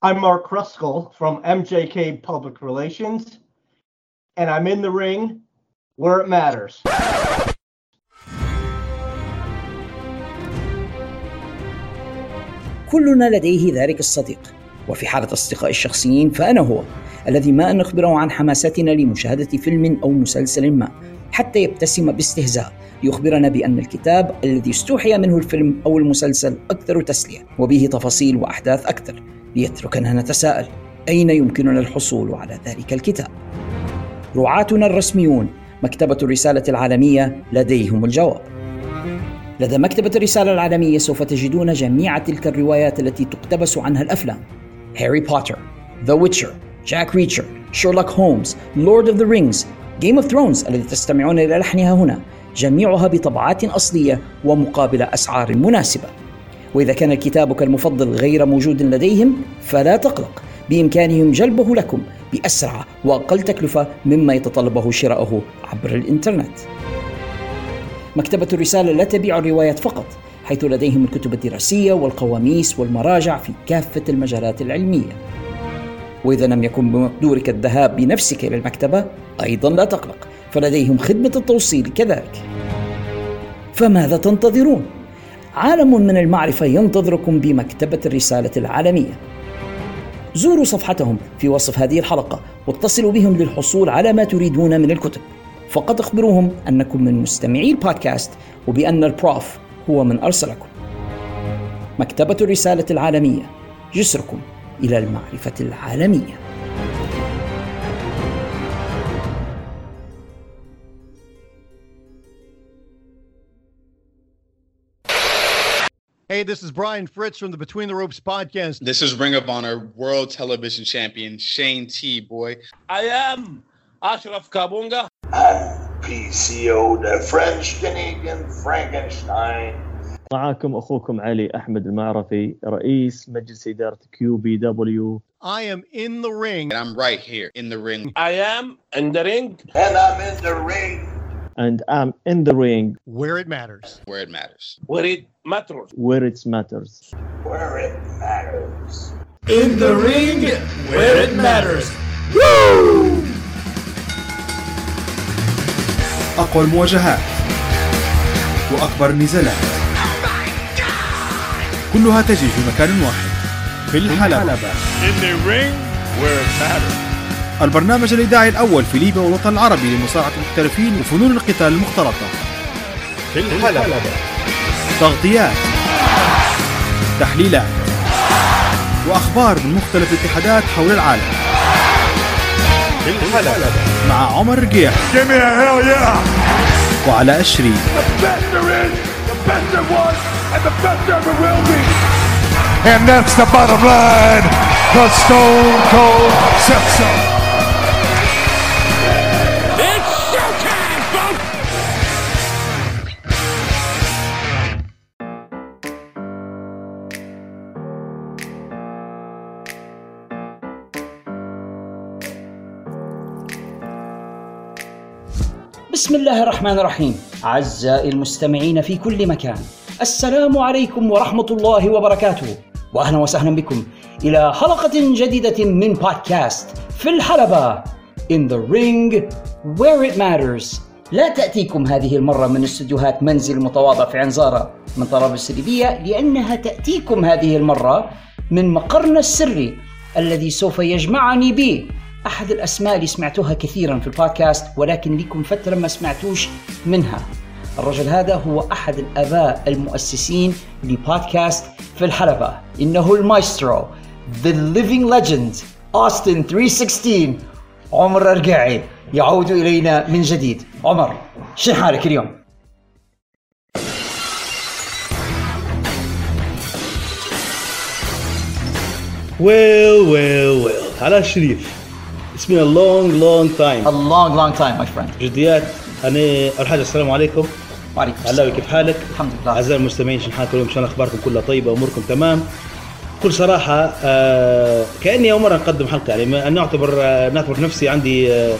I'm Mark Kruskal from MJK Public Relations, and I'm in the ring where it matters. كلنا لديه ذلك الصديق وفي حالة أصدقائي الشخصيين فأنا هو الذي ما أن نخبره عن حماستنا لمشاهدة فيلم أو مسلسل ما حتى يبتسم باستهزاء ليخبرنا بأن الكتاب الذي استوحي منه الفيلم أو المسلسل أكثر تسلية وبه تفاصيل وأحداث أكثر ليتركنا نتساءل. أين يمكننا الحصول على ذلك الكتاب؟ رعاتنا الرسميون مكتبة الرسالة العالمية لديهم الجواب. لدى مكتبة الرسالة العالمية سوف تجدون جميع تلك الروايات التي تقتبس عنها الأفلام. هاري بوتر The Witcher جاك ريتشر شيرلوك هولمز Lord of the Rings Game of Thrones الذي تستمعون إلى لحنها هنا. جميعها بطبعات أصلية ومقابل أسعار مناسبة. وإذا كان كتابك المفضل غير موجود لديهم فلا تقلق. بإمكانهم جلبه لكم بأسرع وأقل تكلفة مما يتطلبه شراؤه عبر الإنترنت. مكتبة الرسالة لا تبيع الروايات فقط حيث لديهم الكتب الدراسية والقواميس والمراجع في كافة المجالات العلمية. وإذا لم يكن بمقدورك الذهاب بنفسك إلى المكتبة أيضا لا تقلق فلديهم خدمة التوصيل كذلك. فماذا تنتظرون؟ عالم من المعرفة ينتظركم بمكتبة الرسالة العالمية. زوروا صفحتهم في وصف هذه الحلقة واتصلوا بهم للحصول على ما تريدون من الكتب. فقط اخبروهم أنكم من مستمعي البودكاست وبأن البروف هو من أرسلكم. مكتبة الرسالة العالمية جسركم إلى المعرفة العالمية. Hey, this is Brian Fritz from the Between the Ropes podcast. This is Ring of Honor World Television Champion Shane T. Boy. I am Ashraf Kabunga. I'm PCO, the French Canadian Frankenstein. معاكم اخوكم علي احمد المعرفي رئيس مجلس اداره كيو بي دبليو I am in the ring. And I'm right here in the ring. I am in the ring. And I'm in the ring and I'm in the ring Where it matters. Where it matters. Where it matters. where it matters where it matters. In the ring where it matters. أقوى المواجهات وأكبر النزالات كلها تجري في مكان واحد في الحلبة In the ring where it matters. البرنامج الإذاعي الأول في ليبيا والوطن العربي لمصارعة المحترفين وفنون القتال المختلطة في الحلبة. تغطيات تحليلات وأخبار من مختلف الاتحادات حول العالم في الحلبة. مع عمر رقيح Give me a hell yeah. وعلى أشري The best there is, the best there was, and the best there ever will be. And that's the bottom line. The Stone Cold said بسم الله الرحمن الرحيم. أعزائي المستمعين في كل مكان السلام عليكم ورحمة الله وبركاته. وأهلا وسهلا بكم إلى حلقة جديدة من بودكاست في الحلبة In the ring where it matters. لا تأتيكم هذه المرة من استديوهات منزل المتواضع في عنزارة من طرابلس الليبية لأنها تأتيكم هذه المرة من مقرنا السري الذي سوف يجمعني به أحد الأسماء اللي سمعتوها كثيرا في البودكاست ولكن لكم فترة ما سمعتوش منها الرجل هذا هو أحد الآباء المؤسسين لبودكاست في الحلبة إنه المايسترو The Living Legend Austin 316 عمر الرقاعي يعود إلينا من جديد عمر شو حالك اليوم؟ Well, well, well. على شريف. It's been a long, long time. A long long time my friend جديات أنا أول حاجة السلام عليكم. وعليكم علاوي كيف حالك؟ الحمد لله أعزائي المستمعين شن حالكم اليوم؟ الله أخباركم كلها طيبة أموركم تمام. بكل صراحة آه كأني أول مرة نقدم حلقة يعني أعتبر آه نعتبر نفسي عندي آه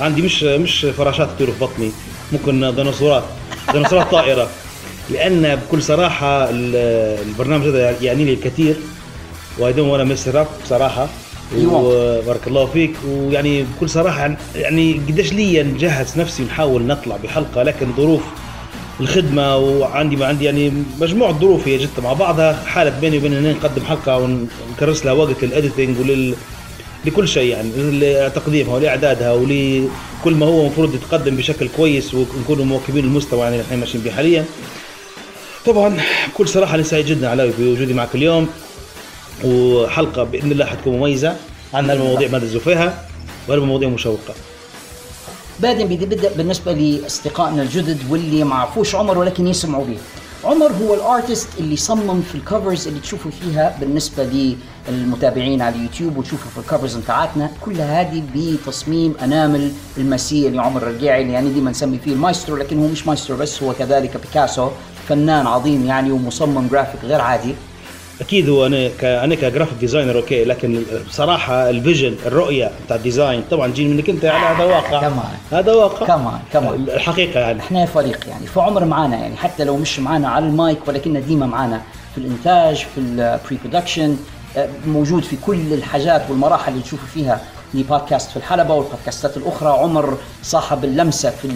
عندي مش مش فراشات تطير في بطني ممكن ديناصورات ديناصورات طائرة لأن بكل صراحة ال- البرنامج هذا يعني لي الكثير وأنا mess up بصراحة وبارك الله فيك. ويعني بكل صراحة يعني قديش لي نجهز نفسي نحاول نطلع بحلقة لكن ظروف الخدمة وعندي ما عندي يعني مجموعة ظروف هي جت مع بعضها. حالت بيني وبين ان نقدم حلقة ونكرس لها وقت لل editing ولل لكل شيء يعني لتقديمها ولإعدادها ولكل ما هو المفروض يتقدم بشكل كويس ونكون مواكبين المستوى يعني اللي إحنا ماشيين به حاليا. طبعا بكل صراحة أنا سعيد جدا علاوي بوجودي معك اليوم. وحلقة بإذن الله حتكون مميزة عندنا المواضيع ما فيها والمواضيع مشوقة. بدي بدأ بالنسبة لأصدقائنا الجدد واللي ما عرفوش عمر ولكن يسمعوا به عمر هو ال artist اللي صمم في ال covers اللي تشوفوا فيها بالنسبة للمتابعين على اليوتيوب وتشوفوا في ال covers بتاعتنا كلها هذه بتصميم أنامل المسيح اللي عمر الرقيعي اللي يعني ديما نسمي فيه المايسترو لكن هو مش مايسترو بس هو كذلك بيكاسو فنان عظيم يعني ومصمم جرافيك غير عادي. أكيد هو أنا ك... أنا ك graphic designer okay لكن بصراحة ال vision الرؤية بتاع ال design طبعا جيل منك أنت يعني هذا واقع. كمان. هذا واقع. كمان كمان. الحقيقة يعني. إحنا فريق يعني فعمر معنا يعني حتى لو مش معنا على المايك ولكننا ديما معنا في الإنتاج في ال pre-production موجود في كل الحاجات والمراحل اللي تشوفوا فيها. لبودكاست في الحلبة والبودكاستات الأخرى. عمر صاحب اللمسة في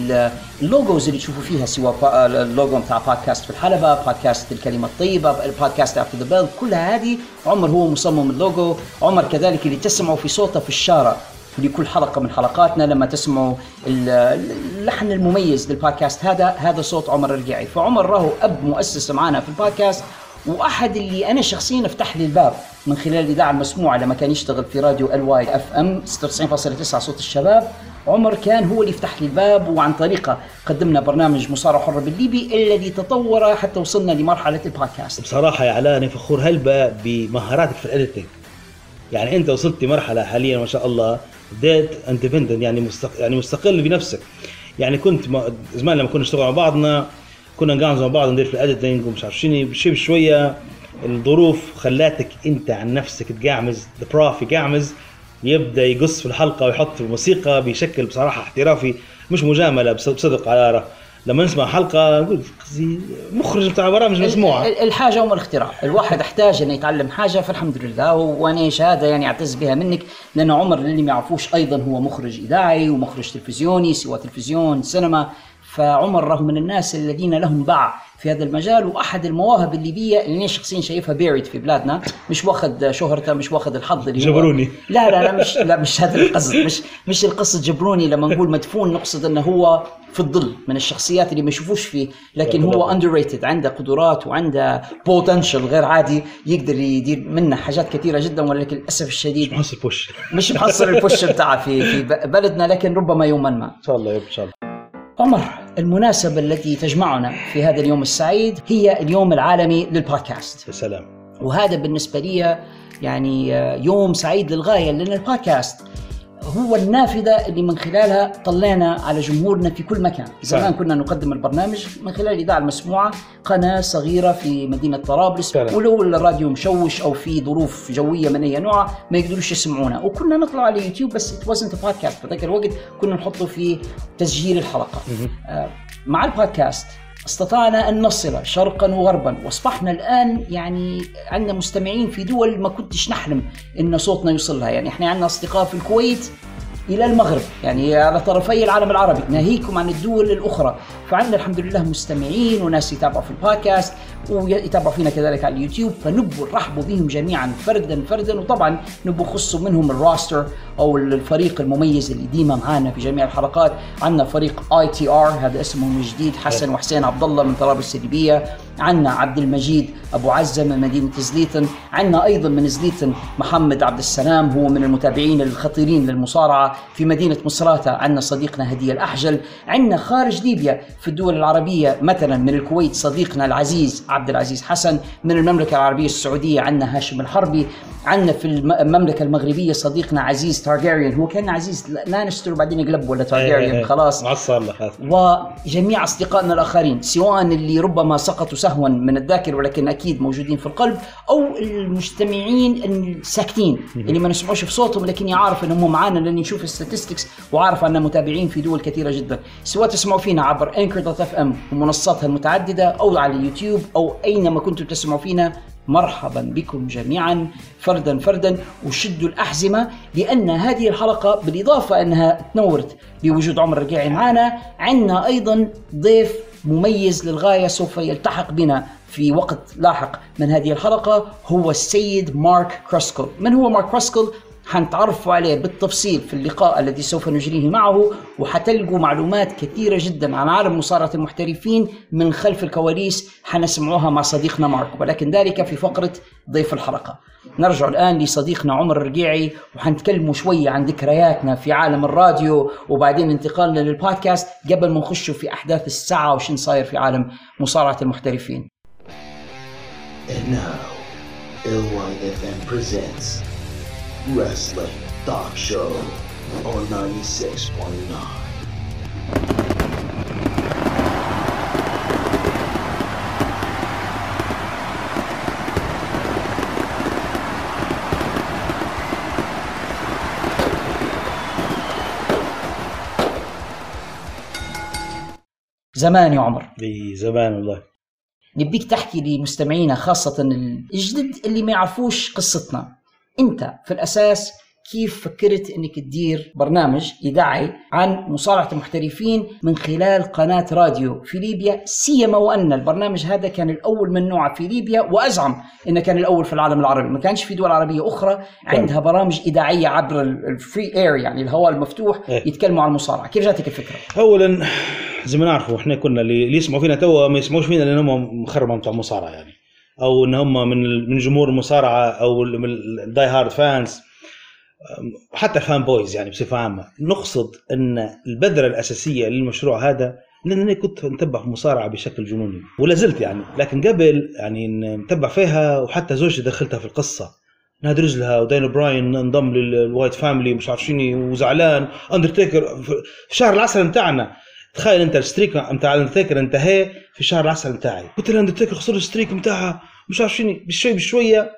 ال logos اللي تشوفوا فيها سواء اللوجو بتاع بودكاست في الحلبة بودكاست الكلمة الطيبة البودكاست After The Bell كلها هذه عمر هو مصمم اللوجو. عمر كذلك اللي تسمعوا في صوته في الشارع لكل حلقة من حلقاتنا. لما تسمعوا اللحن المميز للبودكاست هذا هذا صوت عمر الرقيعي فعمر راهو أب مؤسس معنا في البودكاست. وأحد اللي أنا شخصيا فتح لي الباب من خلال الاذاعه المسموعة لما كان يشتغل في راديو ال YFM 96.9 صوت الشباب عمر كان هو اللي يفتح لي الباب وعن طريقة قدمنا برنامج مصارعه حرة بالليبي الذي تطور حتى وصلنا لمرحلة البودكاست. بصراحة يا علاء أنا فخور هلبا بمهاراتك في ال editing. يعني أنت وصلت لمرحله حاليا ما شاء الله بديت independent يعني مستق... يعني مستقل بنفسك. يعني كنت ما... زمان لما كنا نشتغل مع بعضنا كنا نقعد مع بعض ندير في ال editing ومش عارف شنو. بشوي بشويه الظروف خلاتك أنت عن نفسك تقعمز بروحك يقعمز يبدأ يقص في الحلقة ويحط في الموسيقى بشكل بصراحة احترافي مش مجاملة بصدق على لما نسمع حلقة نقول مخرج بتاع برامج مسموعه الحاجة ام الاختراع الواحد احتاج إنه يتعلم حاجة فالحمد لله. وأنا شهادة يعني أعتز بها منك لأن عمر اللي ما يعرفوش أيضا هو مخرج إذاعي ومخرج تلفزيوني سواء تلفزيون سينما. فعمر رغم من الناس الذين لهم باع في هذا المجال وأحد المواهب الليبية اللي أنا شخصيا شايفها بيريد في بلادنا مش واخذ شهرته مش واخذ الحظ اللي جبروني. لا لا لا مش لا مش هذا القصد مش مش القصد جبروني لما نقول مدفون نقصد إنه هو في الظل من الشخصيات اللي ما يشوفوش فيه لكن هو underrated عنده قدرات وعنده potential غير عادي يقدر يدير منه حاجات كثيرة جدا ولكن للأسف الشديد مش محصل push مش محصل ال push بتاعه في في بلدنا لكن ربما يوما ما. إن شاء الله إن شاء الله. عمر المناسبة التي تجمعنا في هذا اليوم السعيد هي اليوم العالمي للبودكاست. يا سلام. وهذا بالنسبة لي يعني يوم سعيد للغاية لأن البودكاست هو النافذة اللي من خلالها طلعنا على جمهورنا في كل مكان. زمان كنا نقدم البرنامج من خلال الإذاعة المسموعة قناة صغيرة في مدينة طرابلس ولو الراديو مشوش أو في ظروف جوية من أي نوع ما يقدروش يسمعونا. وكنا نطلع على يوتيوب بس wasn't a podcast. في ذاك الوقت كنا نحطه في تسجيل الحلقة. آه مع البودكاست استطعنا أن نصل شرقا وغربا. وأصبحنا الآن يعني عندنا مستمعين في دول ما كنتش نحلم إن صوتنا يوصل لها يعني إحنا عندنا أصدقاء في الكويت إلى المغرب. يعني على طرفي العالم العربي. ناهيكم عن الدول الأخرى. فعندنا الحمد لله مستمعين وناس يتابعوا في البودكاست ويتابعوا فينا كذلك على اليوتيوب. فنبوا نرحبوا بهم جميعا فردا فردا. وطبعا نبوا خصوا منهم الراستر أو الفريق المميز اللي ديما معانا في جميع الحلقات. عندنا فريق ITR هذا اسمهم الجديد حسن وحسين عبد الله من طرابلس الليبيه عندنا عبد المجيد أبو عزة من مدينة زليتن عندنا أيضا من زليتن محمد عبد السلام هو من المتابعين الخطيرين للمصارعة في مدينة مصراتة عندنا صديقنا هديه الأحجل عندنا خارج ليبيا في الدول العربية مثلا من الكويت صديقنا العزيز عبد العزيز حسن من المملكة العربية السعودية عندنا هاشم الحربي عندنا في المملكة المغربية صديقنا عزيز تارجيريان هو كان عزيز لانستر وبعدين قلب ولا تارجيريان خلاص. عصر وجميع أصدقائنا الآخرين سواء اللي ربما سقطوا سهوا من الذاكرة ولكن أكيد موجودين في القلب أو المستمعين الساكتين اللي ما نسمعوش في صوتهم لكن يعرف أنهم معانا لأن نشوف ال statistics وعارف عنا متابعين في دول كثيرة جدا. سواء تسمعوا فينا عبر Anchor dot FM ومنصاتها المتعددة أو على اليوتيوب أو أينما كنتم تسمعوا فينا مرحبا بكم جميعا فردا فردا. وشدوا الأحزمة لأن هذه الحلقة بالإضافة أنها تنورت بوجود عمر الرقيعي معنا عندنا أيضا ضيف مميز للغاية سوف يلتحق بنا في وقت لاحق من هذه الحلقة هو السيد مارك كراسكل من هو مارك كراسكل؟ حنتعرفوا عليه بالتفصيل في اللقاء الذي سوف نجريه معه وحتلقوا معلومات كثيرة جدا عن عالم مصارعة المحترفين من خلف الكواليس حنسمعوها مع صديقنا مارك ولكن ذلك في فقرة ضيف الحلقة. نرجع الآن لصديقنا عمر الرقيعي وحنتكلموا شوية عن ذكرياتنا في عالم الراديو وبعدين انتقالنا للبودكاست قبل ما نخشوا في أحداث الساعة وشن صاير في عالم مصارعة المحترفين. And now, Wrestling Talk Show on 96.9. زمان يا عمر. اي زمان والله. نبيك تحكي لمستمعينا خاصة الجدد اللي ما يعرفوش قصتنا. انت في الأساس كيف فكرت إنك تدير برنامج إذاعي عن مصارعة المحترفين من خلال قناة راديو في ليبيا؟ سيما وأن البرنامج هذا كان الأول من نوعه في ليبيا وأزعم إنه كان الأول في العالم العربي. ما كانش في دول عربية أخرى عندها برامج إذاعية عبر ال free air يعني الهواء المفتوح إيه. يتكلموا عن المصارعة. كيف جاتك الفكرة؟ اولا زي ما نعرفوا إحنا كنا اللي يسمعوا فينا توا ما يسمعوش فينا لأن هم مخربة بتاع مصارعة يعني. أو إن هم من من جمهور المصارعة أو من ال die hard fans حتى fan boys يعني بصفة عامة. نقصد إن البذرة الأساسية للمشروع هذا لأن أنا كنت متبع في المصارعه بشكل جنوني. ولا زلت يعني. لكن قبل يعني متبع فيها وحتى زوجتي دخلتها في القصة. نادي رجلها وداين براين انضم لل Wyatt Family مش عارف شنو وزعلان. أندرتيكر في شهر العسل بتاعنا. تخيل انت ال streak نتاع الاندرتيكر انتهى في شهر العسل بتاعي قلت الاندرتيكر خسر ال streak بتاعها مش عارف شنو بشوي بشوية.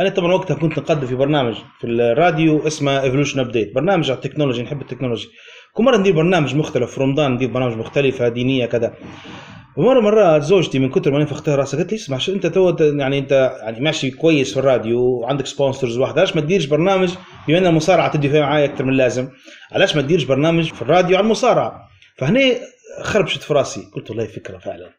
أنا طبعا وقتها كنت نقدم في برنامج في الراديو اسمه Evolution ابديت برنامج على ال technology نحب ال technology. كل مرة ندير برنامج مختلف في رمضان ندير برامج مختلفة دينية كذا. ومرة مرات زوجتي من كثر ما نفختها راسها قالت لي اسمع أنت تو يعني أنت يعني ماشي كويس في الراديو وعندك sponsors واحد علاش ما تديرش برنامج بما إن المصارعة تدي فيها معايا أكثر من اللازم؟ علاش ما تديرش برنامج في الراديو عن المصارعة؟ فهنا خربشت في راسي قلت والله فكرة فعلا.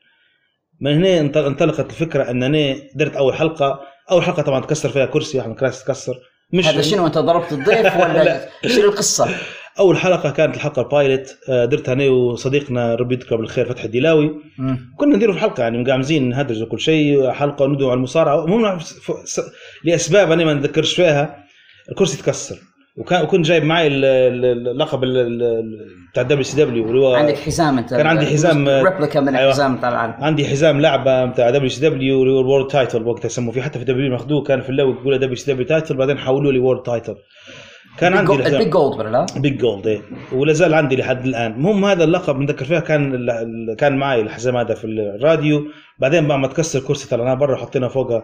من هنا انطلقت الفكرة ان أنا درت أول حلقة. أول حلقة طبعا تكسر فيها كرسي احمد كراسي تكسر. مش هذا شنو؟ أنت ضربت الضيف ولا شنو القصة؟ أول حلقة كانت الحلقة البايلوت. درتها أنا وصديقنا ربي يذكره بالخير فتحي الديلاوي. كنا نديروا في الحلقة يعني مقامزين نهدرز وكل شيء حلقة وندعو على المصارعة. المهم لأسباب أنا ما نتذكرش فيها. الكرسي تكسر. وكان وكنت جايب معي اللقب بتاع ال WCW اللي هو عندك حزام انت كان عندي حزام replica من أيوة. الحزام بتاع العالم عندي حزام لعبة بتاع WCW اللي هو ال world title وقتها يسموه فيه حتى في W ماخذوه كان في الأول يقولوا دبليو سي دبليو تايتل بعدين حولوه لي world title كان عندي ال big gold ولا لا؟ big gold إيه. ولا زال عندي لحد الآن. المهم هذا اللقب نذكر فيها كان كان معي الحزام هذا في الراديو. بعدين بعد ما تكسر كرسي طلعناه برا حطينا فوقه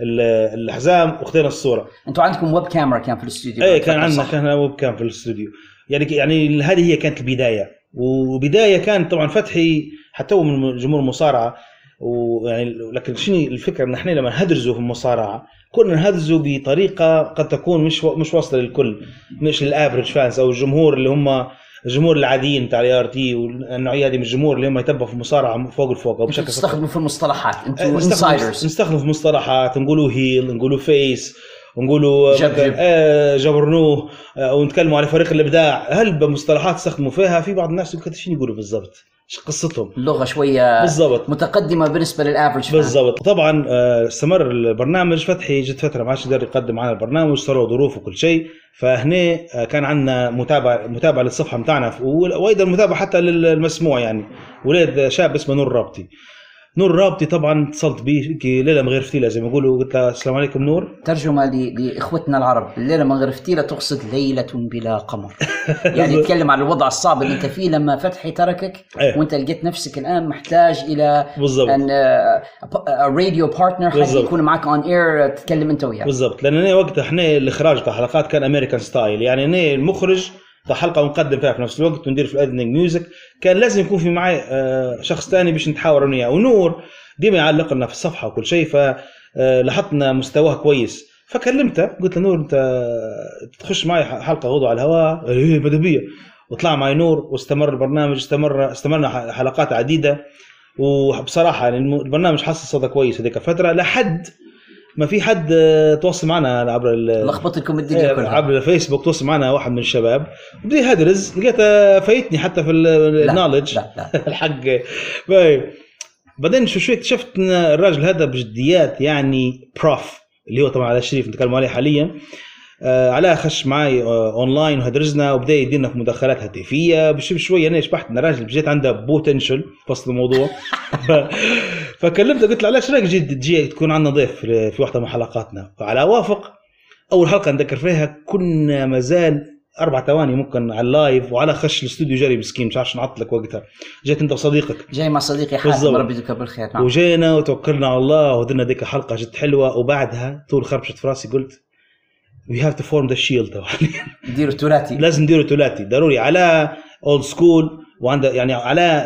ال- الحزام واخذنا الصورة. أنتوا عندكم ويب كاميرا كان في الاستوديو. إيه كان عندنا؟ كان webcam في الاستوديو. يعني يعني هذه هي كانت البداية. وبداية كان طبعا فتحي حتى هو من جمهور المصارعه ويعني لكن شنو الفكرة؟ ان إحنا لما نهدرزوا في المصارعة كنا نهدرزوا بطريقة قد تكون مش مش واصلة للكل. مش لل average fans أو الجمهور اللي هم الجمهور العاديين بتاع ال ART والنوعية هذه من الجمهور اللي هم يتبعوا في المصارعة فوق الفوق بشكل تستخدموا في المصطلحات أنتوا insiders نستخدم في مصطلحات نقولوا heel نقولوا face ونقولوا آه جبرنوه آه ونتكلموا على فريق الابداع هل بمصطلحات تستخدموا فيها؟ في بعض الناس يقول شو يقولوا بالضبط؟ إيش قصتهم؟ اللغة شوية بالضبط. متقدمة بالنسبة للافرج. بالضبط. طبعا آه، استمر البرنامج فتحي جت فترة ما عادش يقدر يقدم معنا البرنامج صاروا ظروف وكل شيء. فهنا آه، كان عندنا متابعة متابعة للصفحة بتاعنا وأيضا متابعة حتى للمسموع يعني. ولاد شاب اسمه نور رابطي نور رابطي طبعا اتصلت به ليله من غير فتيلة زي ما يقولوا. قلت له السلام عليكم نور. ترجمة ل- لإخوتنا العرب. من غير فتيلة تقصد ليلة بلا قمر. يعني يتكلم عن الوضع الصعب اللي انت فيه لما فتحي تركك إيه. وانت لقيت نفسك الآن محتاج إلى بالضبط. أن راديو partner حد. يكون معك on air تتكلم انت وياه. بالضبط. لأن أنا وقتها إحنا الإخراج بتاع حلقات كان American style يعني أنا المخرج حلقة ونقدم فيها في نفس الوقت وندير في ال editing music. كان لازم يكون في معي آه، شخص ثاني باش نتحاور أنا وياه. ونور ديما يعلق لنا في الصفحة وكل شيء فلاحظنا مستواه كويس. فكلمته قلت له نور أنت تخش معي حلقة غدوة على الهواء؟ إيه ماذا بيا. وطلع معي نور واستمر البرنامج استمر استمرنا حلقات عديدة. وبصراحة يعني البرنامج حصل صدى كويس هذيك الفترة لحد ما في حد تواصل معنا عبر ال- لخبط لكم الدنيا إيه، كلها. عبر الفيسبوك تواصل معنا واحد من الشباب. بدي هدرز لقيته فايتني حتى في النولج. الحق. طيب. بعدين شو شوي اكتشفت ان الراجل هذا بجديات يعني بروف اللي هو طبعا علاء الشريف نتكلم عليه حاليا. آه علاء خش معي آه اونلاين وهدرزنا وبدأ يدينا في مداخلات هاتفية. بشوي بشوي أنا شبحت إن الراجل بجد عنده potential وسط الموضوع. فكلمته قلت له علاش رايك جد تجي تكون عندنا ضيف في واحدة من حلقاتنا؟ فعلاء وافق. أول حلقة نذكر فيها كنا مازال أربع ثواني ممكن على ال live وعلاء خش الاستوديو جري مسكين مش عارف نعطلك وقتها. جيت أنت وصديقك. جاي مع صديقي حاتم. ربي يذكره بالخير. نعم. وجينا وتوكلنا على الله ودرنا ديك حلقه جد حلوة. وبعدها طول خربشت في راسي قلت we have to form The Shield نديروا ثلاثي لازم نديروا ثلاثي ضروري علاء old school وعنده يعني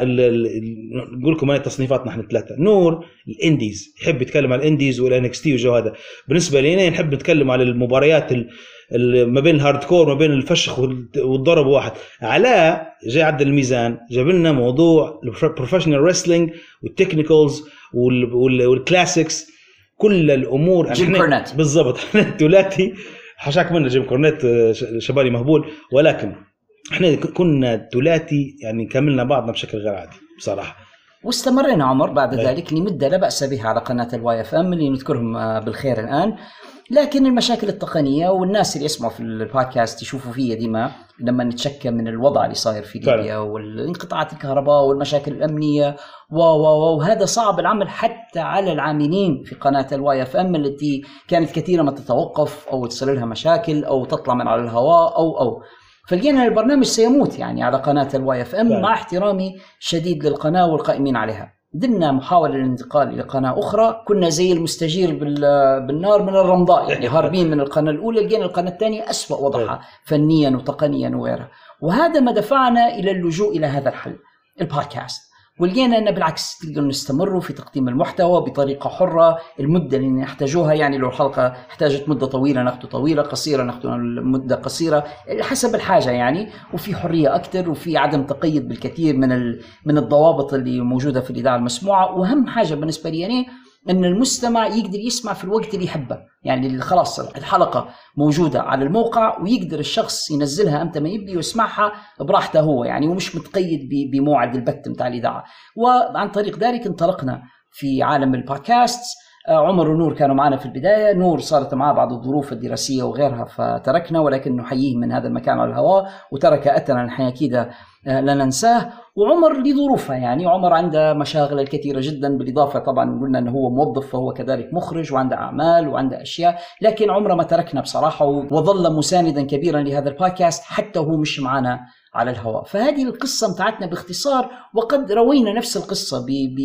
ال- نقول لكم انا تصنيفاتنا إحنا ثلاثة. نور ال indies. يحب يتكلم على ال indies وال NXT والجو هذا. بالنسبة لي نحب نتكلم على المباريات ال- ال- ما بين ال hardcore ما بين الفشخ وال- والضرب واحد. علاء جاي عدل الميزان جاب لنا موضوع ال professional wrestling وال technicals وال classics كل الأمور جيم كورنيت. بالضبط. إحنا الثلاثي. حشاك منا جيم كورنيت آه، شبالي مهبول. ولكن إحنا كنا ثلاثي يعني كملنا بعضنا بشكل غير عادي بصراحة واستمرينا عمر بعد أي. ذلك لمدة لا بأس بها على قناة ال Y FM اللي نذكرهم آه، بالخير الآن لكن المشاكل التقنية والناس اللي يسمعوا في البودكاست يشوفوا فيا ديما لما نتشكى من الوضع اللي صاير في. ليبيا والانقطاعات الكهرباء والمشاكل الأمنية و و وهذا صعب العمل حتى على العاملين في قناة ال Y FM التي كانت كثيرا ما تتوقف أو تصير لها مشاكل أو تطلع من على الهواء أو أو فلقينا البرنامج سيموت يعني على قناة ال Y FM. مع احترامي شديد للقناة والقائمين عليها. درنا محاولة للانتقال إلى قناة أخرى. كنا زي المستجير بال- بالنار من الرمضاء يعني هاربين من القناة الأولى لقينا القناة الثانية أسوأ وضعها فنيا وتقنيا وغيرها. وهذا ما دفعنا إلى اللجوء إلى هذا الحل. البودكاست. ولقينا أن بالعكس تقدر نستمروا في تقديم المحتوى بطريقة حرة المدة اللي نحتاجوها يعني لو الحلقة احتاجت مدة طويلة ناخذ طويلة قصيرة ناخذ مدة قصيرة حسب الحاجة يعني وفي حرية أكثر وفي عدم تقيد بالكثير من. من الضوابط اللي موجودة في الإذاعة المسموعة وأهم حاجة بالنسبة لي يعني إن المستمع يقدر يسمع في الوقت اللي يحبه. يعني خلاص الحلقة موجودة على الموقع ويقدر الشخص ينزلها إمتى ما يبي ويسمعها براحته هو. يعني ومش متقيد بموعد البث بتاع الإذاعة. وعن طريق ذلك انطلقنا في عالم البودكاست. آه، عمر ونور كانوا معنا في البداية. نور صارت معاه بعض الظروف الدراسية وغيرها فتركنا ولكن نحييه من هذا المكان على الهواء وترك اثرا نحن أكيد آه، لا ننساه. وعمر لظروفها يعني عمر عنده مشاغل الكثيره جدا بالإضافة طبعا قلنا إنه هو موظف فهو كذلك مخرج وعنده أعمال وعنده أشياء لكن عمره ما تركنا بصراحة وظل مساندا كبيرا لهذا البودكاست حتى وهو مش معنا على الهواء. فهذه القصة متاعتنا باختصار وقد روينا نفس القصة ب ب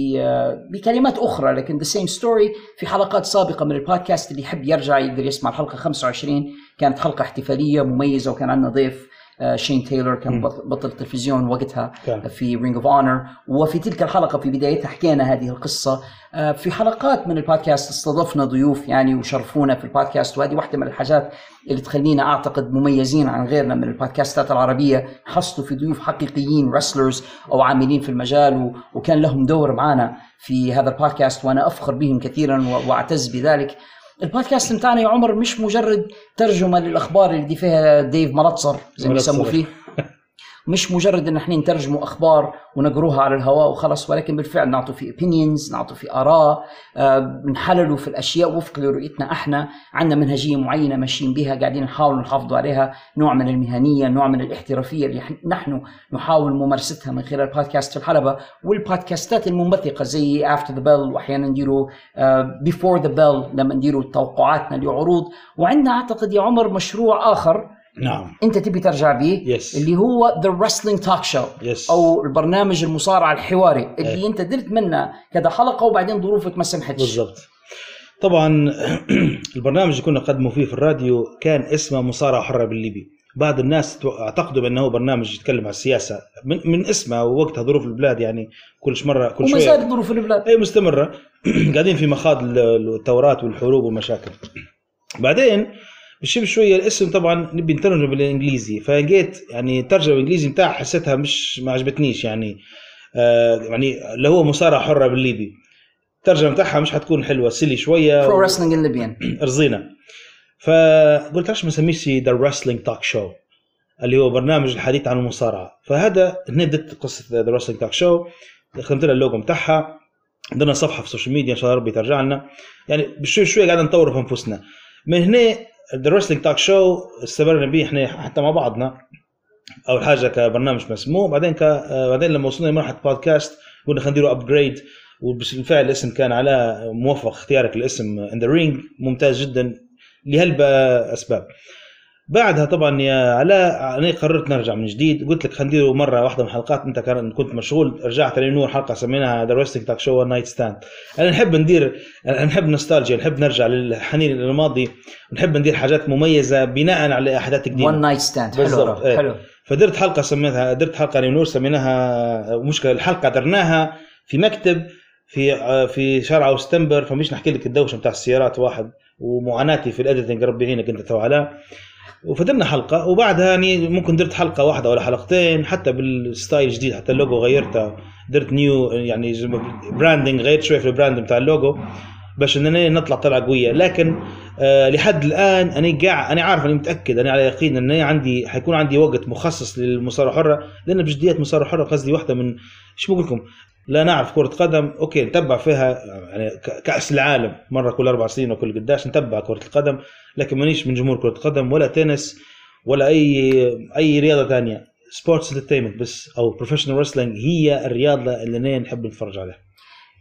بكلمات أخرى لكن the same story في حلقات سابقة من البودكاست اللي يحب يرجع يقدر يسمع الحلقة 25 كانت حلقة احتفالية مميزة وكان عندنا ضيف شين تايلور كان. بطل تلفزيون وقتها كان. في Ring of Honor وفي تلك الحلقة في بدايتها حكينا هذه القصة آه، في حلقات من البودكاست استضفنا ضيوف يعني وشرفونا في البودكاست وهذه واحدة من الحاجات اللي تخلينا أعتقد مميزين عن غيرنا من البودكاستات العربية حصلوا في ضيوف حقيقيين رسلرز أو عاملين في المجال وكان لهم دور معنا في هذا البودكاست وأنا أفخر بهم كثيرا وأعتز بذلك البودكاست بتاعنا يا عمر مش مجرد ترجمة للأخبار اللي فيها ديف ملتصر زي ما. يسموا فيه مش مجرد إن إحنا نترجموا أخبار ونقروها على الهواء وخلص ولكن بالفعل نعطوا في opinions نعطوا في آراء آه، نحللوا في الأشياء وفق لرؤيتنا إحنا. عندنا منهجية معينة ماشيين بها قاعدين نحاول نحافظوا عليها نوع من المهنية نوع من الاحترافية اللي نحن نحاول ممارستها من خلال بودكاست الحلبة. والبودكاستات المنبثقة زي After The Bell وأحيانا نديروا Before The Bell لما نديروا توقعاتنا لعروض. وعندنا أعتقد يا عمر مشروع آخر نعم. انت تبي ترجع به yes اللي هو The wrestling talk show أو البرنامج المصارعه الحواري. اللي إيه. انت درت منه كذا حلقة وبعدين ظروفك ما سمحتش. بالضبط. طبعا البرنامج اللي كنا نقدمه فيه في الراديو كان اسمه مصارعه حرة بالليبي. بعض الناس اعتقدوا بأنه هو برنامج يتكلم عن السياسة. من, من اسمه ووقتها ظروف البلاد يعني كل مره كل وما شوية. زالت ظروف البلاد. أي مستمرة. قاعدين في مخاض ال- الثورات والحروب والمشاكل بعدين بشوي بشويه الاسم طبعا نبي نترجمه بالإنجليزي. فلقيت يعني الترجمه بالإنجليزي بتاعها حسيتها مش ما عجبتنيش يعني. آه يعني اللي هو مصارعة حرة بالليبي. الترجمة بتاعها مش حتكون حلوة silly شوية pro wrestling in Libyan رزينا فقلت ليش ما نسميش The Wrestling Talk Show اللي هو برنامج الحديث عن المصارعة. فهذا ندت قصة The Wrestling Talk Show خدمت لها اللوجو بتاعها عندنا صفحة في ال social media إن شاء الله ربي ترجع لنا يعني بشوي شوي قاعد نطور في أنفسنا. من هنا the talk show استمرنا به إحنا حتى مع بعضنا أول حاجة كبرنامج مسموع بعدين ك بعدين لما وصلنا لمرحلة بودكاست قلنا خلينا نديروا upgrade وبالفعل الاسم كان علاء موفق اختيارك الاسم In The Ring ممتاز جدا لهلبة أسباب. بعدها طبعا يا علاء أنا قررت نرجع من جديد. قلت لك خلينا مرة واحدة من الحلقات. أنت كان كنت مشغول. رجعت لنور حلقة سميناها The Wrestling Talk Show Night Stand أنا نحب ندير نحب نوستالجيا نحب نرجع للحنين للماضي ونحب ندير حاجات مميزة بناء على أحداث قديمه One Night Stand حلو بالضبط إيه. حلو فدرت حلقة سميتها درت حلقة لنور سميناها. مشكلة الحلقة درناها في مكتب في في شارع سبتمبر فمش نحكي لك الدوشة بتاع السيارات واحد. ومعاناتي في ال editing ربي يعينك أنت تو علاء. وفدرنا حلقة وبعدها يعني ممكن درت حلقة واحدة ولا حلقتين حتى بال style جديد حتى اللوجو غيرته. درت new يعني branding غيرت شوي في ال brand بتاع اللوجو باش اننا نطلع طلعة قوية. لكن آه لحد الآن أنا قاعد أنا عارف أنا متأكد أنا على يقين ان أنا عندي حيكون عندي وقت مخصص للمصارعة الحرة لأن بجديات مصارعة حرة قصدي واحدة من شو بقول لكم؟ لا نعرف كرة قدم. okay نتبع فيها يعني كأس العالم مرة كل أربع سنين وكل قداش نتبع كرة القدم لكن مانيش من جمهور كرة القدم ولا تنس ولا أي أي رياضة ثانية sports entertainment بس أو professional wrestling هي الرياضة اللي أنا نحب نتفرج عليها.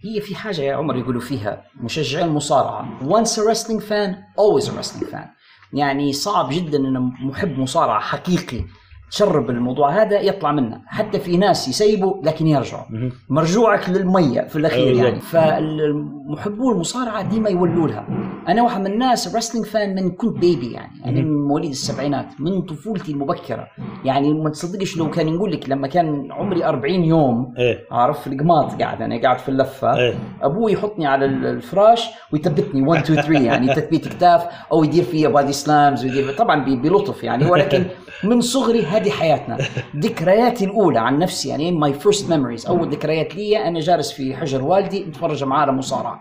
هي في حاجة يا عمر يقولوا فيها مشجعي المصارعة. Once a wrestling fan always a wrestling fan. يعني صعب جدا ان محب مصارعة حقيقي. تشرب الموضوع هذا يطلع منه حتى في ناس يسيبوا لكن يرجعوا. مرجوعك للمية في الأخير أيوة. يعني. فالمحبو المصارعة ديما يولوا لها. أنا واحد من الناس رسلينج فان من كنت بيبي يعني. أنا من مواليد السبعينات من طفولتي المبكرة. يعني ما تصدقش لو كان يقول لك لما كان عمري 40 يوم إيه. عارف في القماط قاعد أنا قاعد في اللفة. إيه. أبوي يحطني على ال- الفراش ويثبتني. 1 2 3 يعني. تثبيت كتاف. أو يدير فيها body slams ويدير طبعا بلطف يعني. ولكن من صغري هذه حياتنا. ذكرياتي الأولى عن نفسي يعني my first memories أول ذكريات لي أنا جالس في حجر والدي نتفرج معاه على مصارعة.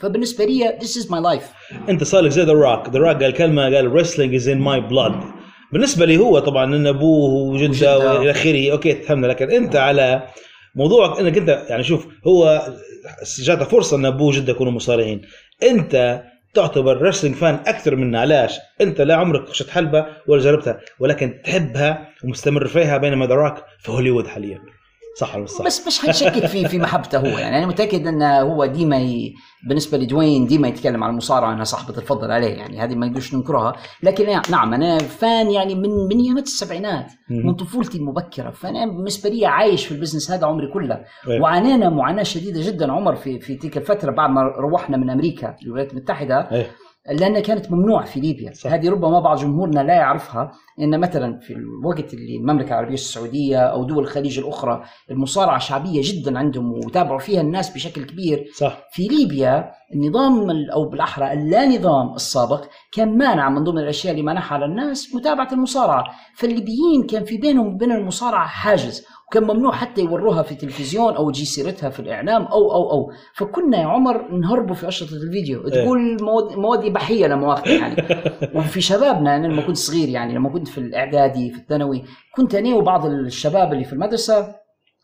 فبالنسبة لي this is my life. أنت صار لك زي The Rock The Rock قال كلمة قال wrestling is in my blood بالنسبة لي هو طبعا إن أبوه وجدة. وإلى آخره. okay تفهمنا. لكن أنت على موضوعك إنك أنت يعني شوف هو جاته فرصة إن أبوه وجدة يكونوا مصارعين. أنت تعتبر wrestling fan أكثر منا علاش أنت لا عمرك خشت حلبة ولا جربتها ولكن تحبها ومستمر فيها بينما روك في هوليوود حاليا. صح ولا صح؟ بس مش حنشكك في في محبته هو يعني. أنا متأكد انه هو ديما ي... بالنسبة لدوين ديما يتكلم عن المصارعة إنها صاحبة الفضل عليه يعني. هذه ما يقدرش ننكرها. لكن نعم أنا fan يعني من من أيامات السبعينات من طفولتي المبكرة. فأنا بالنسبة لي عايش في ال business هذا عمري كله. إيه. وعانينا معاناة شديدة جدا. عمر في في تلك الفترة بعد ما روحنا من أمريكا الولايات المتحدة إيه. لانها كانت ممنوع في ليبيا. صح. هذه ربما بعض جمهورنا لا يعرفها إن مثلا في الوقت اللي المملكة العربية السعودية أو دول الخليج الأخرى المصارعة شعبية جدا عندهم وتابعوا فيها الناس بشكل كبير. صح. في ليبيا النظام ال- أو بالأحرى اللا نظام السابق كان مانع من ضمن الأشياء اللي منحها على الناس متابعة المصارعة. فالليبيين كان في بينهم وبين المصارعة حاجز. وكان ممنوع حتى يوروها في التلفزيون أو تجي سيرتها في الإعلام أو أو أو. فكنا يا عمر نهربوا في اشرطه الفيديو. إيه. تقول مواد, مواد إباحية لا مؤاخذة يعني. وفي شبابنا أنا لما كنت صغير يعني لما كنت في الإعدادي في الثانوي كنت أنا وبعض الشباب اللي في المدرسة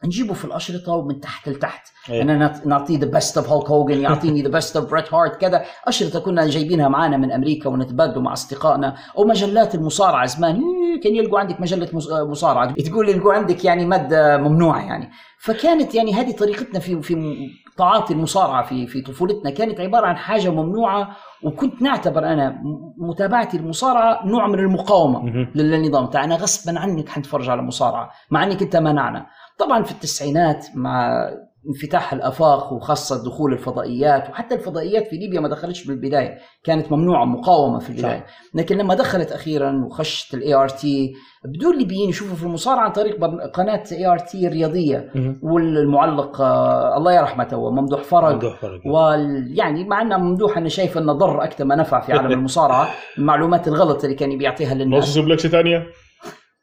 نجيبه في الأشرطة ومن تحت لتحت. إيه. أنا نعط- نعطيه the best of هولك هوجن يعطيني the best of بريت هارت كذا. أشرطة كنا جايبينها معانا من أمريكا ونتبادلوا مع أصدقائنا. أو مجلات المصارعة زمان إيه، كان يلقوا عندك مجلة مص- مصارعة. تقول يلقوا عندك يعني ماده ممنوعه يعني. فكانت يعني هذه طريقتنا في في تعاطي المصارعة في في طفولتنا. كانت عبارة عن حاجة ممنوعة وكنت نعتبر أنا متابعتي المصارعه نوع من المقاومة. للنظام تاعنا غصبا عنك حنتفرج على مصارعة مع إنك أنت منعنا. طبعا في التسعينات مع انفتاح الأفاق وخاصة دخول الفضائيات وحتى الفضائيات في ليبيا ما دخلتش بالبداية كانت ممنوعة مقاومة في البداية. لكن لما دخلت أخيرا وخشت ال ART بدوا الليبيين يشوفوا في المصارعة عن طريق قناة ART الرياضية والمعلق آه، الله يرحمه تو ممدوح فرج. ممدوح فرج. وال يعني مع ان ممدوح أنا شايف إنه ضر أكثر ما نفع في عالم المصارعة المعلومات الغلط اللي كان بيعطيها للناس. لك شيء ثانية؟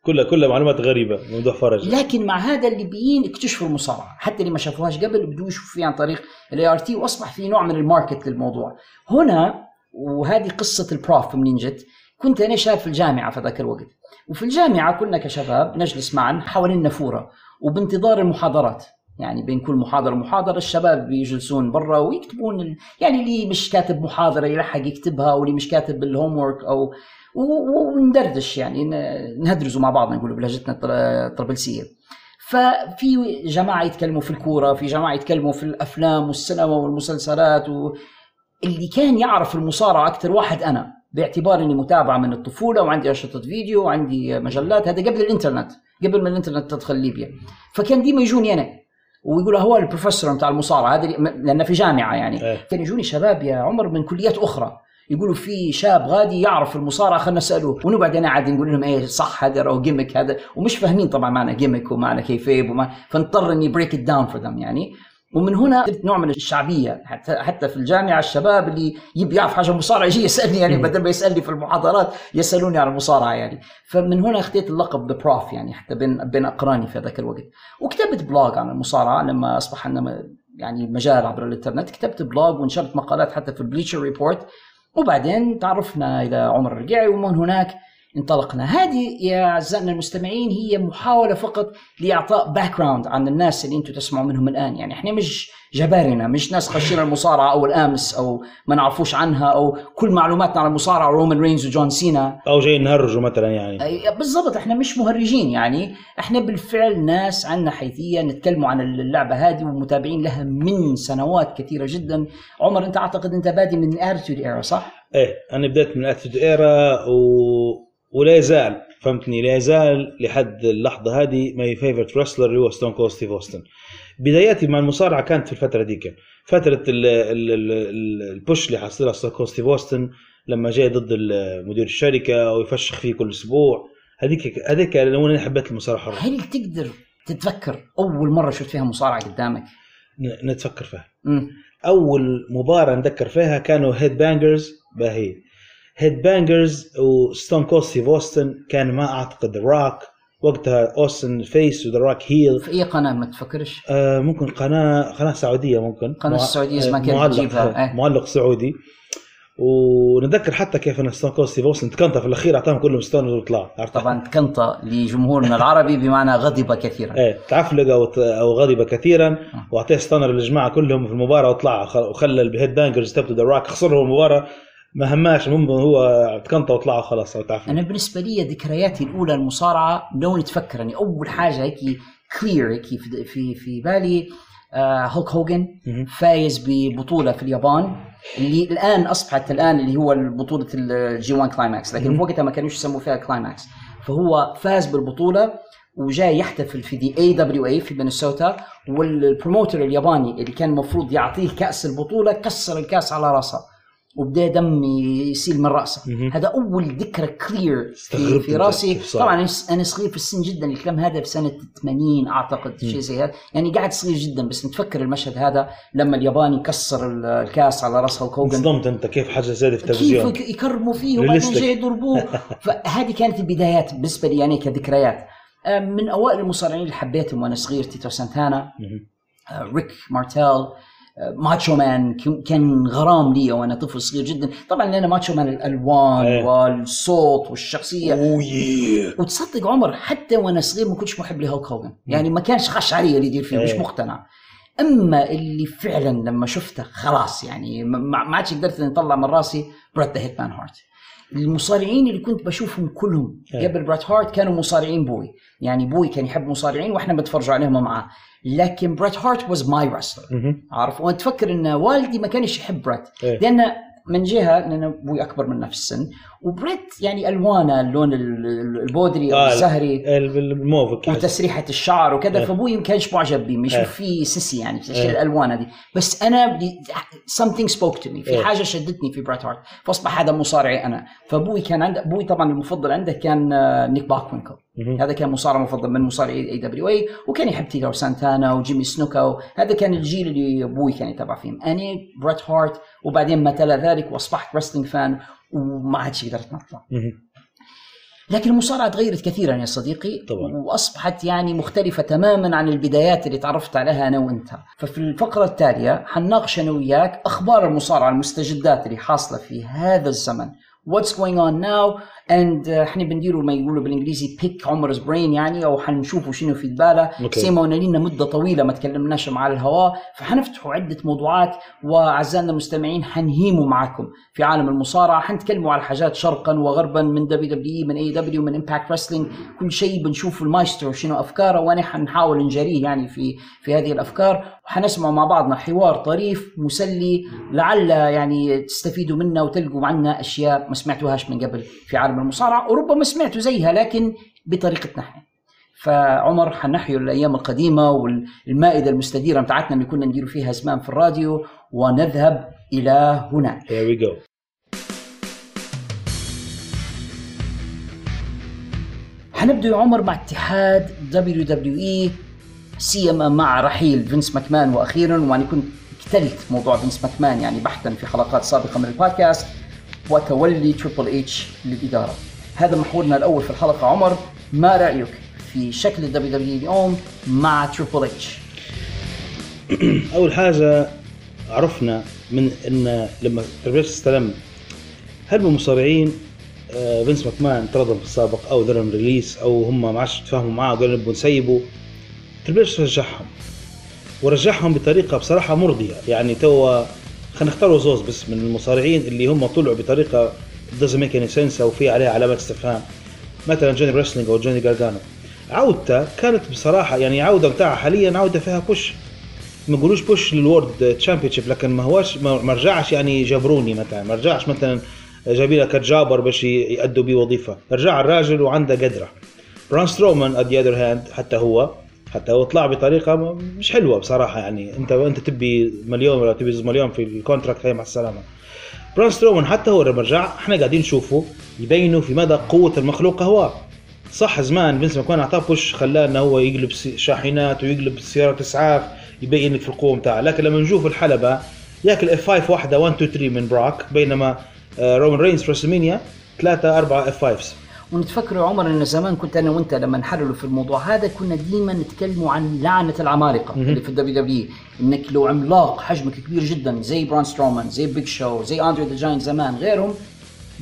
كلها كلها معلومات غريبة ممدوح فرج. لكن مع هذا الليبيين اكتشفوا المصارعة. حتى اللي ما شافوهاش قبل بدوا يشوفوا فيها عن طريق ال ART وأصبح في نوع من ال market للموضوع. هنا وهذه قصة البروف منين جت؟ كنت أنا شاب في الجامعة في ذاك الوقت. وفي الجامعة كنا كشباب نجلس معا حوالين نافورة. وبانتظار المحاضرات. يعني بين كل محاضرة ومحاضرة الشباب بيجلسون برا ويكتبون. يعني اللي مش كاتب محاضرة يلحق يكتبها واللي مش كاتب الهوم أو وندردش يعني نهدرزوا مع بعض نقول بلهجتنا الطر- الطرابلسيه ففي جماعة يتكلموا في الكورة في جماعة يتكلموا في الأفلام والسينما والمسلسلات و... اللي كان يعرف المصارعة أكثر واحد أنا باعتبار إني متابعه من الطفولة وعندي اشرطه فيديو وعندي مجلات هذا قبل الإنترنت قبل ما الإنترنت تدخل ليبيا. فكان ديما يجوني أنا ويقول هو البروفيسور بتاع المصارعة هذا لأن في جامعة يعني. إيه. كان يجوني شباب يا عمر من كليات أخرى. يقولوا في شاب غادي يعرف المصارعة خلينا نساله ونقعد أنا عادي نقول لهم إيه صح هذا أو gimmick هذا. ومش فاهمين طبعا معنى gimmick ومعنى kayfabe وما. فنضطر إني break it down for them يعني. ومن هنا صرت نوع من الشعبية. حتى حتى في الجامعة الشباب اللي يبي يعرف حاجة مصارعة يجي يسألني يعني بدل ما يسألني في المحاضرات يسألوني عن المصارعة يعني. فمن هنا اخذت اللقب the prof يعني حتى بين بين أقراني في ذاك الوقت. وكتبت blog عن المصارعة لما أصبح عندنا يعني مجال عبر الإنترنت. كتبت blog ونشرت مقالات حتى في ال Bleacher Report وبعدين تعرفنا إلى عمر الرقيعي ومن هناك انطلقنا. هذه يا أعزائنا المستمعين هي محاولة فقط لإعطاء back عن الناس اللي أنتم تسمعوا منهم الآن. يعني إحنا مش جبارنه مش ناس خشين المصارعة أول امس أو ما نعرفوش عنها أو كل معلوماتنا عن المصارعة رومان رينز وجون سينا. أو جايين نهرجوا مثلا يعني. بالضبط إحنا مش مهرجين يعني. إحنا بالفعل ناس عندنا حيثية نتكلموا عن اللعبة هذه ومتابعين لها من سنوات كثيرة جدا. عمر أنت أعتقد أنت بادي من Attitude Era صح؟ إيه أنا بديت من Attitude Era و... ولا يزال فهمتني لا يزال لحد اللحظة هذه my favorite wrestler اللي هو ستون كول ستيف اوستن بداياتي مع المصارعة كانت في الفترة ديك. فترة ال- ال- ال- ال- ال push اللي حصلها ستيف أوستن لما جاي ضد مدير الشركة ويفشخ فيه كل أسبوع. هذيك هذيك أنا حبيت المصارعة الحره هل تقدر تتذكر أول مرة شفت فيها مصارعة قدامك؟ نتفكر فيها. مم. أول مباراة نذكر فيها كانوا هيد بانجرز باهي هيد بانجرز وستون كول ستيف اوستن كان مع أعتقد روك وقتها اوستن face وذا روك heel في أي قناة ما تفكرش؟ آه ممكن قناة قناة سعودية ممكن. مع- اسمها آه، كيف معلق تجيبها، آه، إيه. معلق سعودي. ونتذكر حتى كيف أن ستون كول ستيف اوستن تكنطه في الأخير أعطاهم كلهم stunner وطلع؟ طبعا كنطه لجمهورنا العربي بمعنى غضب كثيرا. إيه تعفلق أو أو غضب كثيرا. وأعطيه stunner للجماعة كلهم في المباراة وطلع وخ- وخلى الهيد بانجرز تبتو ذا روك خسروا المباراة. ما هماش المهم هو تكنطه وطلع وخلاص تعفلق أنا بالنسبة لي ذكرياتي الأولى المصارعة لو نتفكر يعني أول حاجة هيك clear هيك في في في بالي آه هولك هوجن فايز ببطولة في اليابان اللي الآن أصبحت الآن اللي هو بطولة ال G 1 Climax لكن. في وقتها ما كانوش يسموا فيها Climax فهو فاز بالبطولة وجاي يحتفل في دي اي دبليو اي في مينيسوتا وال promoter الياباني اللي كان المفروض يعطيه كأس البطولة كسر الكأس على راسه. وبدأ دم يسيل من رأسه. هذا أول ذكرى clear في, في رأسي كيف. طبعا أنا صغير في السن جدا الكلام هذا في سنة 80 أعتقد شيء زي هذا يعني قاعد صغير جدا بس نتفكر المشهد هذا لما الياباني كسر ال- الكاس على راس هولك هوجن انصدمت أنت كيف حاجة زي في كيف التلفزيون يك- يكرموا فيه وبعدين. جاي يضربوه فهذه كانت البدايات بالنسبة لي يعني كذكريات من أوائل المصارعين اللي حبيتهم وأنا صغير تيتو سانتانا. آه، ريك مارتيل ماتشو مان كان غرام لي وأنا طفل صغير جدا. طبعا لأن ماتشو مان الألوان إيه. والصوت والشخصية. ياه وتصدق عمر حتى وأنا صغير ما كنتش محب لهولك هوجن يعني ما كانش خش علي اللي يدير فيه مش إيه. مقتنع. أما اللي فعلا لما شفته خلاص يعني ما عادش قدرت أطلع من راسي برات ذا هيتمان هارت. المصارعين اللي كنت بشوفهم كلهم إيه. قبل برات هارت كانوا مصارعين بوي. يعني بوي كان يحب مصارعين وإحنا بنتفرج عليهم معاه. لكن برات هارت was my wrestler. عارف وأنا أتفكر إن والدي ما كانش يحب برات إيه. لأن من جهة لأن أبوي أكبر منا في السن وبريت يعني ألوانه اللون ال- ال- البودري آه، الزهري. ال- الموف وتسريحه الشعر وكذا. إيه. فأبوي ما كانش معجب به إيه. يشوف فيه sissy يعني في إيه. الألوان هذه. بس أنا something spoke to me. في إيه. حاجة شدتني في بريت هارت فأصبح هذا مصارعي أنا. فأبوي كان عنده أبوي طبعا المفضل عنده كان آه، نيك باكوينكل مهم. هذا كان مصارع مفضل من مصارعي AWA وكان يحب تيتو سانتانا وجيمي سنوكا هذا كان الجيل اللي أبوي كان يتابع فيهم. أنا بريت هارت وبعدين ما تلا ذلك وأصبحت wrestling fan وما عادش قدرت نطلع. لكن المصارعة تغيرت كثيرا يا صديقي طبعاً. وأصبحت يعني مختلفة تماما عن البدايات اللي تعرفت عليها أنا وأنت ففي الفقرة التالية حنناقش أنا وياك أخبار المصارعة المستجدات اللي حاصلة في هذا الزمن what's going on now and uh, إحنا بنديروا ما يقولوا بالإنجليزي pick عمر's brain يعني أو حنشوفوا شنو في باله okay. سيما لنا مدة طويلة ما تكلمناش مع الهواء. فحنفتحوا عدة موضوعات وأعزائنا المستمعين حنهيموا معكم في عالم المصارعة. حنتكلموا على حاجات شرقا وغربا من WWE من AEW من Impact Wrestling كل شيء بنشوف المايسترو شنو أفكاره وأنا حنحاول نجريه يعني في في هذه الأفكار. وحنسمع مع بعضنا حوار طريف مسلي لعل يعني تستفيدوا منا وتلقوا عنا أشياء ما سمعتوهاش من قبل في عالم المصارعه وربما سمعتوا زيها لكن بطريقتنا إحنا فعمر حنحيوا الأيام القديمة والمائدة المستديرة بتاعتنا اللي كنا نديروا فيها زمان في الراديو ونذهب إلى هناك Here we go. حنبدا يا عمر مع اتحاد WWE سيما مع رحيل فينس ماكمان وأخيرا وأنا كنت قتلت موضوع فينس ماكمان يعني بحثا في حلقات سابقة من البودكاست. وتولي تريبل اتش للإدارة. هذا محورنا الأول في الحلقة عمر ما رأيك في شكل ال WWE اليوم مع تريبل اتش؟ أول حاجة عرفنا من إن لما تريبل اتش استلم هلبا من المصارعين آه، فينس ماكمان طردهم في السابق أو دارلهم release أو هم ما عادش تفاهموا معاه وقالوا نبغى نسيبه تريبل اتش رجعهم ورجعهم بطريقة بصراحة مرضية يعني تو خلينا نختار زوز بس من المصارعين اللي هم طلعوا بطريقة doesn't make any sense أو في عليها علامات استفهام. مثلا جوني wrestling أو جوني جارجانو عودته كانت بصراحة يعني عودة بتاعها حاليا عودة فيها push ما نقولوش push لل world championship لكن ما هوش ما رجعش يعني jabroni مثلا. ما رجعش مثلا جايبين لك jobber باش يأدوا بيه وظيفه رجع الراجل وعنده قدرة. بران سترومان at the other hand حتى هو حتى هو طلع بطريقة مش حلوة بصراحة يعني. انت انت تبي مليون ولا تبي مليون في ال contract هي مع السلامة. بران سترومان حتى هو لما رجع إحنا قاعدين نشوفه يبينوا في مدى قوة المخلوق هو. صح زمان فينس ماكمان أعطاه push خلاه إنه هو يقلب شاحنات ويقلب سيارات إسعاف يبين لك في القوة بتاعه لكن لما نشوف الحلبة ياكل F5 واحدة 1 2 3 من بروك بينما آه، رومان رينز في WrestleMania ثلاثة أربعة F5 ونتفكر يا عمر إن زمان كنت أنا وأنت لما نحللوا في الموضوع هذا كنا ديما نتكلموا عن لعنة العمالقة. اللي في ال WWE إنك لو عملاق حجمك كبير جدا زي بران سترومان زي بيج شو زي اندري ذا جاينت زمان غيرهم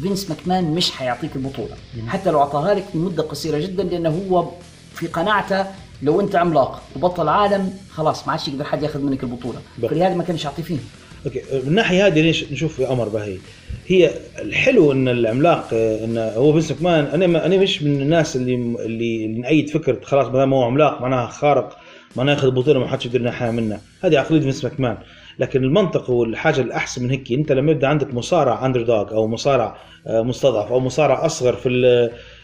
فينس ماكمان مش حيعطيك البطولة. حتى لو أعطاها لك لمدة قصيرة جدا لأنه هو في قناعته لو أنت عملاق وبطل عالم خلاص ما عادش يقدر حد ياخذ منك البطولة. فلهذا ما كانش يعطي فيه. okay من الناحيه هذه ليش نشوف يا عمر بهي؟ هي الحلو إن العملاق إن هو فينس ماكمان أنا أنا مش من الناس اللي اللي اللي نأيد فكرة خلاص ما دام هو عملاق معناها خارق معناها ياخذ بطولة ما حدش يقدر ينحيها منه. هذه عقلية فينس ماكمان لكن المنطق والحاجة الأحسن من هيك أنت لما يبدأ عندك مصارع underdog أو مصارع آه، مستضعف أو مصارع أصغر في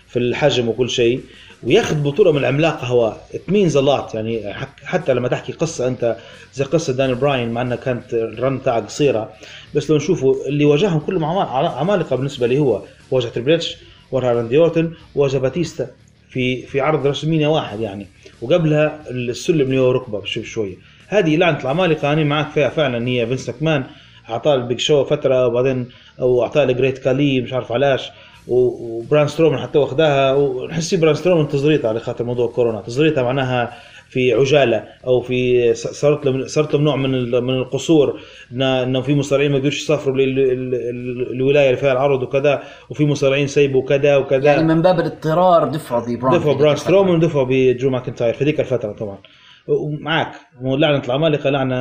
في الحجم وكل شيء وياخذ بطولة من العملاق هو it means a lot يعني حتى لما تحكي قصة أنت زي قصة داني براين مع أنها كانت ال run تاعها قصيرة. بس لو نشوفوا اللي واجههم كلهم عما- عمالقة بالنسبة لي هو واجه تريبل اتش واجه راندي اورتن واجه باتيستا في في عرض WrestleMania واحد يعني. وقبلها السلم اللي هو ركبه بشوي شوية هذه لعنة العمالقة أنا معك فيها فعلا. هي فينس ماكمان أعطاه البيج شو فترة وبعدين أو أعطاه الجريت كالي مش عارف علاش. وبران سترومان حتى واخداها. ونحس بران سترومان تزريطة على خاطر موضوع كورونا. تزريطة معناها في عجالة أو في صارت له صارت له نوع من من القصور. إنه في مصارعين ما يقدروش يسافروا لل- ال- ال- الولايه اللي فيها العرض وكذا وفي مصارعين سيبوا كذا وكذا. يعني من باب الاضطرار دفعوا ببران دفعوا بران سترومان ودفعوا بدرو ماكنتاير في ذيك الفترة طبعا. ومعك لعنة العمالقة لعنة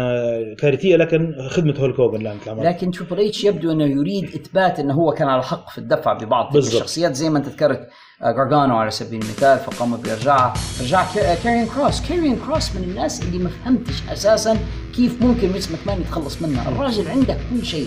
كارثية لكن خدمة هولك هوجن لعنة العمالقة. لكن تريبل اتش يبدو إنه يريد إثبات إنه هو كان على حق في الدفع ببعض. الشخصيات زي ما أنت ذكرت آه، جارجانو على سبيل المثال فقام بارجاعها رجع كا- كاريان كروس كاريان كروس من الناس اللي ما فهمتش أساسا كيف ممكن فينس ماكمان يتخلص منها. الراجل عنده كل شيء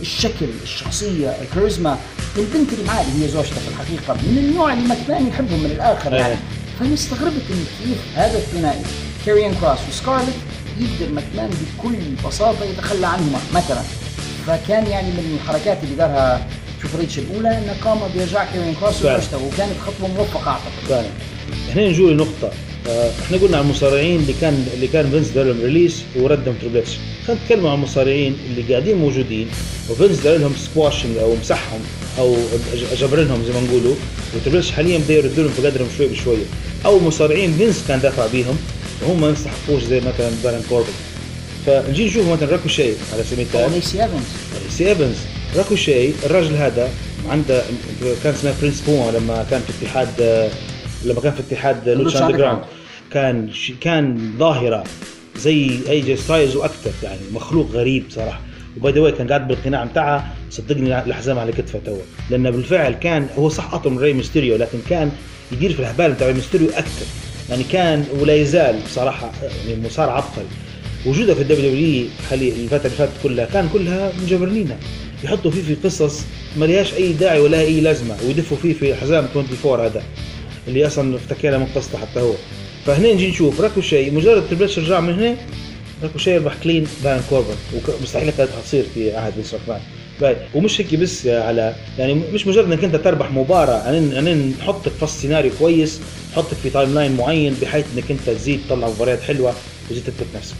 الشكل الشخصية الكاريزما. البنت اللي معاه اللي هي زوجته في الحقيقة من النوع اللي ماكمان يحبهم من الآخر يعني إيه. فانا استغربت إن كيف هذا الثنائي. كاريان كروس وسكارلت يقدر ماكمان بكل بساطة يتخلى عنهما مثلا. فكان يعني من الحركات اللي دارها تريبل اتش الأولى إنه قام بإرجاع كاريان كروس فعلا. وزوجته وكانت خطوة موفقة أعتقد. فعلا. إحنا نجوا لنقطة آه، إحنا قلنا عن المصارعين اللي كان اللي كان فينس دار لهم release وردهم تريبل إتش. خلينا نتكلم عن المصارعين اللي قاعدين موجودين وفينس دار لهم squashing أو مسحهم أو جبر لهم زي ما نقولوا وتريبل إتش حاليا بده يرد لهم في قدرهم شوي بشوية. أو مصارعين فينس كان دافع بيهم وهم ما يستحقوش زي مثلا بارون كوربن فنجي نشوف مثلا ريكوشيه على سبيل المثال. ولايسي ايفنز سي ايفنز ريكوشيه الراجل هذا عنده كان اسمه برنس بوما لما كان في اتحاد لما كان في اتحاد Lucha Underground كان كان ظاهرة زي اي جي ستايلز وأكثر يعني مخلوق غريب صراحة. و by the way كان قاعد بالقناع بتاعها صدقني الحزام على كتفه تو لأنه بالفعل كان هو صح اطول من ري ميستيريو لكن كان يدير في الهبال بتاع ري ميستيريو أكثر. يعني كان ولا يزال بصراحة يعني مصارع عبقري وجوده في ال WWE حاليا الفترة اللي فاتت كلها كان كلها مجبرينها يحطوا فيه في قصص ما لهاش أي داعي ولا أي لازمة ويدفوا فيه في حزام 24 هذا اللي أصلا افتكرنا من قصته حتى هو. فهنا نجي نشوف ريكوشيه مجرد تريبل اتش رجع من هنا ريكوشيه يربح clean بارون كوربن ومستحيل كانت حتصير في عهد ماكمان باهي ومش هيك بس علاء يعني مش مجرد إنك أنت تربح مباراة أنا أنا نحطك في سيناريو كويس نحطك في timeline معين بحيث إنك أنت تزيد تطلع مباريات حلوة وتزيد تثبت نفسك.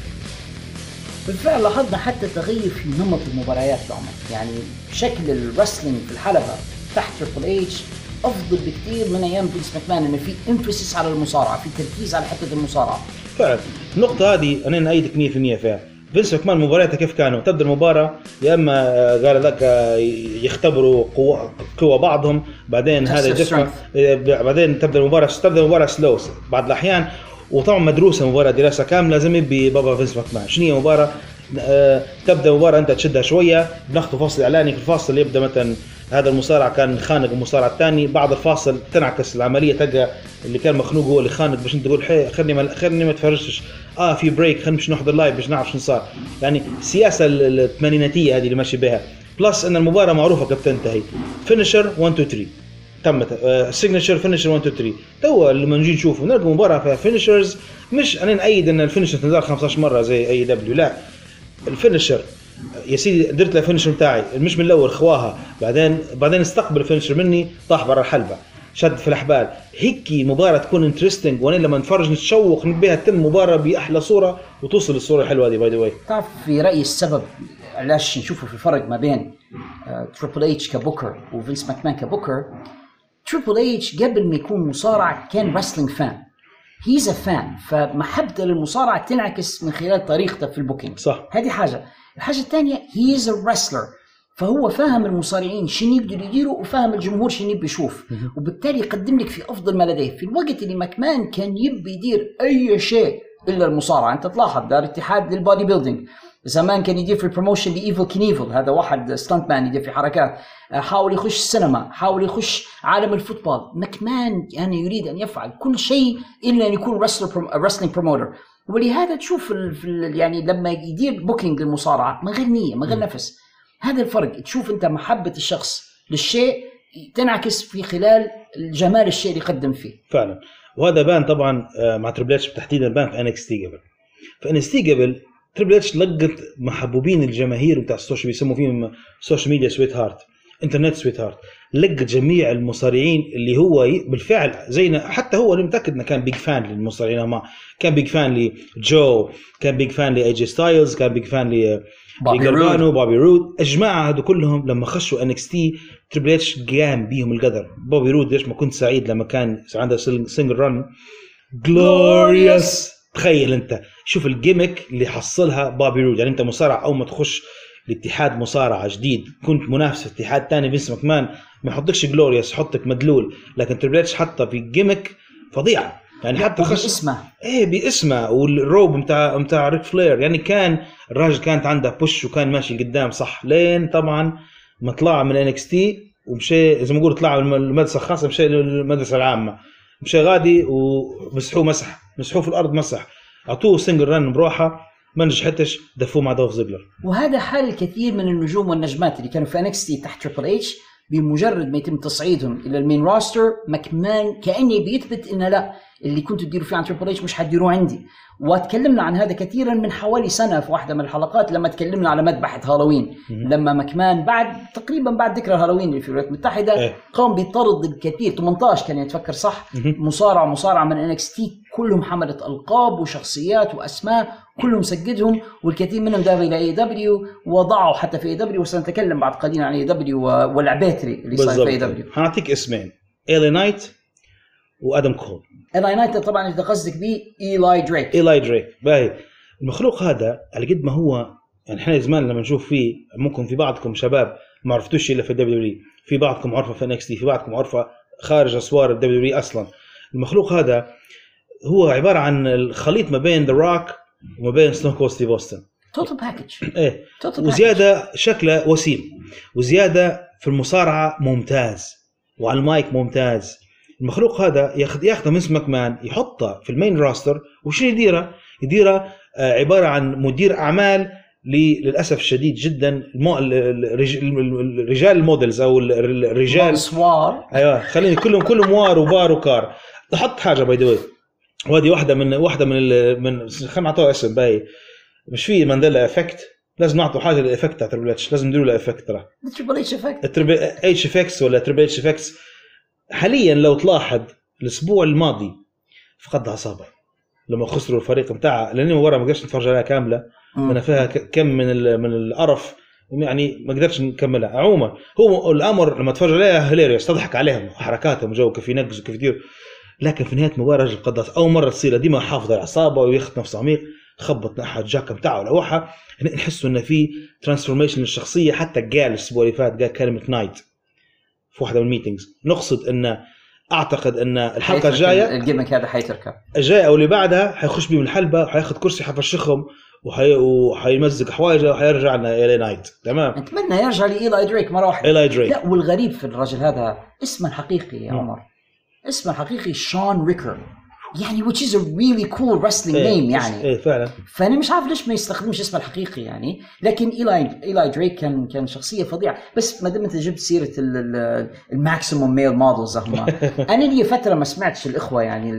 بالفعل لاحظنا حتى تغير في نمط المباريات يا عمر. يعني شكل ال wrestling في الحلبة تحت تريبل اتش أفضل بكثير من أيام فينس ماكمان انه في emphasis على المصارعة في تركيز على حتة المصارعة. فعلا. النقطة هذه أنا نأيدك 100% فيها. فينس ماكمان مبارياته كيف كانوا؟ تبدأ المباراة يا إما آه، قال لك آه، يختبروا قوة قوة بعضهم بعدين هذا يدفع آه، بعدين تبدأ المباراة تبدأ المباراة slow بعض الأحيان وطبعا مدروسة مباراة دراسة كاملة زي ما يبي بابا فينس ماكمان شنو هي مباراة آه، تبدأ المباراة أنت تشدها شوية بناخذ فاصل إعلاني في الفاصل يبدأ مثلا هذا المصارع كان خانق المصارع الثاني بعد الفاصل تنعكس العملية تلقى اللي كان مخنوق هو اللي خانق باش أنت تقول حي خلني ما خلني ما تفرجش آه في break خلينا نمشي نحضر live باش نعرف شنو صار. يعني السياسة ال- الثمانيناتية هذه اللي ماشي بها. plus أن المباراة معروفة كيف تنتهي finisher 1 2 3 تمت. signature finisher 1 2 3 تو لما نجي نشوف نلقى مباراة فيها finishers مش أنا نأيد أن ال finisher تنزل 15 مرة زي AEW لا. ال finisher يا سيدي درت له ال finisher بتاعي مش من الأول خواها. بعدين بعدين استقبل ال finisher مني طاح برا الحلبة. شد في الأحبال. هيك مباراة تكون interesting وأنا لما نتفرج نتشوق بها تتم مباراة بأحلى صورة وتوصل للصورة الحلوة هذه by the way تعرف في رأيي السبب علاش نشوفوا في فرق ما بين تريبل اتش كبوكر وفينس ماكمان كبوكر؟ تريبل اتش قبل ما يكون مصارع كان wrestling fan he's a fan فمحبته للمصارعة تنعكس من خلال طريقته في ال booking. صح. هذه حاجة. الحاجة الثانية he's a wrestler فهو فاهم المصارعين شنو يقدروا يديروا وفاهم الجمهور شنو يبي يشوف. وبالتالي يقدم لك في أفضل ما لديه. في الوقت اللي ماكمان كان يبي يدير أي شيء إلا المصارعة. أنت تلاحظ دار اتحاد لل bodybuilding. زمان كان يدير في ال promotion لإيفل كنيفل هذا واحد stuntman يدير في حركات. آه، حاول يخش السينما حاول يخش عالم ال football ماكمان كان يريد أن يفعل كل شيء إلا أن يكون wrestling promoter ولهذا تشوف يعني لما يدير booking للمصارعة من غير نية من غير نفس. هذا الفرق. تشوف أنت محبة الشخص للشيء تنعكس في خلال جمال الشيء اللي يقدم فيه. فعلا. وهذا بان طبعا آه، مع تريبل اتش تحديدا بان في NXT قبل. في NXT قبل تريبل اتش لقت محبوبين الجماهير بتاع ال social بيسموا فيهم social media sweetheart internet sweetheart لقت جميع المصارعين اللي هو بالفعل زينا حتى هو أنا متأكد إنه كان big fan للمصارعين ما كان big fan لجو كان big fan لاي جي ستايلز كان big fan ل بوبي لجربانو رود. الجماعه هذو كلهم لما خشوا NXT تريبل اتش قام بيهم القدر. بوبي رود ليش ما كنت سعيد لما كان عنده single run glorious تخيل أنت. شوف ال gimmick اللي حصلها بوبي رود يعني أنت مصارع اول ما تخش لاتحاد مصارعة جديد. كنت منافس في اتحاد ثاني فينس ماكمان ما يحطكش glorious يحطك مدلول. لكن تريبل اتش حطها في gimmick فظيعه يعني حتى خش اسمه إيه باسمه. والروب بتاع بتاع ريك فلير يعني كان الراجل كانت عنده push وكان ماشي قدام صح. لين طبعا ما طلع من NXT ومشي زي ما نقول طلع من المدرسة الخاصة مشي للمدرسة العامة. مشي غادي ومسحوه مسح. مسحوه في الأرض مسح. أعطوه single run بروحه. ما نجحتش. دفوه مع دولف زيجلر وهذا حال الكثير من النجوم والنجمات اللي كانوا في NXT تحت تريبل اتش بمجرد ما يتم تصعيدهم إلى ال main roster مكمان كاني بيثبت ان لا. اللي كنتوا تديروا فيه عن تريبل اتش مش حتديروه عندي. وتكلمنا عن هذا كثيرا من حوالي سنة في واحدة من الحلقات لما تكلمنا على مذبحة هالوين. لما مكمان بعد تقريبا بعد ذكرى هالوين اللي في الولايات المتحدة إيه. قام بطرد الكثير 18 كان يتفكر صح. مصارعة مصارعة من NXT. كلهم حملت ألقاب وشخصيات وأسماء كلهم سجدهم والكثير منهم ذهب إلى AEW وضعوا حتى في AEW وسنتكلم بعد قليلا عن AEW والعبيتري اللي صار في AEW حنعطيك اسمين. LA Knight وآدم كول. LA Knight طبعا انت قصدك به ايلاي دريك ايلاي دريك باهي. المخلوق هذا على قد ما هو يعني إحنا زمان لما نشوف فيه ممكن في بعضكم شباب ما عرفتوش إلا في ال WWE في بعضكم عرفة في NXT في بعضكم عرفة خارج أسوار ال WWE أصلا. المخلوق هذا هو عبارة عن الخليط ما بين ذا روك وما بين ستون كول ستيف اوستن total package إيه. total وزيادة شكله وسيم. وزيادة في المصارعة ممتاز. وعلى المايك ممتاز. المخلوق هذا ياخذ ياخذه من ماكمان يحطه في ال main roster. وشنو يديره؟ يديره آه، عبارة عن مدير أعمال للأسف الشديد جدا. المو... ال- ال- الرج- ال- الرجال ال models أو ال- ال- الرجال. سوار أيوه خليني كلهم كلهم وار وبار وكار. تحط حاجة by the way هذه واحدة من واحدة من ال... من خلينا نعطوها اسم باي. مش في Mandela effect لازم نعطوا حاجة لل effect تاع Triple H لازم نديروا له effect ترى. Triple H effect H effects ولا Triple H effects حاليا لو تلاحظ الأسبوع الماضي فقد اعصابه لما خسروا الفريق بتاعها لأني مباراة ما قدرتش نتفرج عليها كاملة. مم. أنا فيها كم من من القرف يعني ما قدرتش نكملها. عموما هو الأمر لما تفرج عليها hilarious تضحك عليهم حركاتهم جو كيف ينقز وكيف يدير لكن في نهاية المباراة رجل قداس أول مرة تصير ديما حافظ على اعصابه وياخذ نفسه عميق خبط ناحية الجاكا بتاعه لوحه نحس إنه في transformation للشخصية. حتى قال الأسبوع اللي فات قال كلمة Knight في واحدة من ال meetings نقصد ان أعتقد أن الحلقة الجاية ال gimmick هذا حيتركب. الجاية أو اللي بعدها حيخش بيهم الحلبة وحياخذ كرسي حيفشخهم وحي... وحيمزق حوايجه وحيرجع لنا LA Knight. تمام؟ اتمنى يرجع لإيلاي دريك مرة واحدة. إيلاي دريك. لا والغريب في الرجل هذا اسمه الحقيقي يا عمر. اسمه الحقيقي شون ريكر يعني which is a really cool wrestling name يعني. إيه فعلا. فأنا مش عارف ليش ما يستخدمش اسمه الحقيقي يعني. لكن إيلاي إيلاي دريك كان كان شخصية فظيعة. بس ما دام أنت جبت سيرة ال Maximum Male Models هم. أنا لي فترة ما سمعتش الإخوة يعني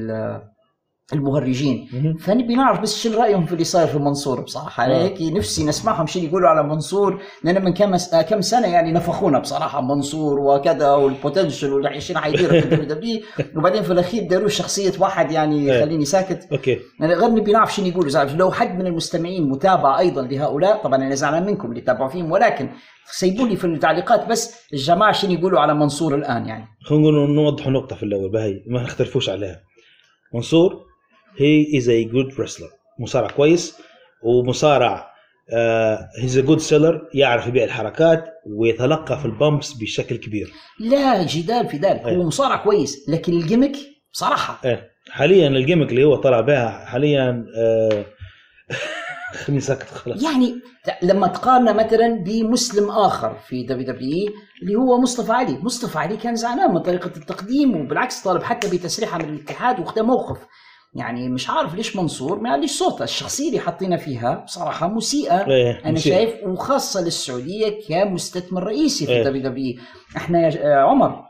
المهرجين. فنبي نعرف بس شنو رأيهم في اللي صاير في منصور بصراحة. أنا آه. هيك نفسي نسمعهم شنو يقولوا على منصور لأن من كم آه، كم سنة يعني نفخونا بصراحة منصور وكذا وال potential واللي شنو حيدير في الدبليو دبليو وبعدين في الأخير داروا شخصية واحد يعني إيه. يخليني ساكت. okay. يعني غير نبي نعرف شنو يقولوا. لو حد من المستمعين متابع أيضا لهؤلاء طبعا أنا زعلان منكم اللي تابعوا فيهم ولكن سيبوا لي في التعليقات بس الجماعة شنو يقولوا على منصور الآن يعني. خلينا نقول نوضح نقطة في الأول بهي ما نختلفوش عليها. منصور؟ he is a good wrestler. مصارع كويس ومصارع he's a good seller يعرف يبيع الحركات ويتلقى في ال bumps بشكل كبير لا جدال في ذلك. هو مصارع كويس. لكن ال gimmick بصراحه إيه. حاليا ال gimmick اللي هو طلع بها حاليا آه خليني ساكت خلاص. يعني لما تقارنه مثلا بمسلم آخر في دبليو دبليو اللي هو مصطفى علي، مصطفى علي كان زعلان من طريقة التقديم وبالعكس طالب حتى بتسريحه من الاتحاد واخذ موقف. يعني مش عارف ليش منصور ما عنديش صوته، الشخصية اللي حاطينها فيها بصراحة مسيئة إيه، أنا مسيئة. شايف وخاصة للسعودية كمستثمر رئيسي في إيه. دبليو دبليو. إحنا يا آه، عمر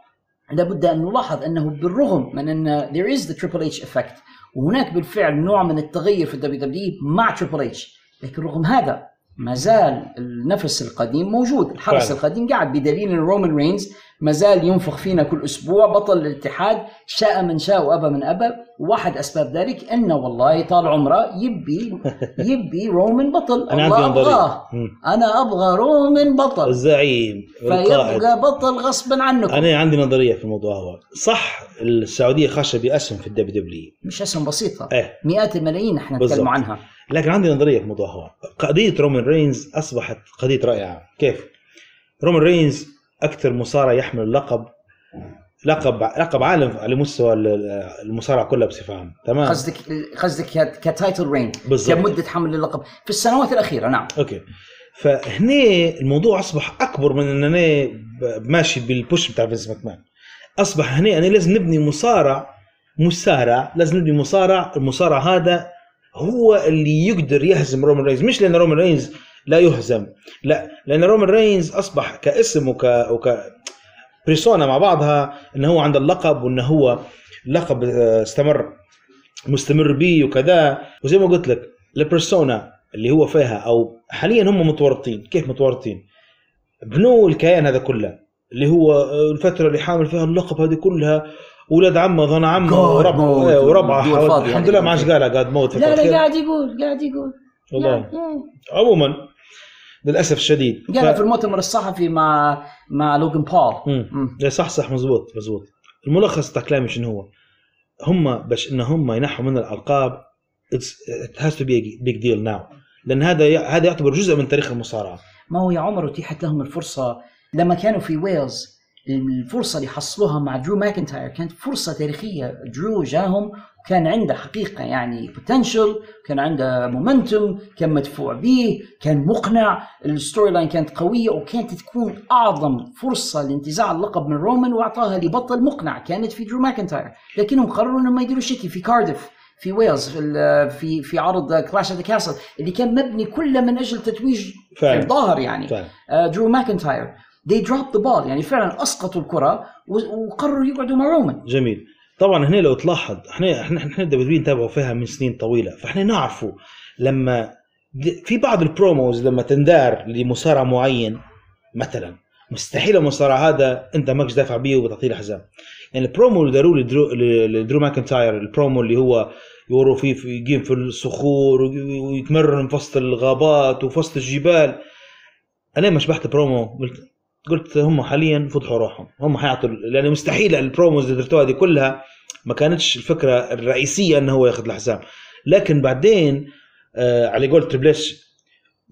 لابد أن نلاحظ أنه بالرغم من أن there is the Triple H effect وهناك بالفعل نوع من التغير في الدبليو دبليو مع تريبل اتش لكن رغم هذا ما زال النفس القديم موجود الحرس فعلا. القديم قاعد بدليل إن رومان رينز ما زال ينفخ فينا كل أسبوع بطل الاتحاد شاء من شاء وأبى من أبى. واحد أسباب ذلك أنه والله طال عمره يبي يبي رومان بطل. أنا عندي نظريه. أنا أبغى رومان بطل. الزعيم فيبقى بطل غصبا عنكم. أنا عندي نظرية في الموضوع هو صح السعودية خاشة باسهم في الدبليو دبليو مش اسهم بسيطه إيه. مئات الملايين إحنا. نتكلم عنها. لكن عندي نظرية في الموضوع هو قضية رومان رينز أصبحت قضية رائعة. كيف؟ رومان رينز أكثر مصارع يحمل اللقب لقب لقب عالم على مستوى ال- المصارعة كلها بصفة عامة. تمام؟ قصدك قصدك ك title reign بالضبط. كمدة حمل اللقب. في السنوات الأخيرة نعم. okay. فهنا الموضوع أصبح أكبر من إن أنا ماشي بال push بتاع فينس ماكمان. أصبح هنا أنا لازم نبني مصارع مصارع لازم نبني مصارع المصارع هذا هو اللي يقدر يهزم رومان رينز. مش لأن رومان رينز لا يهزم. لا لأن رومان رينز أصبح كاسم وك وك persona مع بعضها انه هو عنده اللقب وانه هو لقب آه، استمر مستمر بيه وكذا. وزي ما قلت لك البرسونا اللي هو فيها أو حاليا هم متورطين. كيف متورطين؟ بنوا الكيان هذا كله اللي هو آه، الفترة اللي حامل فيها اللقب هذه كلها ولاد عمه ظن عمه وربعه إيه، وربعه فاضي الحمد يعني. لله ما عادش قالها قاعد موت لا لا. قاعد يقول قاعد يقول. والله. عموما للأسف الشديد. قال في المؤتمر الصحفي مع مع لوجن بول. مم. لا صح صح مزبوط مزبوط. الملخص تاع كلامي شنو هو؟ هم باش ان هم ينحوا من الألقاب it has to be a big deal now. لأن هذا هذا يعتبر جزء من تاريخ المصارعة. ما هو يا عمر أتيحت لهم الفرصة. لما كانوا في ويلز الفرصة اللي حصلوها مع درو ماكنتاير كانت فرصة تاريخية. درو جاهم وكان عنده حقيقة يعني potential كان عنده momentum كان مدفوع به كان مقنع. ال storyline كانت قوية وكانت تكون أعظم فرصة لانتزاع اللقب من رومان وأعطاها لبطل مقنع كانت في درو ماكنتاير. لكنهم قرروا إنهم ما يديروا شيء في كارديف في ويلز في في في عرض Clash at the Castle اللي كان مبني كله من أجل تتويج فعلا. الظاهر يعني. فعلا. آه، درو ماكنتاير. They dropped the ball يعني فعلا أسقطوا الكرة وقرروا يقعدوا مع رومان. جميل. طبعا هنا لو تلاحظ إحنا إحنا إحنا دبليو نتابعوا فيها من سنين طويلة فإحنا نعرفوا لما في بعض ال promos لما تندار لمصارع معين مثلا مستحيل المصارع هذا أنت ماكش دافع بيه وبتعطيه الحزام يعني البرومو اللي داروا لدرو, لدرو ماكنتاير البرومو اللي هو يوروا فيه في يقيم في الصخور وي- ويتمرن في وسط الغابات وفي وسط الجبال. أنا لما شبحت برومو قلت قلت هم حاليا فتحوا روحهم. هم حيعطوا لأن مستحيل ال promos اللي درتوها دي كلها ما كانتش الفكرة الرئيسية إنه هو ياخذ الحزام لكن بعدين آه على قول تريبل إتش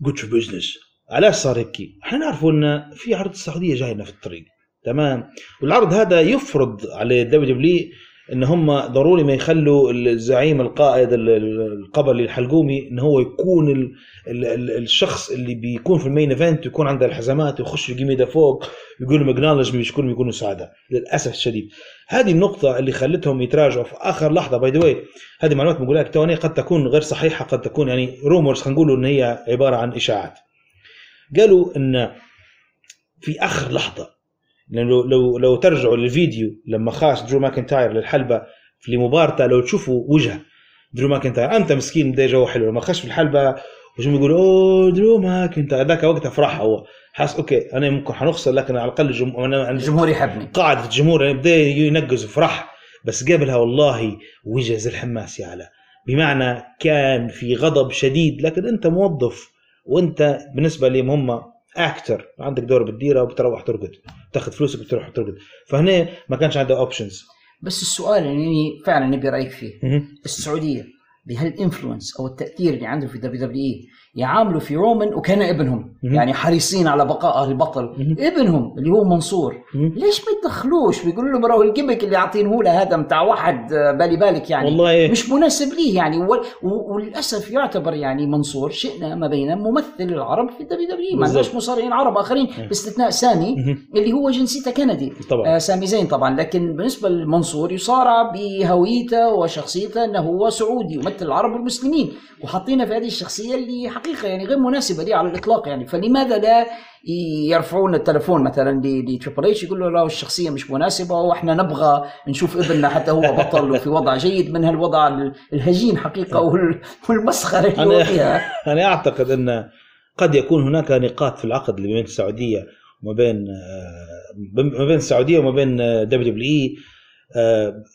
good business علاش صار هيك؟ إحنا نعرفوا إن في عرض السعودية جاي لنا في الطريق. تمام؟ والعرض هذا يفرض على الدبليو دبليو إن هم ضروري ما يخلوا الزعيم القائد ال- ال- القبلي الحلقومي إن هو يكون ال ال ال الشخص اللي بيكون في ال main event ويكون عنده الحزامات ويخش يقيم يده فوق يقول لهم acknowledge me مش كلهم يكونوا سعداء للأسف الشديد. هذه النقطة اللي خلتهم يتراجعوا في آخر لحظة. by the هذه معلومات بقولها لك قد تكون غير صحيحة قد تكون يعني rumors خلينا نقول إن هي عبارة عن إشاعات. قالوا إن في آخر لحظة لأن لو لو لو ترجعوا للفيديو لما خاش درو ماكنتاير للحلبة في مبارته لو تشوفوا وجه درو ماكنتاير أنت مسكين ده جو حلو. لما خش في الحلبة وجم يقول أوه درو ماكنتاير. ذاك وقتها فرح هو. حاس okay أنا ممكن حنخسر لكن على الأقل الجم... أنا... الجمهور يحبني. قاعدة الجمهور يعني بدأ ينقز وفرح بس قبلها والله وجه زي الحماس يا علا بمعنى كان في غضب شديد لكن أنت موظف وأنت بالنسبة لهم هم أكتر عندك دور بتديره وبتروح ترقد. تاخذ فلوسك وبتروح ترقد. فهنا ما كانش عنده options بس السؤال اللي فعلا نبي رايك فيه. السعودية بهال influence أو التأثير اللي عندهم في دبليو دبليو اي يعاملوا في رومان وكأن ابنهم. مهم. يعني حريصين على بقاء البطل. ابنهم اللي هو منصور. ليش ما يدخلوش؟ بيقولوا له براه ال gimmick اللي عاطينه له هذا متاع واحد آه، بالي بالك يعني. والله إيه. مش مناسب ليه يعني. و- و- وللأسف يعتبر يعني منصور شئنا أم أبينا ممثل العرب في الدبليو دبليو. ما. عندناش مصارعين عرب آخرين. باستثناء سامي مهم. اللي هو جنسيته كندي. طبعا. آه سامي زين طبعا. لكن بالنسبة لمنصور يصارع بهويته وشخصيته إنه هو سعودي يمثل العرب والمسلمين وحاطينه في هذه الشخصية اللي حقيقة يعني غير مناسبة لي على الإطلاق يعني. فلماذا لا يرفعون التلفون مثلا لتريبل إتش؟ يقولوا له الشخصية مش مناسبة وإحنا نبغى نشوف ابننا حتى هو بطل وفي وضع جيد من هالوضع الهجين حقيقة وال- والمسخرة اللي أنا فيها أنا أعتقد أن قد يكون هناك نقاط في العقد اللي بين السعودية وما بين آه، ما بين السعودية وما بين دبليو دبليو إي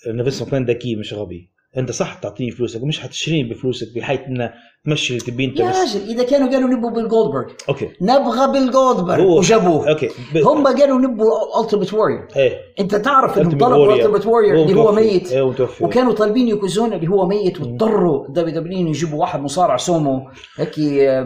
ان فينس ماكمان ذكي مش غبي. أنت صح تعطيني فلوسك مش حتشتريني بفلوسك بحيث انه تمشي اللي تبي أنت يا بس. راجل إذا كانوا قالوا نبوا بيل جولدبرغ okay. نبغى بيل جولدبرغ وجابوه. okay. ب... هم قالوا نبوا ألتيمت وورير إيه. أنت تعرف إنهم طلبوا. ألتيمت وورير اللي هو. ميت. إيه وكانوا طالبين يوكوزونا اللي هو ميت واضطروا دبليو دبليو يجيبوا واحد مصارع سومو هيك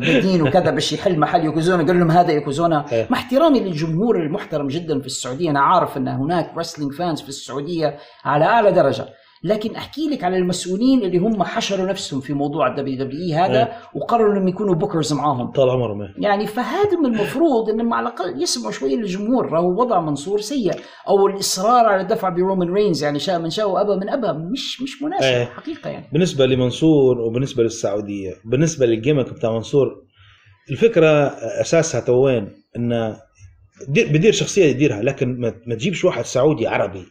بدين وكذا باش يحل محل يوكوزونا قال لهم هذا يوكوزونا إيه. مع احترامي للجمهور المحترم جدا في السعودية. أنا عارف إن هناك wrestling fans في السعودية على أعلى درجة. لكن أحكي لك على المسؤولين اللي هم حشروا نفسهم في موضوع الدبليو دبليو هذا إيه. وقرروا إنهم يكونوا bookers معاهم طال عمرهم. يعني فهذا من المفروض انهم على الأقل يسمعوا شوية للجمهور راهو وضع منصور سيء أو الإصرار على الدفع برومان رينز يعني شاء من شاء وأبى من أبى مش مش مناسب إيه. حقيقة يعني بالنسبة لمنصور وبالنسبة للسعودية بالنسبة لل gimmick بتاع منصور الفكرة أساسها تو وين انه دير بدير شخصية يديرها لكن ما ما تجيبش واحد سعودي عربي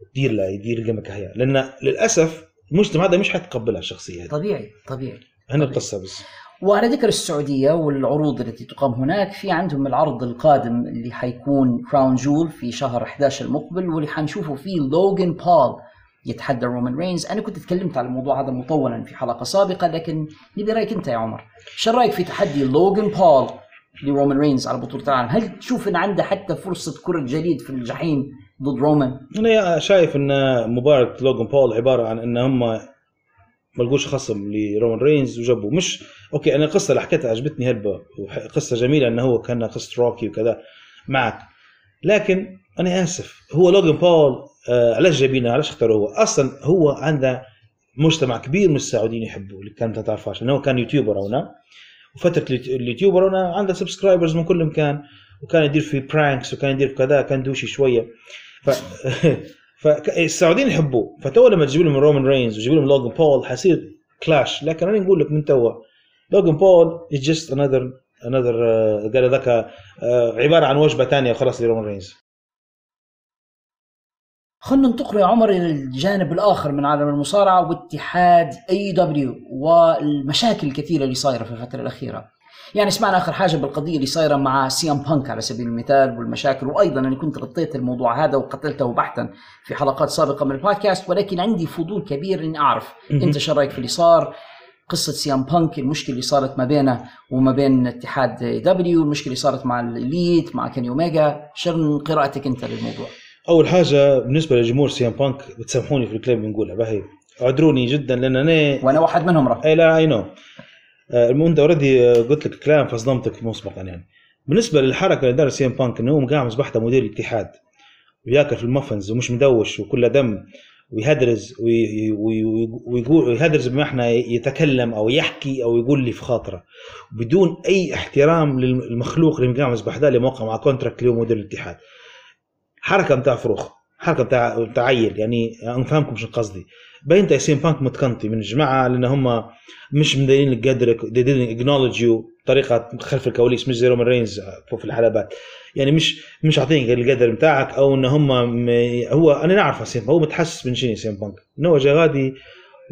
يدير له يدير ال gimmick هي لأن للأسف المجتمع هذا مش حيتقبلها الشخصيه هذه طبيعي طبيعي هنا القصة بس. وعلى ذكر السعودية والعروض التي تقام هناك في عندهم العرض القادم اللي حيكون كراون جويل في شهر 11 المقبل واللي حنشوفه فيه لوجان بول يتحدى رومان رينز أنا كنت تكلمت على الموضوع هذا مطولا في حلقة سابقة لكن نبي رأيك أنت يا عمر. شو رأيك في تحدي لوجان بول لرومان رينز على بطولة العالم؟ هل تشوف إن عنده حتى فرصة كرة جليد في الجحيم ضد رومان. أنا شايف إن مباراة لوجان بول عبارة عن إن هم ما لقوش خصم لرومان رينز وجابوا مش okay أنا القصة اللي حكيتها عجبتني هلبة وقصة جميلة انه هو كان قصة روكي وكذا معك. لكن أنا آسف هو لوجان بول آه علاش جايبينه؟ علاش اختاروه؟ هو أصلا هو عنده مجتمع كبير من السعوديين يحبوه اللي كانت ما تعرفهاش هو كان YouTuber هنا. وفترة ال YouT- ال YouTuber هنا عنده subscribers من كل مكان وكان يدير في pranks وكان يدير في كذا كان douchey شوية. ف فالسعوديين يحبوه. فتو لما تجيب لهم رومان رينز وتجيب لهم لوجان بول حيصير clash لكن أنا نقول لك من توا لوجان بول is just another another قال ذاك آه، عبارة عن وجبة ثانية وخلاص لرومان رينز. خلنا ننتقل يا عمر إلى الجانب الآخر من عالم المصارعة واتحاد اي دبليو والمشاكل الكثيرة اللي صايرة في الفترة الأخيرة. يعني سمعنا آخر حاجة بالقضية اللي صايرة مع سي ام بانك على سبيل المثال والمشاكل وأيضا أنا كنت غطيت الموضوع هذا وقتلته بحثا في حلقات سابقة من البودكاست ولكن عندي فضول كبير إني أعرف. أنت شو رأيك في اللي صار؟ قصة سي ام بانك المشكلة اللي صارت ما بينه وما بين اتحاد دبليو المشكلة اللي صارت مع الإليت مع كيني أوميجا شو قراءتك أنت للموضوع؟ أول حاجة بالنسبة لجمهور سي ام بانك بتسامحوني في الكلام بنقولها باهي اعذروني جدا لأن أنا وأنا واحد منهم راه اي لا I know انت already قلت لك كلام فصدمتك مسبقا يعني. بالنسبة للحركة اللي دار سي إم بانك إنه هو مقام مصبحته مدير الاتحاد وياكل في ال muffins ومش مدوش وكله دم ويهدرز وي- وي- وي- ويقول يهدرز بمعنى يتكلم أو يحكي أو يقول اللي في خاطره. بدون أي احترام للمخلوق اللي مقام مصباح ده اللي موقع مع contract اللي هو مدير الاتحاد. حركة متاع فروخ حركة بتاع بتاع عيل يعني أنا فاهمكم شو قصدي. باين تا سي إم بانك متكنتي من الجماعة لأن هم مش مدينين لك قدرك they didn't acknowledge you بطريقة خلف الكواليس مش زي رومان رينز في الحلبات. يعني مش مش عاطينك القدر بتاعك أو إن هم. هو أنا نعرف سيم هو متحسس من شنو سي إم بانك؟ انه هو غادي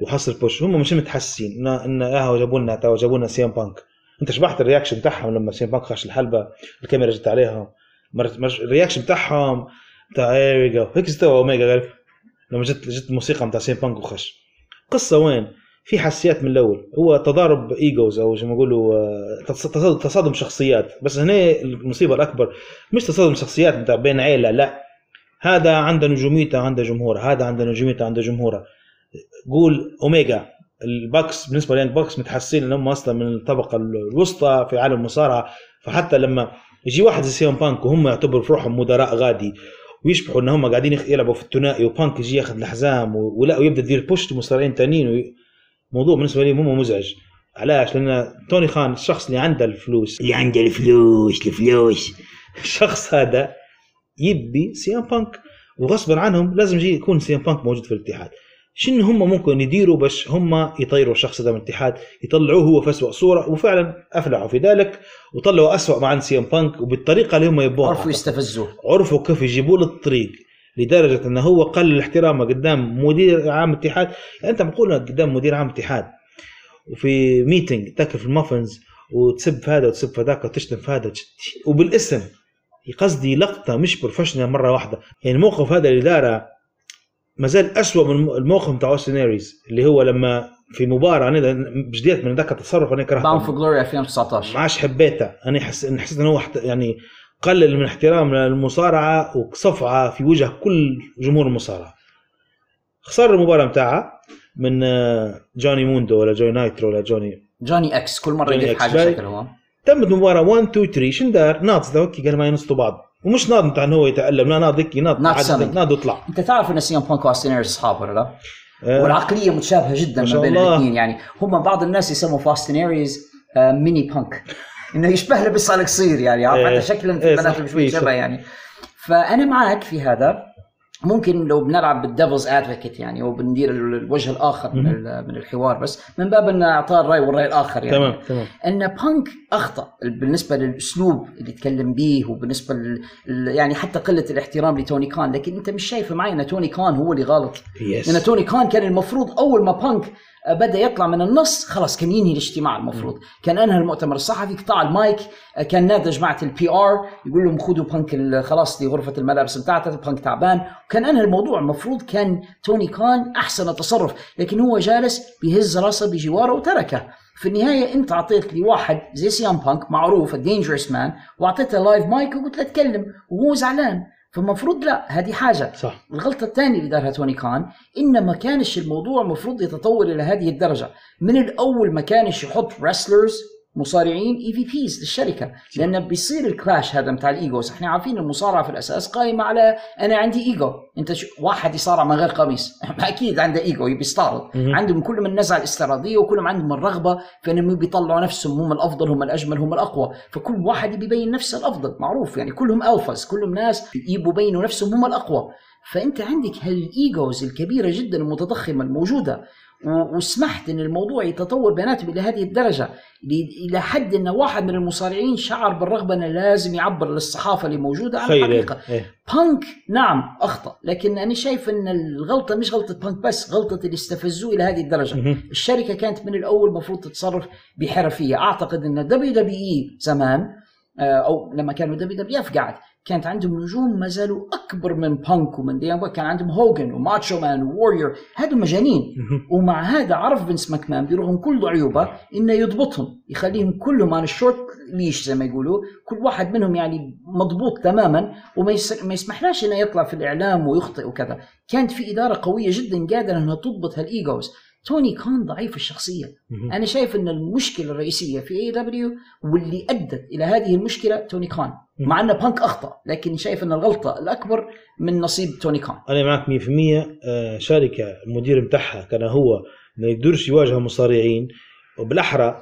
وحصل push هم مش متحسسين. ان آه جابوا لنا تو جابوا لنا سي إم بانك. أنت شبحت ال reaction بتاعهم لما سي إم بانك خش الحلبة الكاميرا جت عليهم. ال reaction بتاعهم بتاع here we go هيك استوى اوميجا قال لما جت جت الموسيقى بتاع سي إم بانك وخش. قصة وين؟ في حساسيات من الأول. هو تضارب egos أو زي ما يقولوا آه، تص- تصادم- شخصيات. بس هنا المصيبة الأكبر مش تصادم شخصيات بتاع بين عيله لا هذا عنده نجوميته عنده جمهور هذا عنده نجوميته عنده جمهورة. قول أوميجا. الباكس بالنسبة ليانج باكس متحسين إن هم أصلا من الطبقة الوسطى في عالم المصارعة. فحتى لما يجي واحد زي سي إم بانك وهم يعتبروا في روحهم مدراء غادي ويشبحوا ان هم قاعدين يلعبوا في الثنائي وبانك يجي ياخذ الحزام ولا ويبدأ يدير push لمصارعين ثانيين موضوع بالنسبة لي مو مزعج. علاش؟ لأن توني خان الشخص اللي عنده الفلوس. اللي عنده الفلوس الفلوس. الشخص هذا يبي سي إم بانك وغصبا عنهم لازم يجي يكون سي إم بانك موجود في الاتحاد. شنو هم ممكن يديروا باش هم يطيروا الشخص ده من الاتحاد يطلعوه هو في اسوء صورة وفعلا أفلحوا في ذلك وطلعوا اسوء مع سي إم بانك وبالطريقة اللي هم يبغوها. عرفوا يستفزوه. عرفوا كيف يجيبوا له الطريق لدرجة إنه هو قلل احترامه قدام مدير عام اتحاد. يعني أنت بقول قدام مدير عام اتحاد وفي meeting تاكل في ال muffins وتسب في هذا وتسب في ذاك وتشتم في هذا وبالاسم قصدي لقطة مش professional مرة واحدة. يعني الموقف هذا اللي داره ما زال اسوء من الموقف بتاع اوستن اللي هو لما في مباراة أنا بجديت من ذاك التصرف أنا باون كرهته for Glory 2019 ما عادش حبيته. أنا حس حسيت انه هو حت- يعني قلل من احترام للمصارعة وصفعة في وجه كل جمهور المصارعة. خسر المباراة بتاعها من آه، جوني موندو ولا جوني نايترو ولا جوني جوني إكس كل مرة إكس. حاجة باي. شكل هو تمت المباراه 1 2 3 شن دار ذوك قال ما ينصتوا بعض. ومش ناض بتاع إنه هو يتألم لا ناض هيك ناض ناض وطلع أنت تعرف إن سي ام بانك وأستن اريز أصحاب ولا لا؟ آه، والعقلية متشابهة جدا ما بين. الاثنين. يعني هم بعض الناس يسموا فاستن اريز آه، ميني بانك إنه يشبه له بس على قصير يعني عارف؟ إيه. حتى شكلا في إيه، البنات شبه شبه. يعني. فأنا معك في هذا. ممكن لو بنلعب بال devil's advocate يعني وبندير ال- الوجه الآخر من من الحوار بس من باب ان اعطاء الرأي والرأي الآخر يعني. تمام تمام. إن بانك أخطأ بالنسبة للأسلوب اللي تكلم به وبالنسبة لل... يعني حتى قلة الاحترام لتوني خان لكن أنت مش شايف معي إن توني خان هو اللي غلط. yes لأن توني خان كان المفروض أول ما بانك بدأ يطلع من النص خلاص كان ينهي الاجتماع المفروض. كان أنهى المؤتمر. الصحفي قطع المايك كان نادى جماعة ال PR يقول لهم خذوا بانك خلاص دي غرفة الملابس بتاعته بانك تعبان. وكان أنهى الموضوع. المفروض كان توني خان أحسن تصرف لكن هو جالس بيهز راسه بجواره وتركه. في النهاية أنت أعطيت لي واحد زي سي إم بانك معروف ال dangerous man وأعطيته live mic وقلت له اتكلم وهو زعلان. فالمفروض لا هذه حاجة. صح. الغلطة الثانية اللي دارها توني خان إن ما كانش الموضوع المفروض يتطور إلى هذه الدرجة. من الأول ما كانش يحط wrestlers مصارعين EVPs للشركة. لأن بيصير ال clash هذا بتاع ال egos إحنا عارفين المصارعة في الأساس قائمه على أنا عندي ايجو أنت شو واحد يصارع من غير قميص. أكيد عنده ايجو يبي يستعرض. عندهم كلهم النزعة الاستعراضية وكلهم عندهم الرغبة في انهم بيطلعوا نفسهم هم الأفضل هم الأجمل هم الأقوى. فكل واحد يبي يبين نفسه الأفضل معروف. يعني كلهم ألفاز كلهم ناس يبوا يبينوا نفسهم هم الأقوى. فأنت عندك هالايجوز الكبيرة جدا المتضخمة الموجودة. و- وسمحت إن الموضوع يتطور بيناتهم إلى هذه الدرجة. إلى حد إن واحد من المصارعين شعر بالرغبة إنه لازم يعبر للصحافة اللي موجودة عن الحقيقة. إيه. بانك نعم أخطأ. لكن أنا شايف إن الغلطة مش غلطة بانك بس غلطة اللي استفزوه إلى هذه الدرجة. مهم. الشركة كانت من الأول المفروض تتصرف بحرفية. أعتقد إن دبليو دبليو إي زمان آه، أو لما كانوا دبليو دبليو اف قاعد كانت عندهم نجوم ما زالوا أكبر من بانك ومن ذا يانج باكس. كان عندهم هوجن وماتشو مان وورير هذول مجانين. ومع هذا عرف فينس ماكمان برغم كل عيوبه إنه يضبطهم يخليهم كلهم على الشورت leash زي ما يقولوا. كل واحد منهم يعني مضبوط تماما وما يس... ما يسمحلاش إنه يطلع في الإعلام ويخطئ وكذا. كانت في إدارة قوية جدا قادرة إنها تضبط هال egos توني خان ضعيف الشخصية. أنا شايف إن المشكلة الرئيسية في AEW واللي أدت إلى هذه المشكلة توني خان. مع أن بانك أخطأ لكن شايف أن الغلطة الأكبر من نصيب توني خان. أنا معك 100% آه، شركه المدير بتاعها كان هو ما يقدرش يواجه مصارعين. وبالأحرى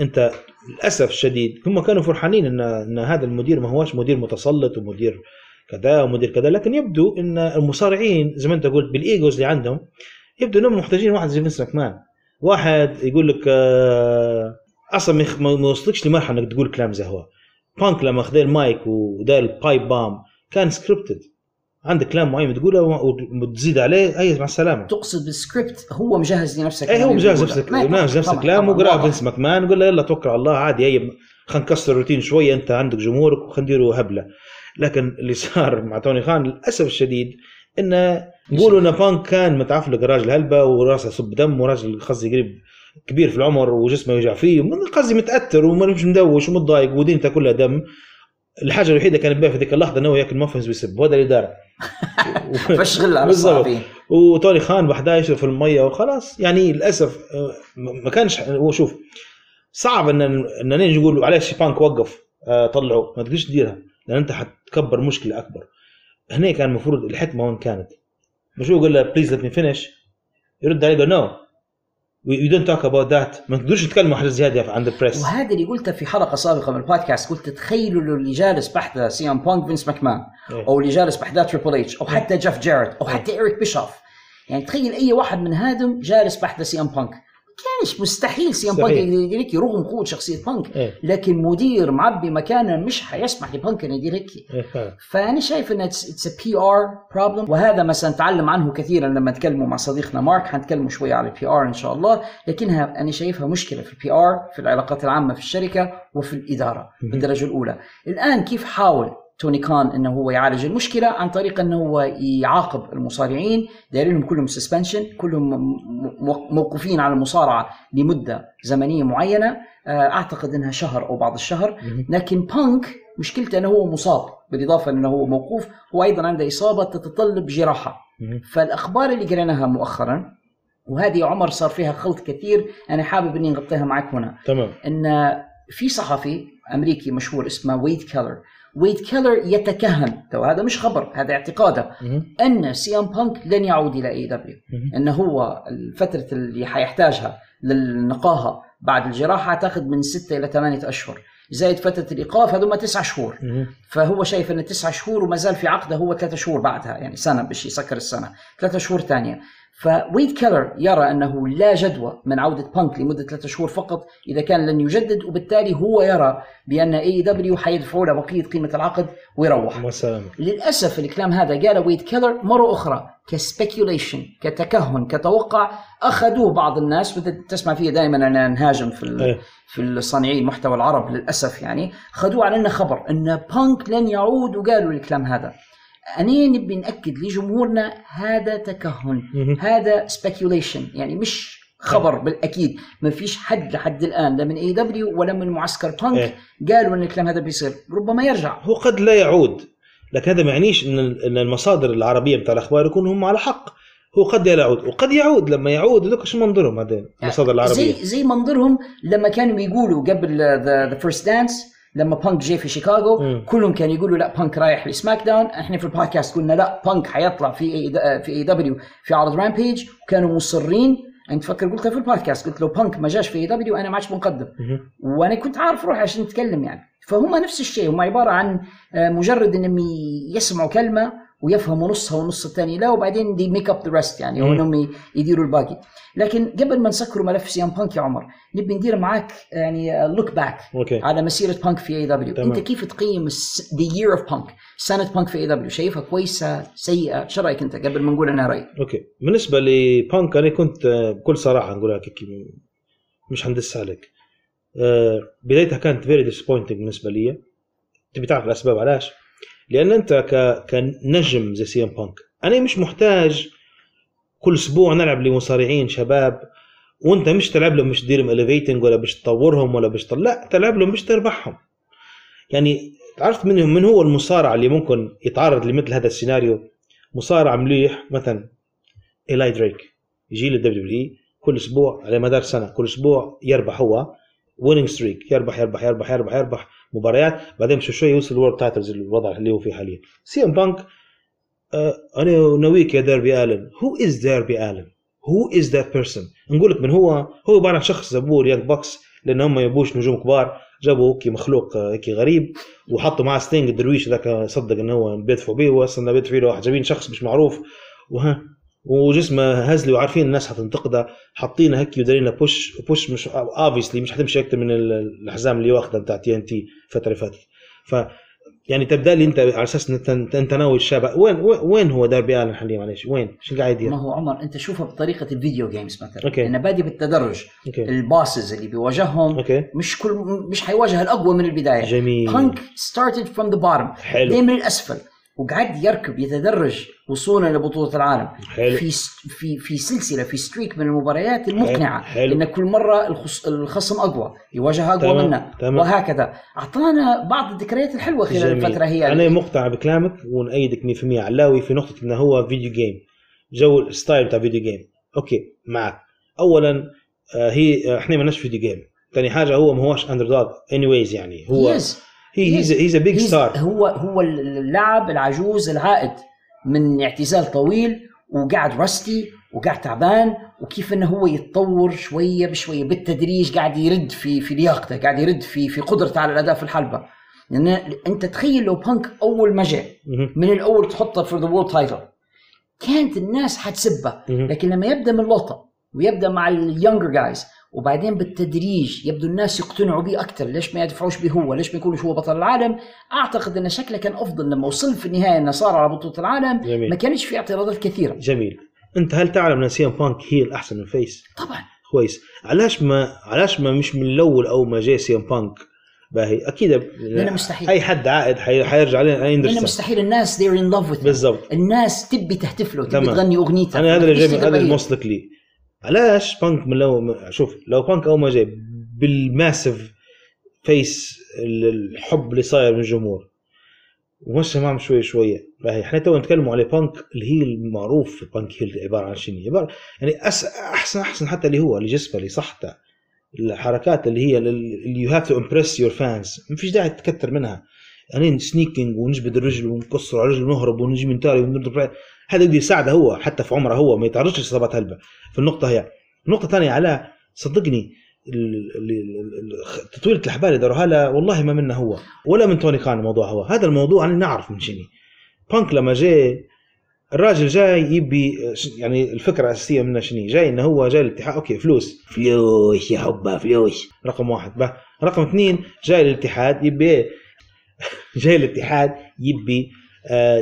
أنت للأسف الشديد هم كانوا فرحانين ان إن هذا المدير ما هوش مدير متسلط ومدير كذا ومدير كذا لكن يبدو إن المصارعين زي ما أنت قلت بال egos اللي عندهم يبدو إنهم محتاجين واحد زي فينس ماكمان واحد يقول لك آه، أصلا ما يخ- ما ما وصلكش لمرحلة إنك تقول كلام زي هو. بانك لما خذ المايك ودار ال pipe bomb كان scripted عندك كلام معين تقوله وتزيد عليه أي مع السلامة. تقصد بالسكريبت هو مجهز لنفسه اي هو كلام مجهز. نفسك مجهز نفسك كلام طبعاً، وقرأ واضح. فينس ماكمان وقال له يلا توكل على الله عادي هي خلينا نكسر الروتين شوية أنت عندك جمهورك وخلينا نديروا هبلة. لكن اللي صار مع توني خان للأسف الشديد إنه نقولوا إن بانك كان متعفلق راجل هلبه وراسه يصب دم وراجل قصدي قريب كبير في العمر وجسمه يوجع فيه قصدي متأثر ومش مدوش ومتضايق ودينته كلها دم. الحاجة الوحيدة كانت بها في ذيك اللحظة إنه يأكل muffins ويسب وهذا اللي دار. فشغل على بالضبط. وتوني خان بحداه يشرب في المية وخلاص. يعني للأسف آه، ما كانش هو شوف صعب ان إن نيجي نقول معلش بانك وقف؟ آه، طلعوا ما تقدرش تديرها لأن أنت حتكبر مشكلة أكبر. هنا كان المفروض الحكمة وين كانت؟ مش هو يقول له please let me finish يرد عليه no you don't talk about that ما تقدرش تتكلموا حاجة زياده عند البريس وهذا اللي قلته في حلقة سابقة من البودكاست قلت تخيلوا لو اللي جالس بحث سي إم بونك فينس ماكمان إيه. أو اللي جالس بحث تريبل إتش أو حتى جيف جاريت أو حتى إيريك بيشوف. يعني تخيل أي واحد من هادم جالس بحث سي إم بانك كانش مستحيل سي إم بانك يدير هيك رغم قوة شخصية بانك إيه. لكن مدير معبي مكانه مش حيسمح لبانك إنه يدير هيك إيه. فأنا شايف ان it's PR problem وهذا ما سنتعلم عنه كثيرا لما نتكلموا مع صديقنا مارك حنتكلموا شوية على ال PR إن شاء الله لكنها أنا شايفها مشكلة في ال PR في العلاقات العامة في الشركة وفي الإدارة. بالدرجة الأولى الآن كيف حاول توني خان إنه هو يعالج المشكلة عن طريق إنه هو يعاقب المصارعين. دايرين لهم كلهم suspension كلهم موقوفين على المصارعة لمدة زمنية معينة. آه، أعتقد إنها شهر أو بعض الشهر. لكن بانك مشكلته إنه هو مصاب بالإضافة إنه هو موقوف. هو أيضا عنده إصابة تتطلب جراحة. فالأخبار اللي قريناها مؤخرا وهذه عمر صار فيها خلط كثير أنا حابب إني نغطيها معك هنا. تمام. إن في صحفي أمريكي مشهور اسمه ويد كيلر ويد كيلر يتكهن. توا هذا مش خبر هذا اعتقاده. أن سي إم بانك لن يعود إلى AEW أنه هو الفترة اللي حيحتاجها للنقاهة بعد الجراحة تأخذ من ستة إلى ثمانية أشهر. زائد فترة الإيقاف هذول تسعة شهور. فهو شايف أن تسعة شهور وما زال في عقده هو ثلاثة شهور بعدها يعني سنة باش يسكر السنة. ثلاثة شهور ثانية. فويد كيلر يرى أنه لا جدوى من عودة بانك لمدة ثلاثة شهور فقط إذا كان لن يجدد وبالتالي هو يرى بأن AEW حيدفعوا له بقية قيمة العقد ويروح. السلامه للأسف الكلام هذا قاله ويد كيلر مرة أخرى ك speculation كتكهن كتوقع أخذوه بعض الناس تسمع فيه دائما أنا نهاجم في ال- إيه. في الصانعين المحتوى العرب للأسف يعني خذوه على أنه خبر أن بانك لن يعود وقالوا الكلام هذا. أنا نبي نأكد لجمهورنا هذا تكهن هذا speculation يعني مش خبر بالأكيد. ما فيش حد لحد الآن لا من AEW ولا من معسكر بانك إيه. قالوا أن الكلام هذا بيصير. ربما يرجع. هو قد لا يعود لكن هذا ما يعنيش إن إن المصادر العربية بتاع الأخبار يكونوا هم على حق. هو قد لا يعود وقد يعود. لما يعود ذوك شو منظرهم بعدين المصادر العربية؟ زي زي منظرهم لما كانوا يقولوا قبل The First Dance لما بانك جاي في شيكاغو. كلهم كانوا يقولوا لا بانك رايح لسماك داون إحنا في البودكاست قلنا لا بانك حيطلع في اي في AEW في عرض رامبيج وكانوا مصرين. أنت تفكر قلتها في البودكاست قلت لو بانك ما جاش في AEW أنا ما عادش بنقدم. وأنا كنت عارف روحي عشان نتكلم يعني. فهم نفس الشيء. هم عبارة عن آه، مجرد إنهم يسمعوا كلمة ويفهموا نصها والنص الثاني لا وبعدين they make up the rest يعني مم. وانهم ي- يديروا الباقي. لكن قبل ما نسكروا ملف سي إم بانك يا عمر نبي ندير معاك يعني look back على مسيرة بانك في AEW. أنت كيف تقيم the year of Punk سنة بانك في AEW شايفها كويسة سيئة؟ شو رأيك أنت قبل ما نقول أنا رأيي؟ Okay. بالنسبة لبانك أنا كنت بكل صراحة نقول لك هيك مش هندس عليك. آه، بدايتها كانت very disappointing بالنسبة لي. تبي تعرف الأسباب علاش؟ لأن أنت ك... كنجم زي سي إم بانك. أنا مش محتاج كل أسبوع نلعب لمصارعين شباب وأنت مش تلعب لهم مش تدير لهم elevating ولا باش تطورهم ولا باش لا تلعب لهم باش تربحهم. يعني عرفت منهم من هو المصارع اللي ممكن يتعرض لمثل هذا السيناريو؟ مصارع مليح مثلا إيلاي دريك يجي لل WWE كل أسبوع على مدار سنة كل أسبوع يربح هو. Winning streak يربح يربح يربح يربح يربح مباريات بعدين بشوي شوي يوصل ال world titles الوضع اللي هو فيه حاليا. سي إم بانك آه أنا ناويك يا ديربي آلن. هو از ديربي آلن؟ هو از ذات بيرسون نقول لك من هو. هو عبارة عن شخص زبور يانج بوكس لأن هم يبوش نجوم كبار. جابوا هيك مخلوق آه، هيك غريب. وحطوا معاه ستينج الدرويش ذاك صدق إنه هو بيدفعوا به واصلا بيدفعوا له جايبين شخص مش معروف. وها وجسمه هزلي وعارفين الناس حتنتقده حاطينه هيك ودارين بوش بوش مش اوبسلي مش حتمشي أكثر من ال- الحزام اللي واخدة بتاع تي ان تي الفترة اللي فاتت. ف يعني تبدأ لي أنت على أساس إن انت ناوي الشاب وين وين- هو داربي آلن حاليا معلش وين؟ شو قاعد يدير؟ ما هو عمر أنت شوفها بطريقة ال video games مثلا. okay. انه بادي بالتدرج. أوكي. ال bosses اللي بيواجههم okay. مش كل مش حيواجه الأقوى من البداية. جميل. بانك started from the bottom حلو. من الاسفل وقعد يركب يتدرج وصولا لبطولة العالم. حلو. في س- في في سلسلة في streak من المباريات المقنعة. حلو. إن كل مرة الخص الخصم أقوى يواجه أقوى تمام، منه تمام. وهكذا. أعطانا بعض الذكريات الحلوة خلال جميل. الفترة هي. أنا مقتنع بكلامك ونأيدك 100% علاوي في نقطة إنه هو video game جو ال style بتاع video game okay معك. اولا آه، هي آه، إحنا مالناش video game ثاني حاجة هو ما هوش underdog اني يعني. هو Yes. هي he's a big star هو هو اللاعب العجوز العائد من اعتزال طويل وقاعد rusty وقاعد تعبان وكيف إنه هو يتطور شوية بشوية بالتدريج قاعد يرد في في لياقته قاعد يرد في في قدرته على الأداء في الحلبة. لأن أنت تخيل لو بانك أول ما جاء من الأول تحطه في the world title كانت الناس حتسبه. لكن لما يبدأ من لوطه ويبدأ مع ال younger guys وبعدين بالتدريج يبدو الناس يقتنعوا به أكثر ليش ما يدفعوش به هو؟ ليش ما يكونش هو بطل العالم؟ أعتقد إن شكله كان أفضل لما وصل في النهايه إنه صار على بطولة العالم. جميل. ما كانش في اعتراضات كثيرة. جميل. أنت هل تعلم إن سي إم بانك heel أحسن من face؟ طبعا. كويس. علاش ما علاش ما مش من الأول اول ما جاي سي إم بانك؟ باهي. أكيد لأنه مستحيل. أي حد عائد حي- حيرجع علينا لأنه يندرسون مستحيل. الناس they're in love with. بالضبط. الناس تبي تهتف له تبي. تغني اغنيته أنا هذا اللي جاي هذا اللي. موصلك لي. علاش بانك من لو شوف لو بانك أول ما جاي بالماسف فيس الحب اللي صاير من الجمهور ومشى معهم شوي شوية؟ باهي إحنا تو نتكلموا على بانك اللي هي المعروف في بانك هيل عبارة عن شنو؟ عباره يعني أس احسن أحسن حتى اللي هو اللي جسمه اللي صحته الحركات اللي هي اللي you have to impress your fans ما فيش داعي تكتر منها. يعني sneaking ونجبد الرجل ونكسر على الرجل ونهرب ونجي من تالي ونضرب هذا يقدر يساعده هو حتى في عمره هو ما يتعرضش لإصابات هلبة. في النقطة هي النقطه الثانية علاء صدقني ال- ال- ال- ال- تطويله الأحبال اللي داروها له والله ما منه هو. ولا من توني كان الموضوع هو. هذا الموضوع أنا نعرف من شنو بانك لما جاي الراجل جاي يبي يعني الفكرة الأساسية منه شنو جاي إنه هو جاي الاتحاد okay فلوس. فلوس يا حبة فلوس. رقم واحد. بقى. رقم اثنين جاي الاتحاد يبي إيه؟ جاي الاتحاد يبي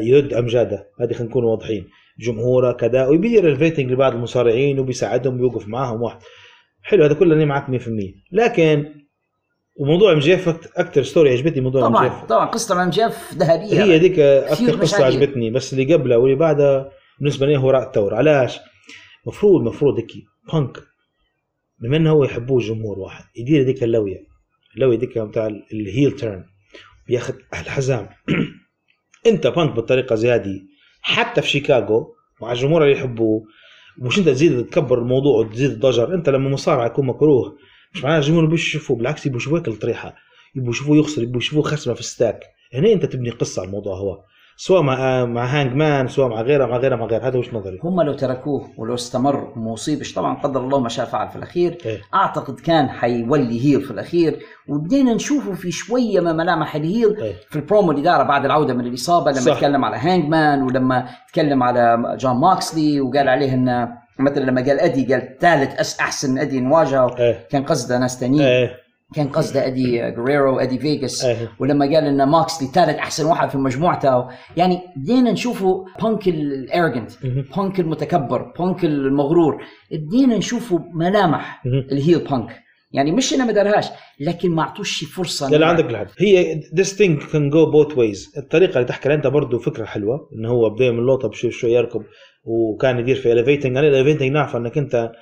يرد امجاده هذه خلينا نكون واضحين. جمهورة كذا ويبي يدير ال feuding لبعض المصارعين وبيساعدهم ويوقف معاهم واحد. حلو هذا كله أنا معك 100% لكن وموضوع MJF أكثر story عجبتني موضوع MJ طبعا F طبعا قصة MJF ذهبية. هي ديك أكثر قصة. عجبتني. بس اللي قبلها واللي بعدها بالنسبة لي هو راء الثور علاش؟ مفروض مفروض هيك بانك بما إنه هو يحبوه الجمهور واحد يدير ديك اللوية. اللوية ديك بتاع ال heel turn بياخذ الحزام. انت بانك بالطريقة زي هذه حتى في شيكاغو مع الجمهور اللي يحبوه مش انت تزيد تكبر الموضوع وتزيد الضجر انت لما مصارع يكون مكروه مش معناه الجمهور بيش يشوفوه بالعكس يبغوا يشوفوه ياكل طريحه يبغوا يشوفوه يخسر يبغوا يشوفوه خسمة في الستاك. هنا انت تبني قصة على الموضوع هو. سواء مع مع Hangman سواء مع غيره مع غيره مع غيره. هذا وجهة نظري؟ هم لو تركوه ولو استمر وما اصيبش طبعا قدر الله ما شاء فعل في الأخير. إيه. أعتقد كان حيولي heel في الأخير. وبدينا نشوفه في شوية من ملامح ال heel إيه. في البرومو اللي داره بعد العودة من الإصابة لما صح. تكلم على Hangman ولما تكلم على جون موكسلي وقال عليه انه مثلا لما قال إدي قال ثالث أحسن إدي نواجهه. إيه. كان قصده ناس ثانيين إيه. كان قصده إدي جريرو إدي فيجاس أيه. ولما قال إن موكسلي ثالث أحسن واحد في مجموعته يعني بدينا نشوفه بانك ال arrogant. بانك المتكبر بانك المغرور. بدينا نشوفه ملامح. ال heel بانك يعني مش إنه ما دارهاش لكن ما اعطوش فرصة لا عندك الحق هي this thing can go both ways. الطريقة اللي تحكي أنت برضه فكرة حلوة إنه هو بدأ من اللوطه بشوي شوي يركض وكان يدير في elevating. يعني elevating نعرف إنك أنت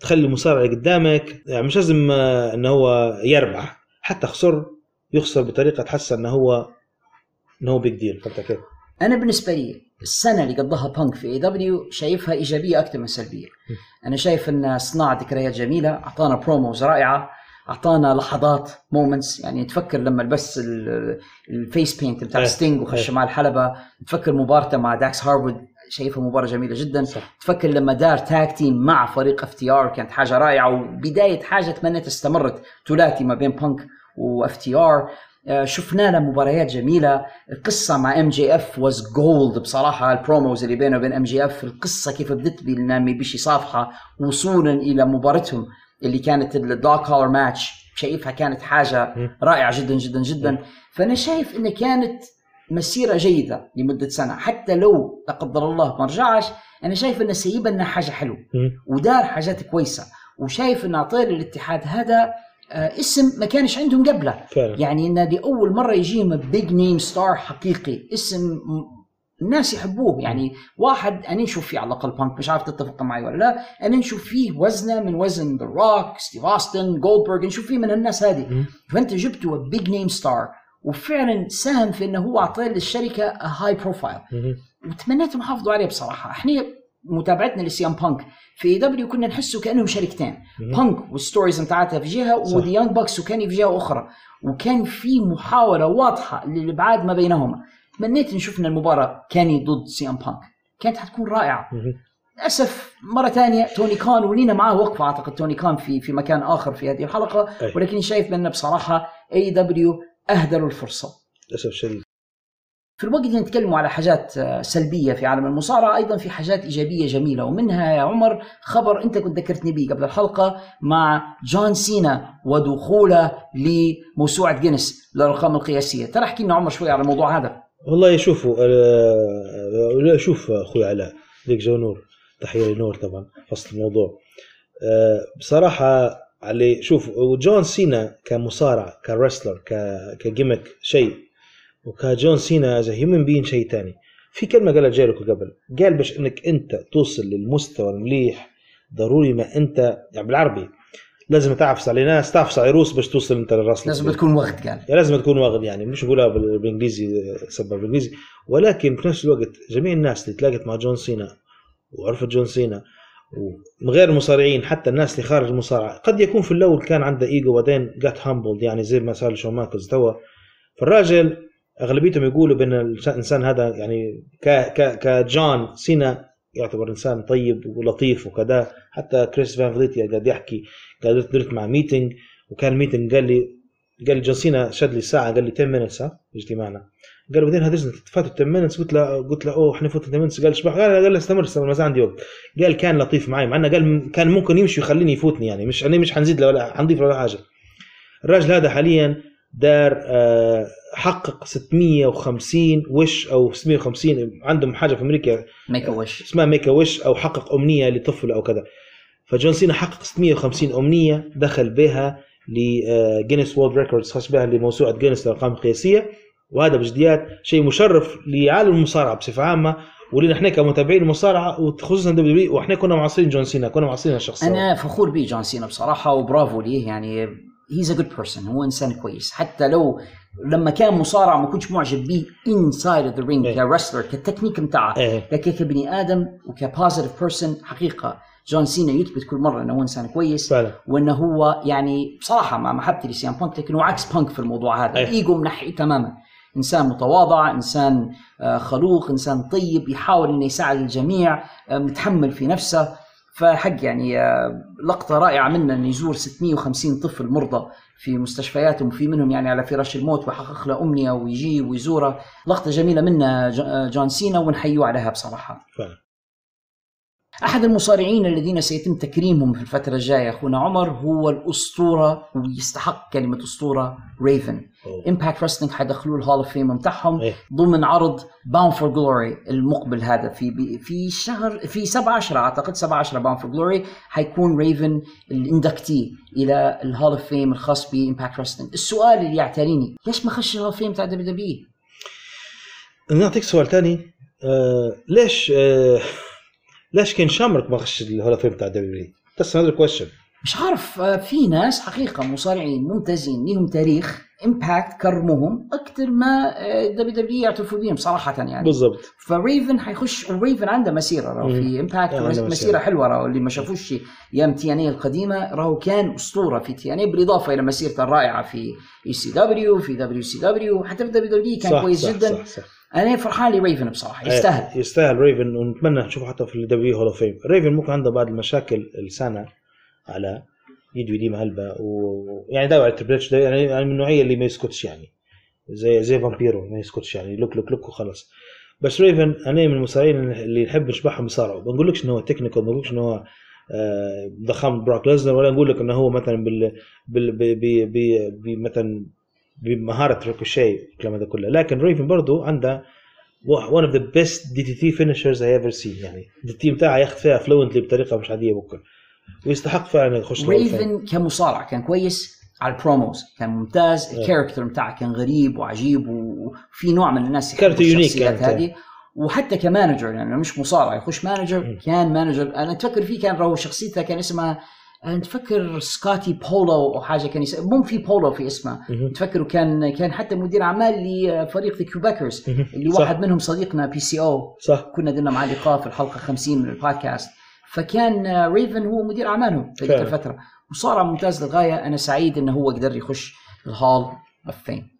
تخلي المصارع اللي قدامك يعني مش لازم آه، إنه هو يربح حتى خسر يخسر بطريقة تحس إنه هو إنه هو big deal فهمت كيف؟ أنا بالنسبة لي السنة اللي قضاها بانك في AEW شايفها إيجابية أكثر من سلبية أنا شايف إن صناعة ذكريات جميلة أعطانا promos رائعة أعطانا لحظات moments يعني تفكر لما لبس ال- ال face paint بتاع إيه. ستينج وخش إيه. مع الحلبة تفكر مبارته مع داكس هاروود شايفها مباراة جميلة جدا. صح. تفكر لما دار tag team مع فريق FTR كانت حاجة رائعة وبداية حاجة تمنيت استمرت ثلاثي ما بين بانك و FTR شفنا له مباريات جميلة. القصة مع MJF was gold بصراحة. ال promos اللي بينه وبين MJF القصة كيف بدت بأنه ما يبيش يصافحه وصولا إلى مباراتهم اللي كانت ال dog collar match شايفها كانت حاجة رائعة جدا جدا جدا. فأنا شايف انه كانت مسيرة جيدة لمدة سنة. حتى لو لا قدر الله ما رجعش أنا شايف انه سيب لنا حاجة حلوة ودار حاجات كويسة وشايف انه اعطى للاتحاد هذا آه، اسم ما كانش عندهم قبله. فعلا. يعني انه لاول مرة يجيهم big name star حقيقي اسم الناس يحبوه. يعني واحد أنا نشوف فيه على الأقل بانك مش عارف تتفق معي ولا لا. أنا نشوف فيه وزنه من وزن ذا روك ستيف اوستن جولدبرغ نشوف فيه من الناس هذه. فأنت جبته big name star وفعلا ساهم في إنه هو اعطى للشركة high profile وتمنيتهم يحافظوا عليه بصراحة. إحنا متابعتنا لسي ام بانك. في AEW كنا نحسه كأنهم شركتين. بانك وال stories بتاعتها في جهة. و The Young Bucks وكان في جهة أخرى. وكان في محاولة واضحة للإبعاد ما بينهما. تمنيت نشوفنا المباراة كيني ضد سي ام بانك. كانت حتكون رائعة. للأسف مرة ثانية توني كان ولينا معاه وقفة. أعتقد توني كان في في مكان آخر في هذه الحلقة. ولكن شايف بأن بصراحة AEW اهدروا الفرصة. للأسف شديد في الوقت اللي نتكلموا على حاجات آه، سلبية في عالم المصارعة أيضا في حاجات إيجابية جميلة ومنها يا عمر خبر أنت كنت ذكرتني به قبل الحلقة مع جون سينا ودخوله لموسوعة جينيس للأرقام القياسية. ترى احكي لنا عمر شوي على الموضوع هذا. والله شوفوا آه، لا شوف أخوي علاء ديك جو نور تحية لنور طبعا فصل الموضوع. آه، على شوف جون سينا كمصارع ك wrestler ك gimmick شيء. وكجون سينا as human being شيء تاني. في كلمة قالها جيريكو قبل. قال باش إنك أنت توصل للمستوى المليح ضروري ما أنت يعني بالعربي لازم تعفس على ناس تعفس على روس باش توصل أنت للراس لازم تكون وقت قال. يعني لازم تكون واخد يعني مش بقولها بال- بالإنجليزي سبب بالإنجليزي. ولكن في نفس الوقت جميع الناس اللي تلاقت مع جون سينا وعرفت جون سينا ومن غير المصارعين حتى الناس اللي خارج المصارعة. قد يكون في الأول كان عنده إيجو وبعدين جات humbled يعني زي ما صار شون مايكلز توا فالراجل أغلبيتهم يقولوا بأن الانسان هذا يعني ك ك كجون سينا يعتبر إنسان طيب ولطيف وكذا. حتى كريس فان فليت قاعد يحكي قاعد درت مع meeting وكان meeting قال لي قال لي جون سينا شد لي ساعه قال لي 10 minutes ها اجتماعنا قال بعدين هذا فاتوا 10 minutes قلت له قلت له oh إحنا فوت 10 minutes قال شبح قال قال استمر استمر ما عندي وقت. قال كان لطيف معي مع إنه قال كان ممكن يمشي ويخليني يفوتني يعني. مش أنا مش حنزيد له ولا حنضيف له ولا حاجة. الراجل هذا حاليا دار آه، حقق 650 wish أو 650 عندهم حاجة في أمريكا Make-A-Wish اسمها Make-A-Wish أو حقق أمنية لطفل أو كذا. فجون سينا حقق 650 أمنية دخل بها ل Guinness World Records خش بها لموسوعة جينيس للارقام القياسيه وهذا بجديات شيء مشرف لعالم المصارعة بصفة عامة ولنا إحنا كمتابعين المصارعه وخصوصا W وإحنا كنا معاصرين جون سينا كنا معاصرين الشخص أنا فخور به جون سينا بصراحة وبرافو ليه يعني he's a good person هو إنسان كويس حتى لو لما كان مصارع ما كنتش معجب به inside the ring. ك wrestler كال technique بتاعه إيه. لكن كبني آدم وك positive person حقيقة جون سينا يثبت كل مرة إنه هو إنسان كويس فعلا وإنه هو يعني بصراحة مع محبتي ل CM Punk لكن هو عكس بانك في الموضوع هذا أي. إيجو منحي تماما إنسان متواضع إنسان آه، خلوق إنسان طيب يحاول إنه يساعد الجميع آه، متحمل في نفسه. فحق يعني آه، لقطة رائعة منه إنه يزور 650 طفل مرضى في مستشفياتهم وفي منهم يعني على فراش الموت ويحقق له أمنية ويجي ويزوره. لقطة جميلة منه جون سينا ونحييه عليها بصراحة. فعلا. أحد المصارعين الذين سيتم تكريمهم في الفترة الجاية أخونا عمر هو الأسطورة ويستحق كلمة أسطورة ريفن. Impact Wrestling حيدخلوه ال Hall of Fame بتاعهم إيه. ضمن عرض Bound for Glory المقبل هذا في في شهر في 7 10 أعتقد 7 10 Bound for Glory حيكون ريفن ال inductee إلى ال Hall of Fame الخاص ب Impact Wrestling السؤال اللي يعتريني ليش ما خش ال Hall of Fame بتاع WW نعطيك سؤال ثاني آه ليش آه ليش Ken Shamrock ما خش ال Hall of Fame بتاع W بس هذا ال question مش عارف آه، في ناس حقيقة مصارعين ممتازين لهم تاريخ Impact كرموهم أكثر ما WW يعترفوا بهم صراحة يعني. بالضبط. فريفن حيخش وريفن عنده مسيرة راهو. في Impact عنده مسيرة. حلوة راهو. اللي ما شافوش أيام TNA القديمة راهو كان أسطورة في TNA بالإضافة إلى مسيرته الرائعة في ECW في WCW حتى في WW كان صح كويس صح جدا. صح صح. أنا فرحان لريفن بصراحة يستاهل. آه، يستاهل ريفن ونتمنى نشوفه حتى في ال W Hall of Fame ريفن ممكن عنده بعض المشاكل لسانه على يد ويدي مهلبة ويعني داوي على تريبل اتش ده يعني يعني من النوعية اللي ما يسكتش يعني. زي زي فامبيرو ما يسكتش يعني. لوك لوك لوك وخلاص. بس ريفن أنا من المصارعين اللي نحب نشبحهم بيصارعوا ما نقولكش إنه هو technical ما نقولكش إنه هو ضخامه براك ليزنر ولا نقول لك إنه هو مثلا بال بال ب- ب- مثلا بمهارة ريكوشي الكلام هذا كله. لكن ريفن برضه عنده one of the best DDT finishers I ever seen يعني. التيم بتاعه ياخذ فيها fluently بطريقة مش عادية ممكن. ويستحق فعلا يخش. ريفن كمصارع كان كويس على ال promos كان ممتاز إيه. ال character بتاعه كان غريب وعجيب وفي نوع من الناس character unique كانت. هذه وحتى ك manager يعني مش مصارع يخش manager كان manager أنا أتفكر فيه كان راهو شخصيته كان اسمها أنا تفكر سكوتي بولو أو حاجة كان يس... مو في بولو في اسمه مهم. تفكر كان كان حتى مدير أعمال لفريق The Quebecers مهم. اللي صح. واحد منهم صديقنا PCO صح كنا درنا معاه لقاء في الحلقة 50 من البودكاست فكان ريفن هو مدير أعمالهم في فعلا. الفترة. وصار ممتاز للغاية. أنا سعيد إنه هو قدر يخش ال Hall of Fame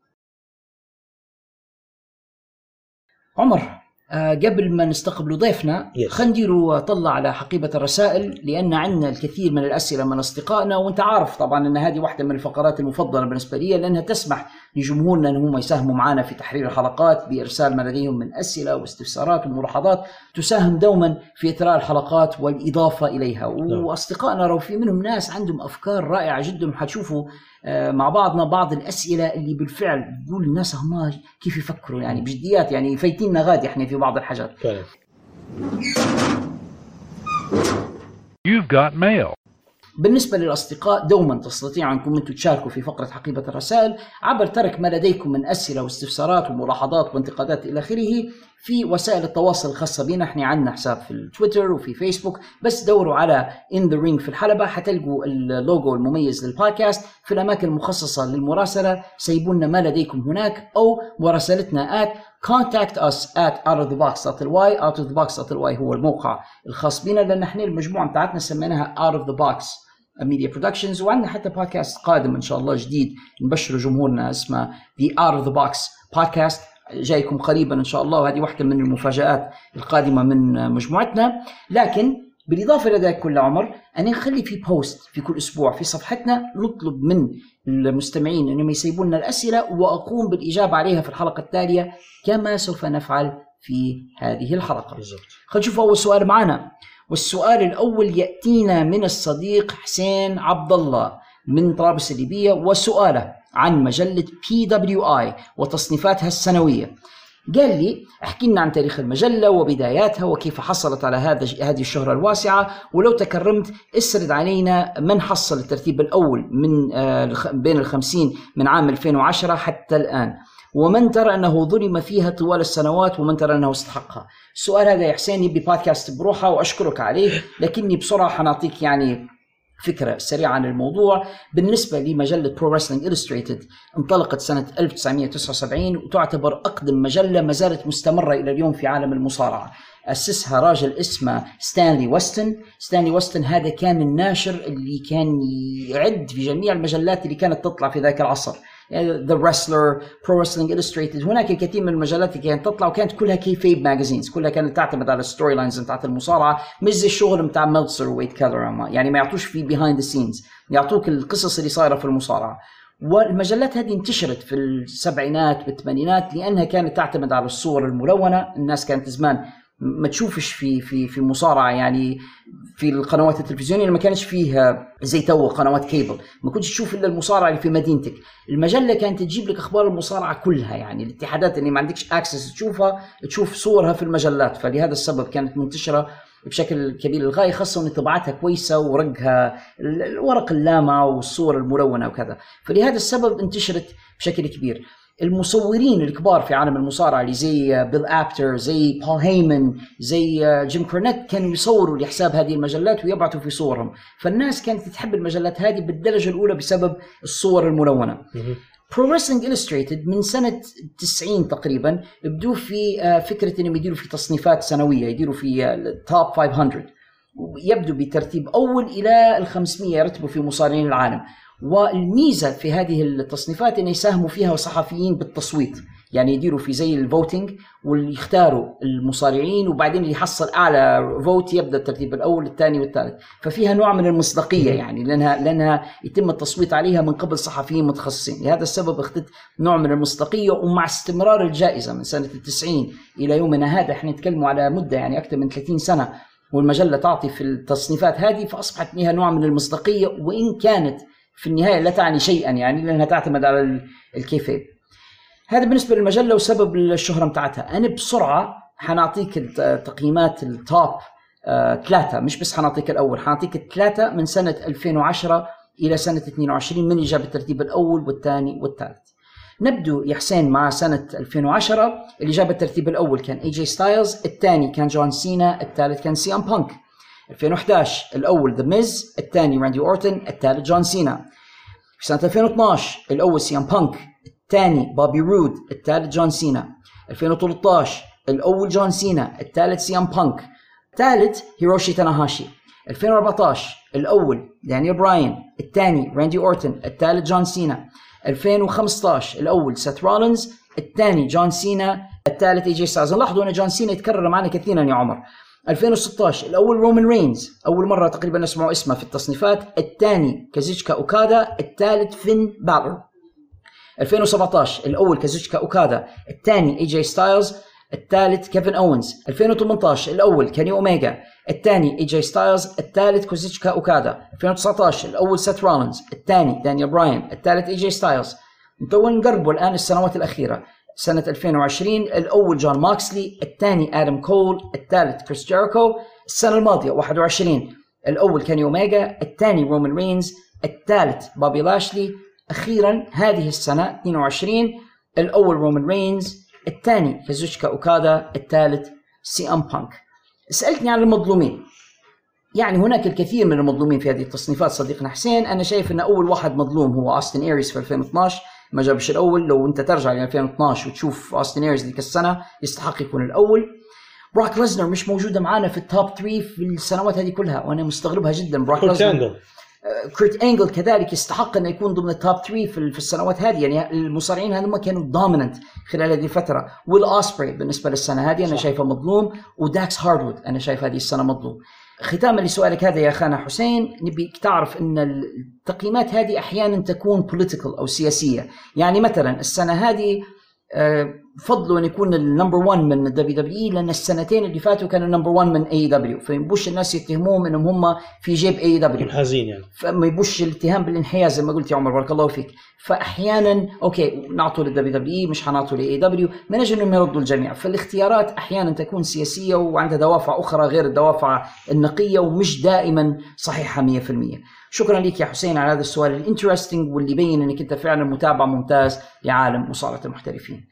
عمر. قبل ما نستقبل ضيفنا Yes. خلينا نديروا طلع على حقيبة الرسائل لأن عندنا الكثير من الأسئلة من أصدقائنا وأنت عارف طبعا أن هذه واحدة من الفقرات المفضلة بالنسبة لي لأنها تسمح لجمهورنا أن هم يساهموا معنا في تحرير الحلقات بإرسال ما لديهم من أسئلة واستفسارات وملاحظات تساهم دوما في إثراء الحلقات والإضافة إليها وأصدقائنا لو في منهم ناس عندهم أفكار رائعة جدا وحتشوفوا آه، مع بعضنا بعض الأسئلة اللي بالفعل يقول الناس هم كيف يفكروا يعني بجديات يعني فايتيننا غادي إحنا في بعض الحاجات. فعلا You've got mail. بالنسبة للأصدقاء دوما تستطيعوا أنكم أنتم تشاركوا في فقرة حقيبة الرسائل عبر ترك ما لديكم من أسئلة واستفسارات وملاحظات وانتقادات إلى آخره. في وسائل التواصل الخاصة بنا. إحنا عندنا حساب في التويتر وفي فيسبوك. بس دوروا على In the Ring في الحلبة. حتلقوا اللوجو المميز للبودكاست. في الأماكن المخصصة للمراسلة سيبوا لنا ما لديكم هناك أو مراسلتنا at contact us at out of the box.ly out of the box.ly هو الموقع الخاص بنا. لأن إحنا المجموعة بتاعتنا سميناها Out of the Box Media Productions وعندنا حتى بودكاست قادم إن شاء الله جديد. نبشر جمهورنا اسمه The Out of the Box Podcast جايكم قريبا إن شاء الله وهذه واحدة من المفاجآت القادمة من مجموعتنا لكن بالإضافة لذلك كل عمر ان نخلي في post في كل أسبوع في صفحتنا نطلب من المستمعين إنهم يسيبوا لنا الأسئلة وأقوم بالإجابة عليها في الحلقة التالية كما سوف نفعل في هذه الحلقة. بالضبط. خلينا نشوف أول سؤال معنا والسؤال الأول يأتينا من الصديق حسين عبد الله من طرابلس الليبية وسؤاله عن مجلة PWI وتصنيفاتها السنوية. قال لي احكي لنا عن تاريخ المجلة وبداياتها وكيف حصلت على هذا هذه الشهرة الواسعة ولو تكرمت اسرد علينا من حصل الترتيب الأول من آه بين الخمسين من عام 2010 حتى الآن ومن ترى أنه ظلم فيها طوال السنوات ومن ترى أنه استحقها السؤال هذا يا حسين يبي بودكاست بروحة وأشكرك عليه لكني بسرعة حنعطيك يعني فكرة سريعة عن الموضوع. بالنسبة لمجلة Pro Wrestling Illustrated انطلقت سنة 1979 وتعتبر أقدم مجلة ما زالت مستمرة إلى اليوم في عالم المصارعة. أسسها راجل اسمه ستانلي ويستن ستانلي ويستن هذا كان الناشر اللي كان يعد في جميع المجلات اللي كانت تطلع في ذاك العصر. The Wrestler Pro Wrestling Illustrated هناك الكثير من المجلات اللي كانت تطلع وكانت كلها kayfabe magazines كلها كانت تعتمد على ال storylines بتاعت المصارعة مش زي الشغل بتاع ميلتسر وويد كيلر يعني ما يعطوش في behind the scenes يعطوك القصص اللي صايرة في المصارعة. والمجلات هذه انتشرت في السبعينات والثمانينات لأنها كانت تعتمد على الصور الملونة. الناس كانت زمان ما تشوفش في في في مصارعة يعني في القنوات التلفزيونية ما كانش فيها زي تو قنوات كيبل. ما كنتش تشوف إلا المصارعة اللي في مدينتك. المجلة كانت تجيب لك أخبار المصارعة كلها يعني الاتحادات اللي ما عندكش access تشوفها تشوف صورها في المجلات. فلهذا السبب كانت منتشرة بشكل كبير. للغايه خاصة إن طباعتها كويسة ورقها الورق اللامع والصور الملونة وكذا. فلهذا السبب انتشرت بشكل كبير. المصورين الكبار في عالم المصارعة اللي زي بيل ابتر زي بول هيمن زي جيم كورنيت كانوا يصوروا لحساب هذه المجلات ويبعثوا في صورهم. فالناس كانت تحب المجلات هذه بالدرجة الأولى بسبب الصور الملونة. Pro Wrestling Illustrated من سنة 90 تقريبا بدوا في فكرة إنهم يديروا في تصنيفات سنوية يديروا في ال top 500 يبدو بترتيب أول إلى ال 500 يرتبوا في مصارعين العالم. والميزة في هذه التصنيفات انه يساهموا فيها صحفيين بالتصويت. يعني يديروا في زي ال voting واللي يختاروا المصارعين وبعدين اللي يحصل أعلى vote يبدأ الترتيب الأول الثاني والثالث. ففيها نوع من المصداقية يعني لانها لأنها يتم التصويت عليها من قبل صحفيين متخصصين. لهذا السبب اخذت نوع من المصداقية ومع استمرار الجائزة من سنة التسعين إلى يومنا هذا. إحنا نتكلم على مدة يعني أكثر من 30 سنة والمجلة تعطي في التصنيفات هذه فأصبحت فيها نوع من المصداقية. وإن كانت في النهاية لا تعني شيئا يعني لأنها تعتمد على الكيفيب هذا بالنسبة للمجله وسبب الشهرة بتاعتها أنا بسرعة حنعطيك تقييمات ال top آه، ثلاثة. مش بس حنعطيك الأول حنعطيك الثلاثة من سنة 2010 إلى سنة 22 من جاب الترتيب الأول والثاني والثالث. نبدو يا حسين مع سنة 2010 اللي جاب الترتيب الأول كان اي جي ستايلز الثاني كان جون سينا الثالث كان سي ام بانك 2011 الأول ذا ميز الثاني راندي أورتن الثالث جون سينا في سنة 2012 الأول سي ام بانك الثاني بوبي رود الثالث جون سينا 2013 الأول جون سينا الثالث سي ام بانك الثالث هيروشي تاناهاشي 2014 الأول دانيال براين الثاني راندي أورتن الثالث جون سينا 2015 الأول سيث رولينز الثاني جون سينا الثالث اي جي ستايلز لاحظوا إن جون سينا يتكرر معنا كثيرا يا عمر. 2016 الأول رومان رينز أول مرة تقريبا نسمعوا اسمه في التصنيفات الثاني كازيتشكا أوكادا الثالث فين بالر 2017 الأول كازوتشكا أوكادا الثاني اي جي ستايلز الثالث كيفن اونز 2018 الأول كيني اوميجا الثاني اي جي ستايلز الثالث كوزيتشكا أوكادا. 2019 الأول سيث رولينز الثاني دانيال براين الثالث اي جي ستايلز تو نقربوا الآن السنوات الأخيرة؟ سنة 2020 الأول جون موكسلي الثاني آدم كول الثالث كريس جيريكو السنة الماضية 21 الأول كيني اوميجا الثاني رومان رينز الثالث بابي لاشلي أخيرا هذه السنة 22 الأول رومان رينز الثاني كازوشكا أوكادا الثالث سي أم بانك. سألتني عن المظلومين. يعني هناك الكثير من المظلومين في هذه التصنيفات صديقنا حسين. أنا شايف إن أول واحد مظلوم هو اوستن ايريس في 2012 ما جابش الأول. لو أنت ترجع ل 2012 وتشوف اوستن ايريس ذيك السنة يستحق يكون الأول. بروك ليسنر مش موجودة معنا في ال top 3 في السنوات هذه كلها وأنا مستغربها جدا. بروك ليسنر. كريت انجل كذلك يستحق انه يكون ضمن ال top 3 في في السنوات هذه. يعني المصارعين هذول كانوا dominant خلال هذه الفترة. ويل اوسبري بالنسبة للسنة هذه أنا شايفه مظلوم وداكس هاردوود أنا شايف هذه السنة مظلوم. ختاما لسؤالك هذا يا أخانا حسين نبيك تعرف إن التقييمات هذه أحيانا تكون political أو سياسية. يعني مثلا السنة هذه آه، فضلوا أن يكون ال number 1 من ال WWE لأن السنتين اللي فاتوا كانوا ال number 1 من AEW فيبوش الناس يتهموهم إنهم هم في جيب AEW منحازين يعني. فما يبوش الاتهام بالانحياز زي ما قلت يا عمر بارك الله فيك. فاحيانا okay نعطوا لل WWE مش حنعطوا ل AEW من أجل إنهم يردوا الجميع. فالاختيارات أحيانا تكون سياسية وعندها دوافع أخرى غير الدوافع النقية ومش دائما صحيحة 100% شكرا لك يا حسين على هذا السؤال ال interesting واللي يبين إنك أنت فعلا متابع ممتاز لعالم مصارعه المحترفين.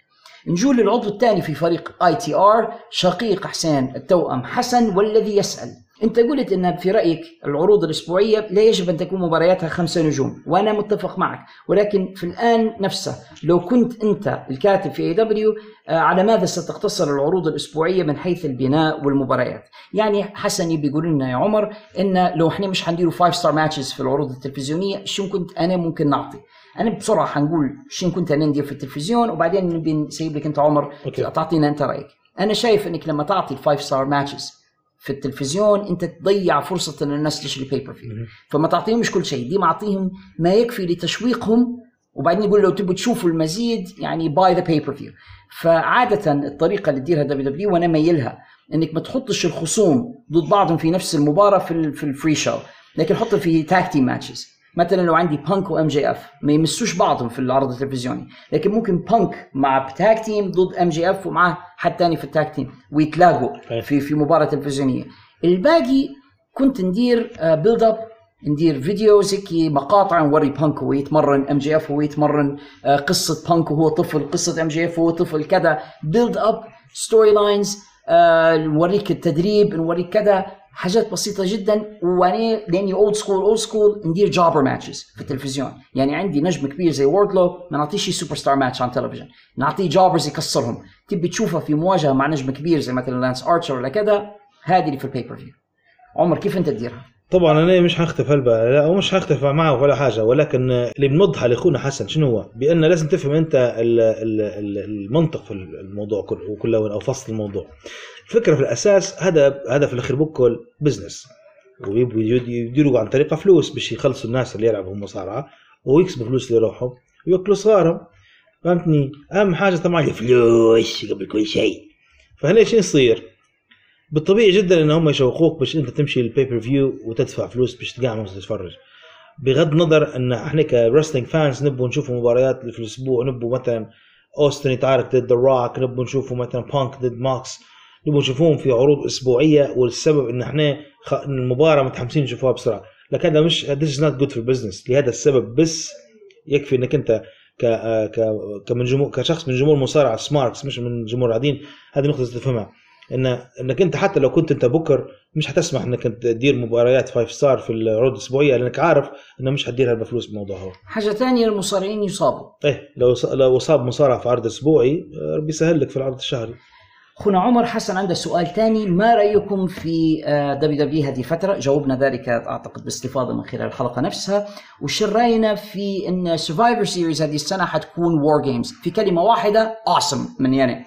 نجو للعضو الثاني في فريق ITR شقيق حسين التوأم حسن والذي يسأل. أنت قلت إن في رأيك العروض الأسبوعية لا يجب أن تكون مبارياتها خمسة نجوم وأنا متفق معك. ولكن في الآن نفسه لو كنت أنت الكاتب في AEW على ماذا ستقتصر العروض الأسبوعية من حيث البناء والمباريات؟ يعني حسن يبي يقول لنا يا عمر إن لو إحنا مش حنديروا five star matches في العروض التلفزيونية شو كنت أنا ممكن نعطي؟ أنا بسرعة حنقول شو كنت أنا ندير في التلفزيون وبعدين نبي نسيب لك أنت عمر okay. تعطينا أنت رأيك. أنا شايف إنك لما تعطي ال five star matches في التلفزيون أنت تضيع فرصة إن الناس تشتري pay-per-view فما تعطيهمش كل شيء دي معطيهم ما يكفي لتشويقهم وبعدين يقول لو تبوا تشوفوا المزيد يعني buy the pay-per-view فعادة الطريقة اللي تديرها WWE وأنا ميلها إنك ما تحطش الخصوم ضد بعضهم في نفس المباراة في ال- في ال free show لكن حط في tag team matches مثلا لو عندي بانك و MJF ما يمسوش بعضهم في العرض التلفزيوني لكن ممكن بانك مع tag team ضد MJF ومعاه حد ثاني في ال tag team ويتلاقوا في في مباراة تلفزيونية. الباقي كنت ندير build up ندير videos هيك مقاطع نوري بانك وهو يتمرن MJF وهو يتمرن آه، قصة بانك وهو طفل قصة MJF وهو طفل كذا. build up story lines نوريك التدريب نوريك كذا. حاجات بسيطة جدا وأنا لأني old school old school ندير jobber matches في التلفزيون يعني عندي نجم كبير زي ووردلو ما نعطيش superstar match على التلفزيون نعطيه jobbers يكسرهم تبي تشوفها في مواجهة مع نجم كبير زي مثلا لانس ارشر ولا كذا هذه اللي في ال pay-per-view عمر كيف أنت تديرها؟ طبعا أنا مش هختلف هلبا لا ومش هختلف معه ولا حاجة ولكن اللي بنوضحها لأخونا حسن شنو هو؟ بأن لازم تفهم أنت ال- ال- ال- المنطق في الموضوع كله كله أو فصل الموضوع. الفكرة في الأساس هذا هذا في الأخير بكل business ويبوا يديروا عن طريقة فلوس باش يخلصوا الناس اللي يلعبوا مصارعة ويكسبوا فلوس لروحهم ويأكلوا صغارهم فهمتني؟ أهم حاجة طبعا الفلوس قبل كل شيء. فهنا شو يصير؟ بالطبيعي جدا إن هم يشوقوك باش أنت تمشي لل pay-per-view وتدفع فلوس باش تقعد تتفرج بغض النظر إن إحنا ك wrestling fans نبوا نشوفوا مباريات في الأسبوع نبوا مثلا اوستن يتعارك ضد روك نبوا نشوفوا مثلا بانك ضد ماكس نبوا نشوفوهم في عروض أسبوعية والسبب إن إحنا خ... إن المباراة متحمسين نشوفوها بسرعة. لكن هذا مش this is not good for business. لهذا السبب بس يكفي إنك أنت ك ك كمن جمهور كشخص من جمهور مصارعة smarks مش من جمهور عاديين هذه نقطة تفهمها. ان إنك أنت حتى لو كنت أنت بكر مش هتسمح إنك أنت تدير مباريات five star في العروض الأسبوعية لأنك عارف إنه مش هتديرها بفلوس بالموضوع هو. حاجة ثانية المصارعين يصابوا. إيه لو لو أصاب مصارع في عرض أسبوعي ربي يسهل لك في العرض الشهري. اخونا عمر حسن عنده سؤال ثاني ما رأيكم في WWE هذه الفترة جاوبنا ذلك أعتقد باستفاضة من خلال الحلقة نفسها. وش رأينا في إن Survivor Series هذه السنة حتكون War Games في كلمة واحدة awesome من يعني.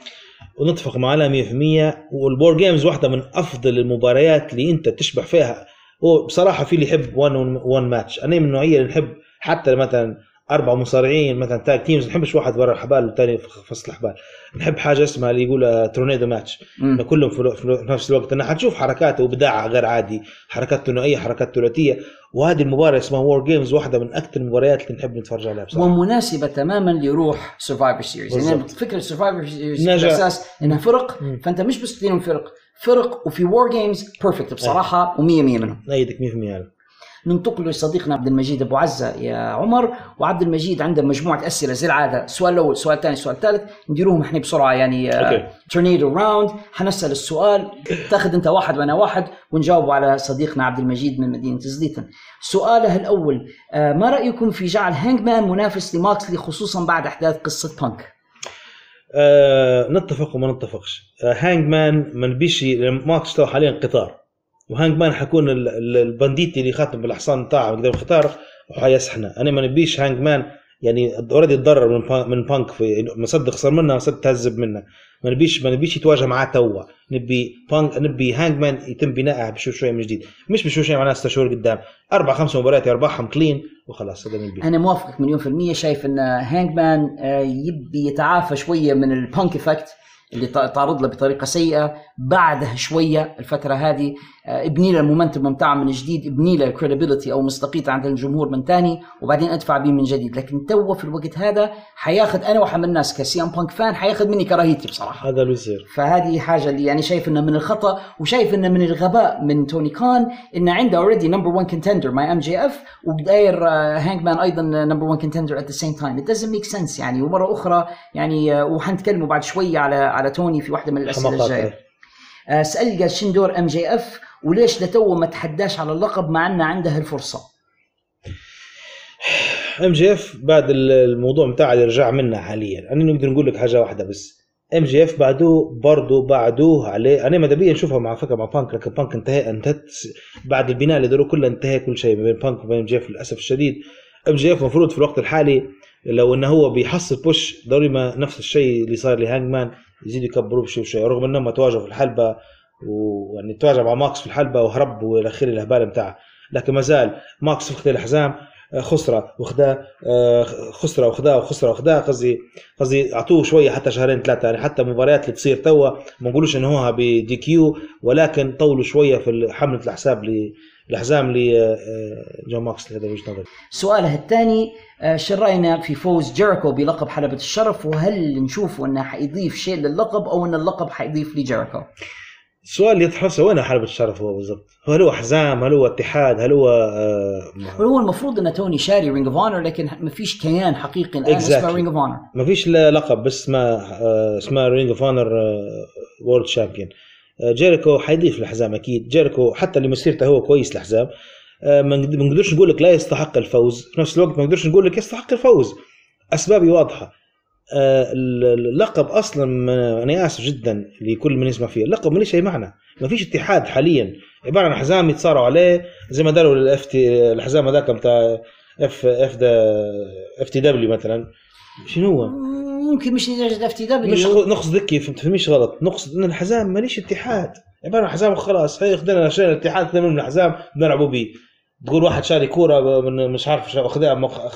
ونتفق معنا 100% وال War Games واحدة من أفضل المباريات اللي أنت تشبع فيها. هو بصراحة في اللي يحب one on one match أنا من النوعية اللي نحب حتى مثلا أربع مصارعين مثلا tag teams ما نحبش واحد برا الحبال والثاني في فصل الحبال. نحب حاجة اسمها اللي يقول tornado match. إن كلهم في نفس الوقت. انها حتشوف حركات وابداع غير عادي. حركات ثنائية حركات ثلاثية. وهذه المباراة اسمها War Games واحدة من أكثر المباريات اللي نحب نتفرج عليها بصراحة. ومناسبة تماما لروح Survivor Series يعني. فكرة Survivor Series. بالاساس إنها فرق. فأنت مش بس تديرهم فرق. فرق وفي War Games perfect بصراحة و100 100 منهم. نأيدك 100% هذا ننتقل لصديقنا عبد المجيد أبو عزة يا عمر وعبد المجيد عنده مجموعة أسئلة زي العادة. السؤال الأول السؤال الثاني السؤال الثالث نديروهم إحنا بسرعة يعني. tornado round حنسأل السؤال. تأخذ أنت واحد وأنا واحد ونجاوب على صديقنا عبد المجيد من مدينة زليتن سؤاله الأول آه، ما رأيكم في جعل هانجمان منافس لموكسلي خصوصا بعد أحداث قصة بانك آه نتفق وما نتفقش. آه هانج مان ما نبيش موكس توا حاليا قطار. وهانج مان حيكون ال- ال- البنديتي اللي خاتم بالحصان بتاعه قدام القطار وحيسحنا أنا ما نبيش هانج مان يعني already تضرر من من بانك في مصدق خسر منه مصدق تهذب منه. ما نبيش ما نبيش يتواجه معاه توا. نبي بانك نبي هانج مان يتم بنائه بشوي شوي من جديد. مش بشوي شوي معناها ست شهور قدام. أربع خمس مباريات يربحهم clean وخلاص هذا نبيه أنا موافقك مليون في المية. شايف إن هانجمان آه، يبي يتعافى شوية من ال Punk effect اللي تعرض له بطريقة سيئة. بعدها شوية الفترة هذه آه، ابني له ال momentum بتاعه من جديد ابني له credibility أو مصداقيته عند الجمهور من ثاني وبعدين أدفع به من جديد. لكن تو في الوقت هذا حياخذ أنا وأحد من الناس ك CM Punk fan حياخذ مني كراهيتي بصراحة. هذا اللي يصير. فهذه حاجة اللي يعني شايف إنه من الخطأ وشايف إنه من الغباء من توني خان إنه عنده already number 1 contender مع MJF وبداير هانج مان أيضا number 1 contender at the same time it doesn't make sense يعني. ومرة أخرى يعني آه، وحنتكلموا بعد شوية على على توني في واحدة من الأسئلة الجاية. آه، سأل قال شن دور MJF وليش لتو ما تحداش على اللقب مع إنه عنده الفرصة؟ MJF بعد ال- الموضوع بتاع اللي رجع منه حاليا. أنا نقدر نقول لك حاجة واحدة بس. MJF بعدوه برضه بعدوه عليه. أنا ماذا بيا نشوفها مع فكرة مع بانك لكن بانك انتهى انتهت بعد البناء اللي داروه كله انتهى كل شيء بين بانك وبين MJF للأسف الشديد. MJF المفروض في الوقت الحالي لو إنه هو بيحصل بوش ضروري ما نفس الشيء اللي صار لهانج مان يزيدوا يكبروه بشيء وشيء رغم إنهم تواجهوا في الحلبة ويعني تواجه مع ماكس في الحلبة وهرب وإلى آخره الهباله بتاعه. لكن ما زال ماكس فقد الحزام آه، خسرة وخداه آه، خسرة وخداه وخسرة وخداه قصدي قصدي أعطوه شوية حتى شهرين ثلاثة. يعني حتى مباريات اللي تصير توا ما نقولوش إنه هو بدي كيو ولكن طولوا شوية في حملة الحساب الحزام لجون ماكس هذا وجهة نظري. سؤاله الثاني آه، شو رأينا في فوز جيريكو بلقب حلبة الشرف؟ وهل نشوف أنه حيضيف شيء للقب أو أن اللقب حيضيف لجيريكو؟ السؤال اللي يطرح وين حلبة الشرف هو بالضبط؟ هل هو حزام هل هو اتحاد؟ هل هو آه هو المفروض أن توني شاري Ring of Honor لكن ما فيش كيان حقيقي الآن اسمه Exactly. Ring of Honor ما فيش لقب بس اسمها آه، اسمها Ring of Honor World Champion جيريكو حيضيف الحزام أكيد. جيريكو حتى اللي مسيرته هو كويس الحزام آه، ما نقد- ما نقدرش نقول لك لا يستحق الفوز. في نفس الوقت ما نقدرش نقول لك يستحق الفوز. أسبابي واضحة. آه، اللقب أصلا أنا آسف جدا لكل من يسمع فيه اللقب ماليش أي معنى. ما فيش اتحاد حاليا. عبارة عن حزام يتصارعوا عليه. زي ما داروا ال FT الحزام هذاك بتاع F F FTW مثلا. شنو هو؟ ممكن مش لدرجه FT مش نقصد هكي فهمت فهميش غلط. نقصد إن الحزام ماليش اتحاد. عبارة عن حزام وخلاص. هي خدنا شيء الاتحاد من الحزام بنلعبوا بيه. تقول واحد شاري كورة من مش عارف خدها مق...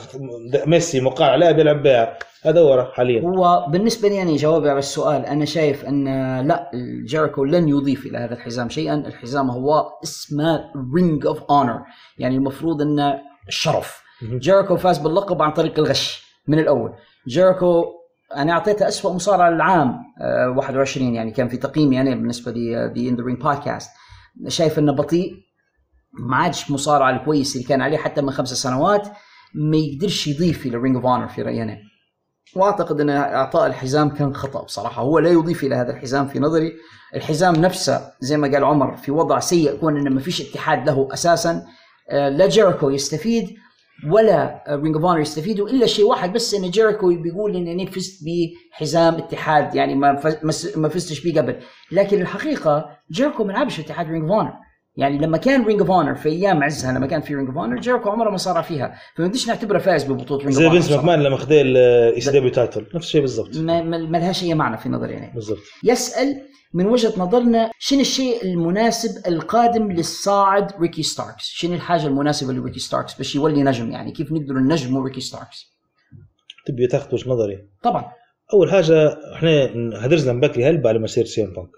ميسي مقال عليها بيلعب بها. هذا هو حاليا. هو بالنسبة لي يعني جوابي على السؤال أنا شايف أن لا جيريكو لن يضيف إلى هذا الحزام شيئا. الحزام هو اسمه Ring of Honor يعني المفروض أنه الشرف جيريكو فاز باللقب عن طريق الغش من الأول. جيريكو أنا أعطيته اسوء مصارع العام آه، 21 يعني كان في تقييمي أنا بالنسبة لي The In The Ring Podcast شايف إنه بطيء ما عادش مصارع الكويس اللي كان عليه حتى من خمس سنوات ما يقدرش يضيف إلى Ring of Honor في رأيي أنا. وأعتقد إن إعطاء الحزام كان خطأ بصراحة هو لا يضيف إلى هذا الحزام في نظري. الحزام نفسه زي ما قال عمر في وضع سيء كون انه ما فيش اتحاد له أساسا آه، لا جيريكو يستفيد ولا Ring of Honor يستفيدوا إلا شيء واحد بس إن جيريكو بيقول إن أنا فزت بحزام اتحاد يعني ما ما فزتش بيه قبل. لكن الحقيقة جيريكو ما لعبش اتحاد Ring of Honor يعني لما كان Ring of Honor في أيام عزها لما كان في Ring of Honor جيريكو عمره ما صارع فيها. فما بديش نعتبره فاز ببطولة Ring زي of فينس Honor ماكمان لما خذ الاي سي دبليو تايتل نفس الشيء بالضبط. ما لهاش أي معنى في نظري يعني. بالضبط. يسأل من وجهة نظرنا شنو الشيء المناسب القادم للصاعد ريكي ستاركس؟ شنو الحاجة المناسبة لريكي ستاركس باش يولي نجم يعني؟ كيف نقدر ننجمه ريكي ستاركس؟ تبي تاخذ وجهة نظري؟ طبعا. أول حاجة إحنا هدرزنا من بكري هلبة على مسيره سي ام بانك.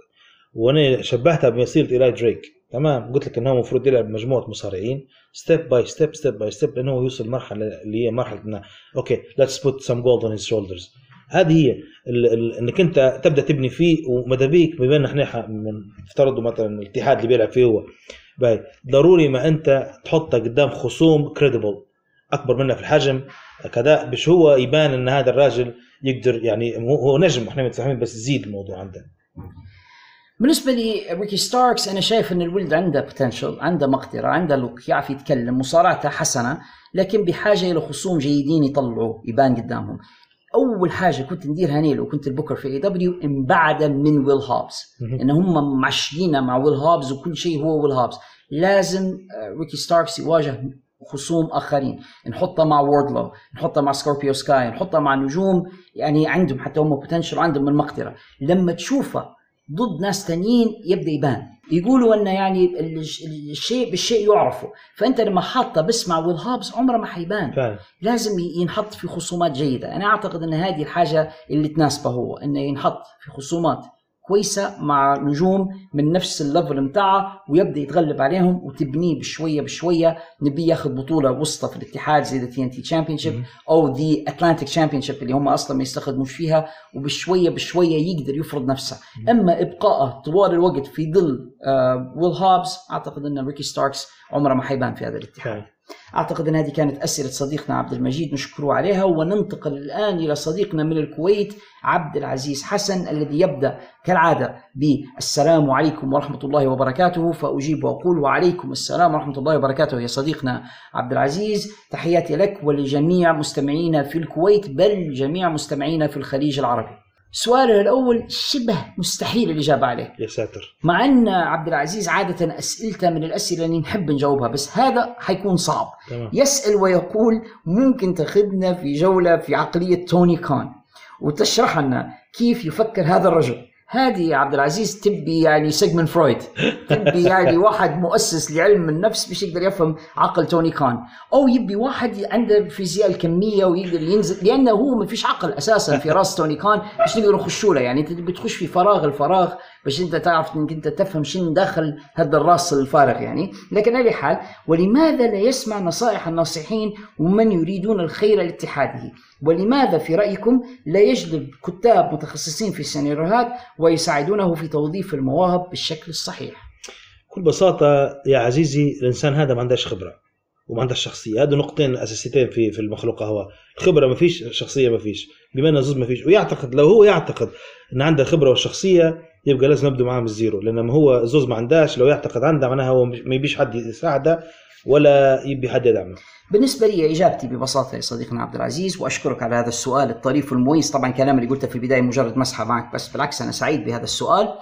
وأنا شبهتها بمسيرة إيلاي دريك. تمام؟ قلت لك انه المفروض يلعب مجموعة مصارعين step by step step by step لأنه هو يوصل مرحلة اللي هي مرحلة إنه okay let's put some gold on his shoulders هذه هي. انك انت تبدأ تبني فيه وماذا بيك بما ان إحنا من افترضوا مثلا الاتحاد اللي بيلعب فيه هو. باهي ضروري ما انت تحطه قدام خصوم credible أكبر منه في الحجم. كذا باش هو يبان إن هذا الراجل يقدر يعني هو نجم إحنا متفاهمين بس يزيد الموضوع عنده بالنسبة لي ريكي ستاركس أنا شايف إن الولد عنده potential عنده مقدرة عنده look يعرف يتكلم مصارعته حسنة لكن بحاجة إلى خصوم جيدين يطلعوه يبان قدامهم. أول حاجة كنت نديرها أنا لو كنت البوكر في AEW انبعد من ويل هابز إن هم معشقين مع ويل هابز وكل شيء هو ويل هابز لازم آه، ريكي ستاركس يواجه خصوم آخرين. نحطه مع ووردلو نحطه مع سكوربيو سكاي نحطه مع نجوم يعني عندهم حتى هم potential عندهم المقدرة. لما تشوفه ضد ناس تانيين يبدأ يبان. يقولوا انه يعني الش- الشيء بالشيء يعرفه. فأنت لما حاطه بس مع ويل هابز عمره ما حيبان. فعلا. لازم ينحط في خصومات جيدة. أنا أعتقد إن هذه الحاجة اللي تناسبه هو إنه ينحط في خصومات كويسة مع نجوم من نفس ال level متاعه ويبدأ يتغلب عليهم وتبنيه بشوية بشوية. نبي ياخذ بطولة وسطى في الاتحاد زي the TNT Championship أو the Atlantic Championship اللي هم أصلا ما يستخدموش فيها وبشوية بشوية يقدر يفرض نفسه. أما إبقائه طوال الوقت في ظل آه ويل هابز أعتقد إن ريكي ستاركس عمره ما حيبان في هذا الاتحاد. أعتقد أن هذه كانت أسئلة صديقنا عبد المجيد نشكره عليها وننتقل الآن إلى صديقنا من الكويت عبد العزيز حسن الذي يبدأ كالعادة بالسلام عليكم ورحمة الله وبركاته. فأجيب وأقول وعليكم السلام ورحمة الله وبركاته يا صديقنا عبد العزيز. تحياتي لك ولجميع مستمعينا في الكويت بل جميع مستمعينا في الخليج العربي. سؤاله الأول شبه مستحيل الاجابه عليه. يا ساتر. مع أن عبد العزيز عادة أسئلته من الأسئلة اللي نحب نجاوبها بس هذا حيكون صعب. تمام. يسأل ويقول ممكن تأخذنا في جولة في عقلية توني كان وتشرح لنا كيف يفكر هذا الرجل. هذه يا عبد العزيز تبي يعني سيجموند فرويد تبي يعني واحد مؤسس لعلم النفس باش يقدر يفهم عقل توني كان. أو يبي واحد عنده الفيزياء الكمية ويقدر ينزل لأنه هو ما فيش عقل أساسا في راس توني كان باش نقدر نخشوا له. يعني أنت تبي تخش في فراغ الفراغ باش أنت تعرف إنك أنت تفهم شنو داخل هذا الراس الفارغ يعني. لكن على حال ولماذا لا يسمع نصائح الناصحين ومن يريدون الخير لاتحاده؟ ولماذا في رأيكم لا يجلب كتاب متخصصين في السيناريوهات ويساعدونه في توظيف المواهب بالشكل الصحيح. بكل بساطة يا عزيزي الإنسان هذا ما عندهش خبرة وما عندهش شخصية. هذا نقطتين أساسيتين في في المخلوق هو. الخبره ما فيش الشخصيه ما فيش. بما أن زوز ما فيش ويعتقد لو هو يعتقد إن عنده خبرة والشخصيه يبقى لازم نبدأ معاه من الزيرو. لأن ما هو زوز ما عندهاش لو يعتقد عنده معناها هو ما يبيش حد يساعده ولا يبي حد يدعمه. بالنسبة لي إجابتي ببساطة يا صديقنا عبد العزيز وأشكرك على هذا السؤال الطريف والمميز. طبعا كلام اللي قلته في البداية مجرد مسحة معك بس بالعكس أنا سعيد بهذا السؤال.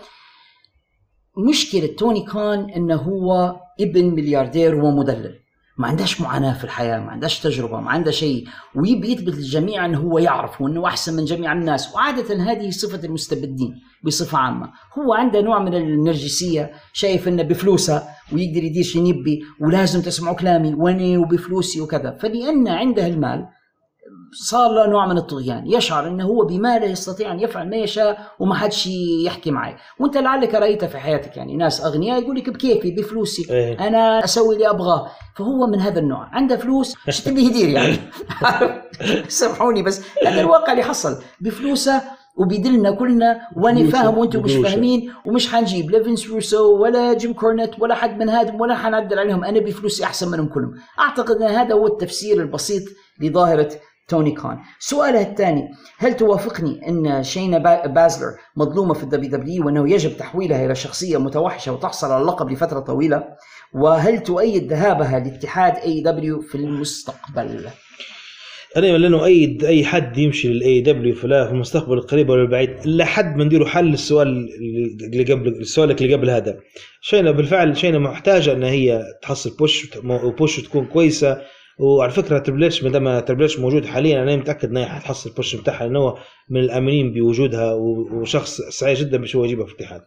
مشكلة توني كان أنه هو ابن ملياردير ومدلل. ما عندهاش معاناة في الحياة ما عندهاش تجربة ما عنده شيء. ويبي يثبت للجميع أنه هو يعرف وأنه أحسن من جميع الناس. وعادة هذه صفة المستبدين بصفة عامة. هو عنده نوع من النرجسية شايف أنه بفلوسه ويقدر يدير شي يبي ولازم تسمعوا كلامي وأنا وبفلوسي وكذا. فلأن عنده المال صار له نوع من الطغيان. يشعر إنه هو بماله يستطيع أن يفعل ما يشاء وما حدش يحكي معي. وأنت لعلك رأيت في حياتك يعني ناس أغنياء يقول لك بكيفي بفلوسي. إيه. أنا أسوي اللي أبغاه. فهو من هذا النوع. عنده فلوس؟ إيش تبي يدير يعني. سامحوني بس هذا الواقع اللي حصل. بفلوسه وبيدلنا كلنا وأنا فاهم وأنتم مش. فاهمين. ومش حنجيب لا فينس روسو ولا جيم كورنت ولا حد من هذا ولا حنعدل عليهم. أنا بفلوسي أحسن منهم كلهم. أعتقد إن هذا هو التفسير البسيط لظاهرة توني كان. سؤاله الثاني هل توافقني إن شينا با- بازلر مظلومة في ال WW وأنه يجب تحويلها إلى شخصية متوحشة وتحصل على اللقب لفترة طويلة؟ وهل تؤيد ذهابها لاتحاد AEW في المستقبل؟ أنا لا نؤيد أي حد يمشي لل AEW في لا- المستقبل القريب ولا البعيد. الا حد ما نديروا حل للسؤال اللي قبل سؤالك اللي قبل هذا. شينا بالفعل شينا محتاجة إن هي تحصل push و push تكون كويسة. وعلى فكرة تريبل اتش ما دام تريبل اتش موجود حاليا أنا متأكد ان هي حتحصل ال push بتاعها لأنه هو من المؤمنين بوجودها وشخص سعيد جدا باش هو يجيبها في الاتحاد.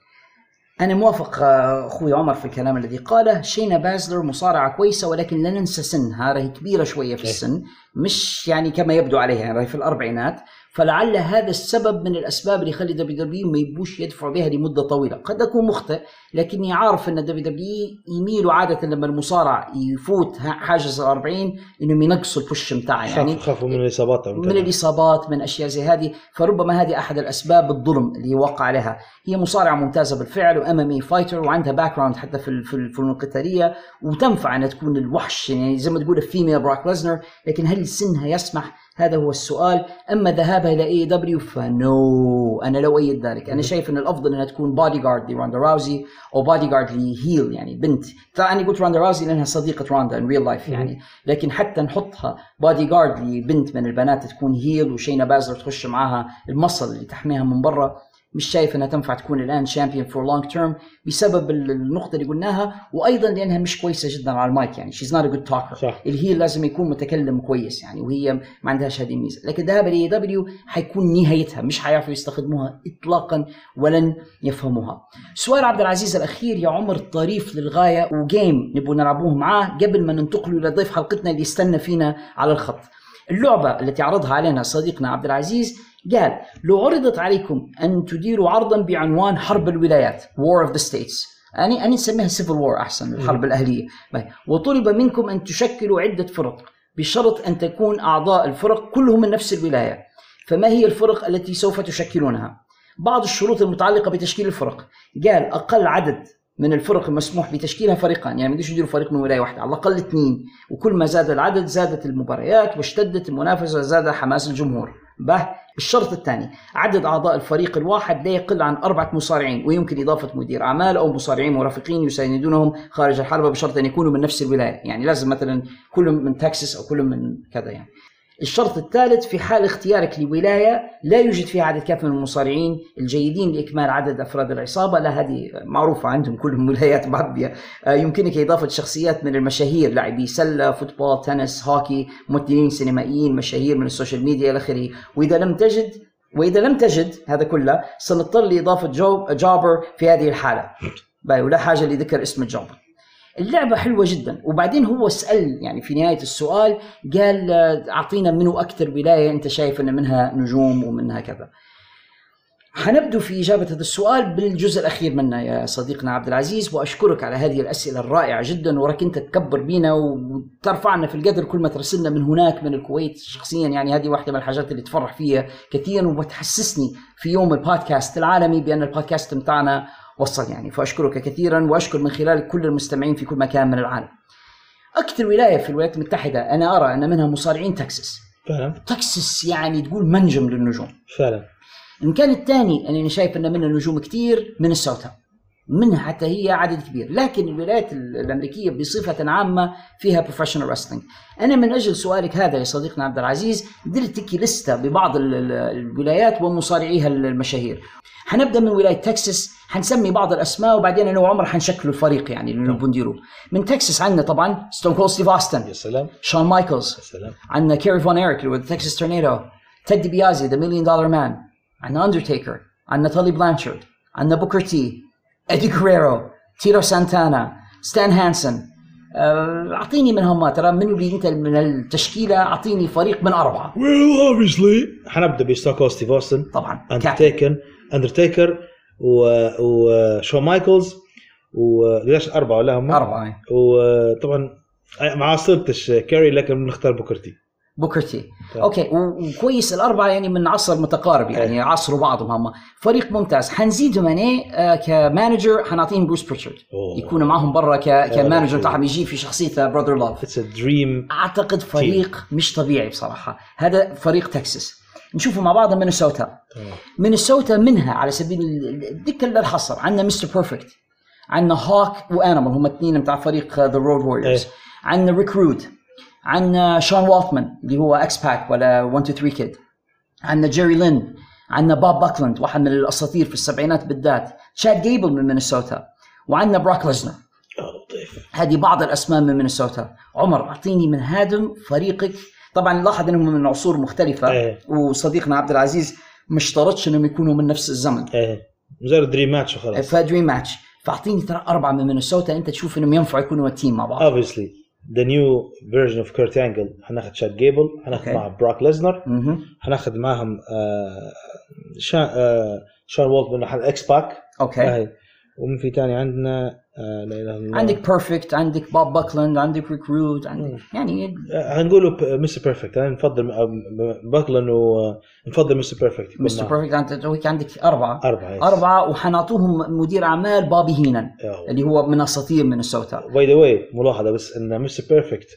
أنا موافق آه، أخوي عمر في الكلام الذي قاله. شينا بازلر مصارعة كويسة ولكن لا ننسى سنها راهي كبيرة شوية في إيه. السن مش يعني كما يبدو عليها راهي في الأربعينات. فلعل هذا السبب من الأسباب اللي يخلي WWE ما يبوش يدفعوا بها لمدة طويلة، قد أكون مخطئ لكني عارف أن WWE يميلوا عادة لما المصارع يفوت حاجز ال 40 انهم ينقصوا ال push بتاعه يعني خافوا من الإصابات من الإصابات من أشياء زي هذه. فربما هذه أحد الأسباب الظلم اللي وقع عليها. هي مصارعة ممتازة بالفعل و MMA fighter وعندها background حتى في الفنون القتالية. وتنفع انها تكون الوحش يعني زي ما تقول ال female بروك ليسنر لكن هل سنها يسمح هذا هو السؤال. أما ذهابها إلى AEW فنو أنا لا اؤيد ذلك. أنا شايف إن الأفضل إنها تكون بادي جارد لروندا راوزي أو bodyguard ل heel يعني بنت. طبعا أنا قلت روندا راوزي لأنها صديقة روندا in real life يعني. لكن حتى نحطها بادي جارد لبنت من البنات تكون heel وشينا بازلر تخش معاها المصل اللي تحميها من برا. مش شايف إنها تنفع تكون الآن champion for long term بسبب ال- النقطة اللي قلناها وأيضا لأنها مش كويسة جدا على المايك يعني. She's not a good talker صح. ال heel لازم يكون متكلم كويس يعني وهي ما عندهاش هذه الميزة. لكن ذهاب ال AEW حيكون نهايتها مش حيعرفوا يستخدموها اطلاقا ولن يفهموها. سؤال عبد العزيز الأخير يا عمر طريف للغاية وجيم نبغى نلعبوه معاه قبل ما ننتقل لضيف حلقتنا اللي يستنى فينا على الخط. اللعبة التي عرضها علينا صديقنا عبد العزيز قال لو عرضت عليكم أن تديروا عرضا بعنوان حرب الولايات War of the States. أنا أنا نسميها Civil War أحسن الحرب الأهلية. باي. وطلب منكم أن تشكلوا عدة فرق بشرط أن تكون أعضاء الفرق كلهم من نفس الولاية. فما هي الفرق التي سوف تشكلونها؟ بعض الشروط المتعلقة بتشكيل الفرق. قال أقل عدد من الفرق المسموح بتشكيلها فريقان. يعني ما يديروا فريق من ولاية واحدة. على الأقل اثنين. وكل ما زاد العدد زادت المباريات واشتدت المنافسة وزاد حماس الجمهور. به الشرط الثاني. عدد أعضاء الفريق الواحد لا يقل عن أربعة مصارعين ويمكن إضافة مدير أعمال أو مصارعين مرافقين يساندونهم خارج الحلبة بشرط أن يكونوا من نفس الولاية. يعني لازم مثلا كلهم من تكساس أو كلهم من كذا يعني. الشرط الثالث في حال اختيارك لولاية لا يوجد فيها عدد كافي من المصارعين الجيدين لإكمال عدد أفراد العصابة. لا هذه معروفة عندهم كلهم ولايات معبية آه، يمكنك إضافة شخصيات من المشاهير لاعبي سلة football تنس هوكي ممثلين سينمائيين مشاهير من السوشيال ميديا إلى آخره. وإذا لم تجد وإذا لم تجد هذا كله سنضطر لإضافة جو جابر في هذه الحالة. ولا حاجة لذكر اسم الجابر اللعبة حلوة جدا. وبعدين هو سأل يعني في نهاية السؤال قال آه، أعطينا منو أكثر ولاية أنت شايف أن منها نجوم ومنها كذا. حنبدو في إجابة هذا السؤال بالجزء الأخير منا يا صديقنا عبد العزيز وأشكرك على هذه الأسئلة الرائعة جدا وراك أنت تكبر بينا وترفعنا في القدر كل ما ترسلنا من هناك من الكويت. شخصيا يعني هذه واحدة من الحاجات اللي تفرح فيها كثيرا وتحسسني في يوم البودكاست العالمي بأن البودكاست بتاعنا وصل يعني. فأشكرك كثيرا وأشكر من خلالك كل المستمعين في كل مكان من العالم. أكثر ولاية في الولايات المتحدة أنا أرى أن منها مصارعين تكساس. فعلا. تكساس يعني تقول منجم للنجوم. فعلا. المكان الثاني اللي أنا شايف أن منها نجوم كثير مينيسوتا منها حتى هي عدد كبير. لكن الولايات ال- الأمريكية بصفة عامة فيها professional wrestling أنا من أجل سؤالك هذا يا صديقنا عبد العزيز درت لك لستة ببعض ال- ال- الولايات ومصارعيها المشاهير. حنبدا من ولاية تكساس حنسمي بعض الأسماء وبعدين أنا وعمر حنشكلوا الفريق يعني اللي نبغى نديروه من تكساس عندنا طبعا ستون كولد ستيف اوستن يا سلام. شون مايكلز يا سلام. عندنا كيري فون ايريك اللي هو Texas Tornado تيد ديبياسي the Million Dollar Man عندنا اندرتيكر عندنا تولي بلانشارد عندنا بوكر تي ايدي غيريرو تيتو سانتانا ستان هانسون أعطيني منهم ما ترى منو اللي أنت من التشكيلة؟ أعطيني فريق من أربعة. Well obviously حنبدأ بستوك ستيف اوستن طبعا أندرتيكر اندرتيكر وشون مايكلز وليش أربعة ولا هم؟ أربعة وطبعا ما عاصرتش كيري لكن بنختار بوكر تي بوكر تي okay و- وكويس الأربعة يعني من عصر متقارب يعني عصروا بعضهم هم. فريق ممتاز. حنزيدهم أنا آه، ك manager حنعطيهم بروس بريتشارد. يكونوا معهم برا ك- ك manager تاعهم يجي في شخصيه Brother Love it's dream أعتقد فريق مش طبيعي بصراحة. هذا فريق تكساس. نشوفه مع بعض مينيسوتا. مينيسوتا منها على سبيل لا الحصر. عندنا مستر بيرفكت عندنا هوك وانيمال هم اثنين بتاع فريق The Road Warriors عندنا ريك عندنا شون والتمان اللي هو إكس باك ولا 1 2 3 كيد عندنا جيري لين عندنا بوب باكلاند واحد من الأساطير في السبعينات بالذات. تشاد جيبل من مينيسوتا. وعندنا بروك ليسنر هذه بعض الأسماء من مينيسوتا. عمر أعطيني من هادم فريقك. طبعا لاحظ إنهم من عصور مختلفة. إيه. وصديقنا عبد العزيز ما اشترطش إنهم يكونوا من نفس الزمن. إيه. مجرد dream match وخلاص. ف dream match. فأعطيني ترى أربعة من مينيسوتا. أنت تشوف إنهم ينفعوا يكونوا team مع بعض. obviously the new version of كيرت انجل حناخذ تشاد جيبل حناخذ okay. مع بروك ليسنر مهم. حناخذ معهم آه شون آه شون والتمان إكس باك okay ومن في تاني عندنا آه لا إله إلا الله. عندك بيرفكت عندك بوب باكلاند عندك ريك رود عندك يعني هنقوله مستر بيرفكت أنا نفضل باكلن ونفضل مستر بيرفكت مستر بيرفكت أنت عندك أربعة. أربعة يس. أربعة وحنعطوهم مدير أعمال بابي هينان اللي هو من اساطير مينيسوتا باي ذا واي ملاحظة بس إن مستر بيرفكت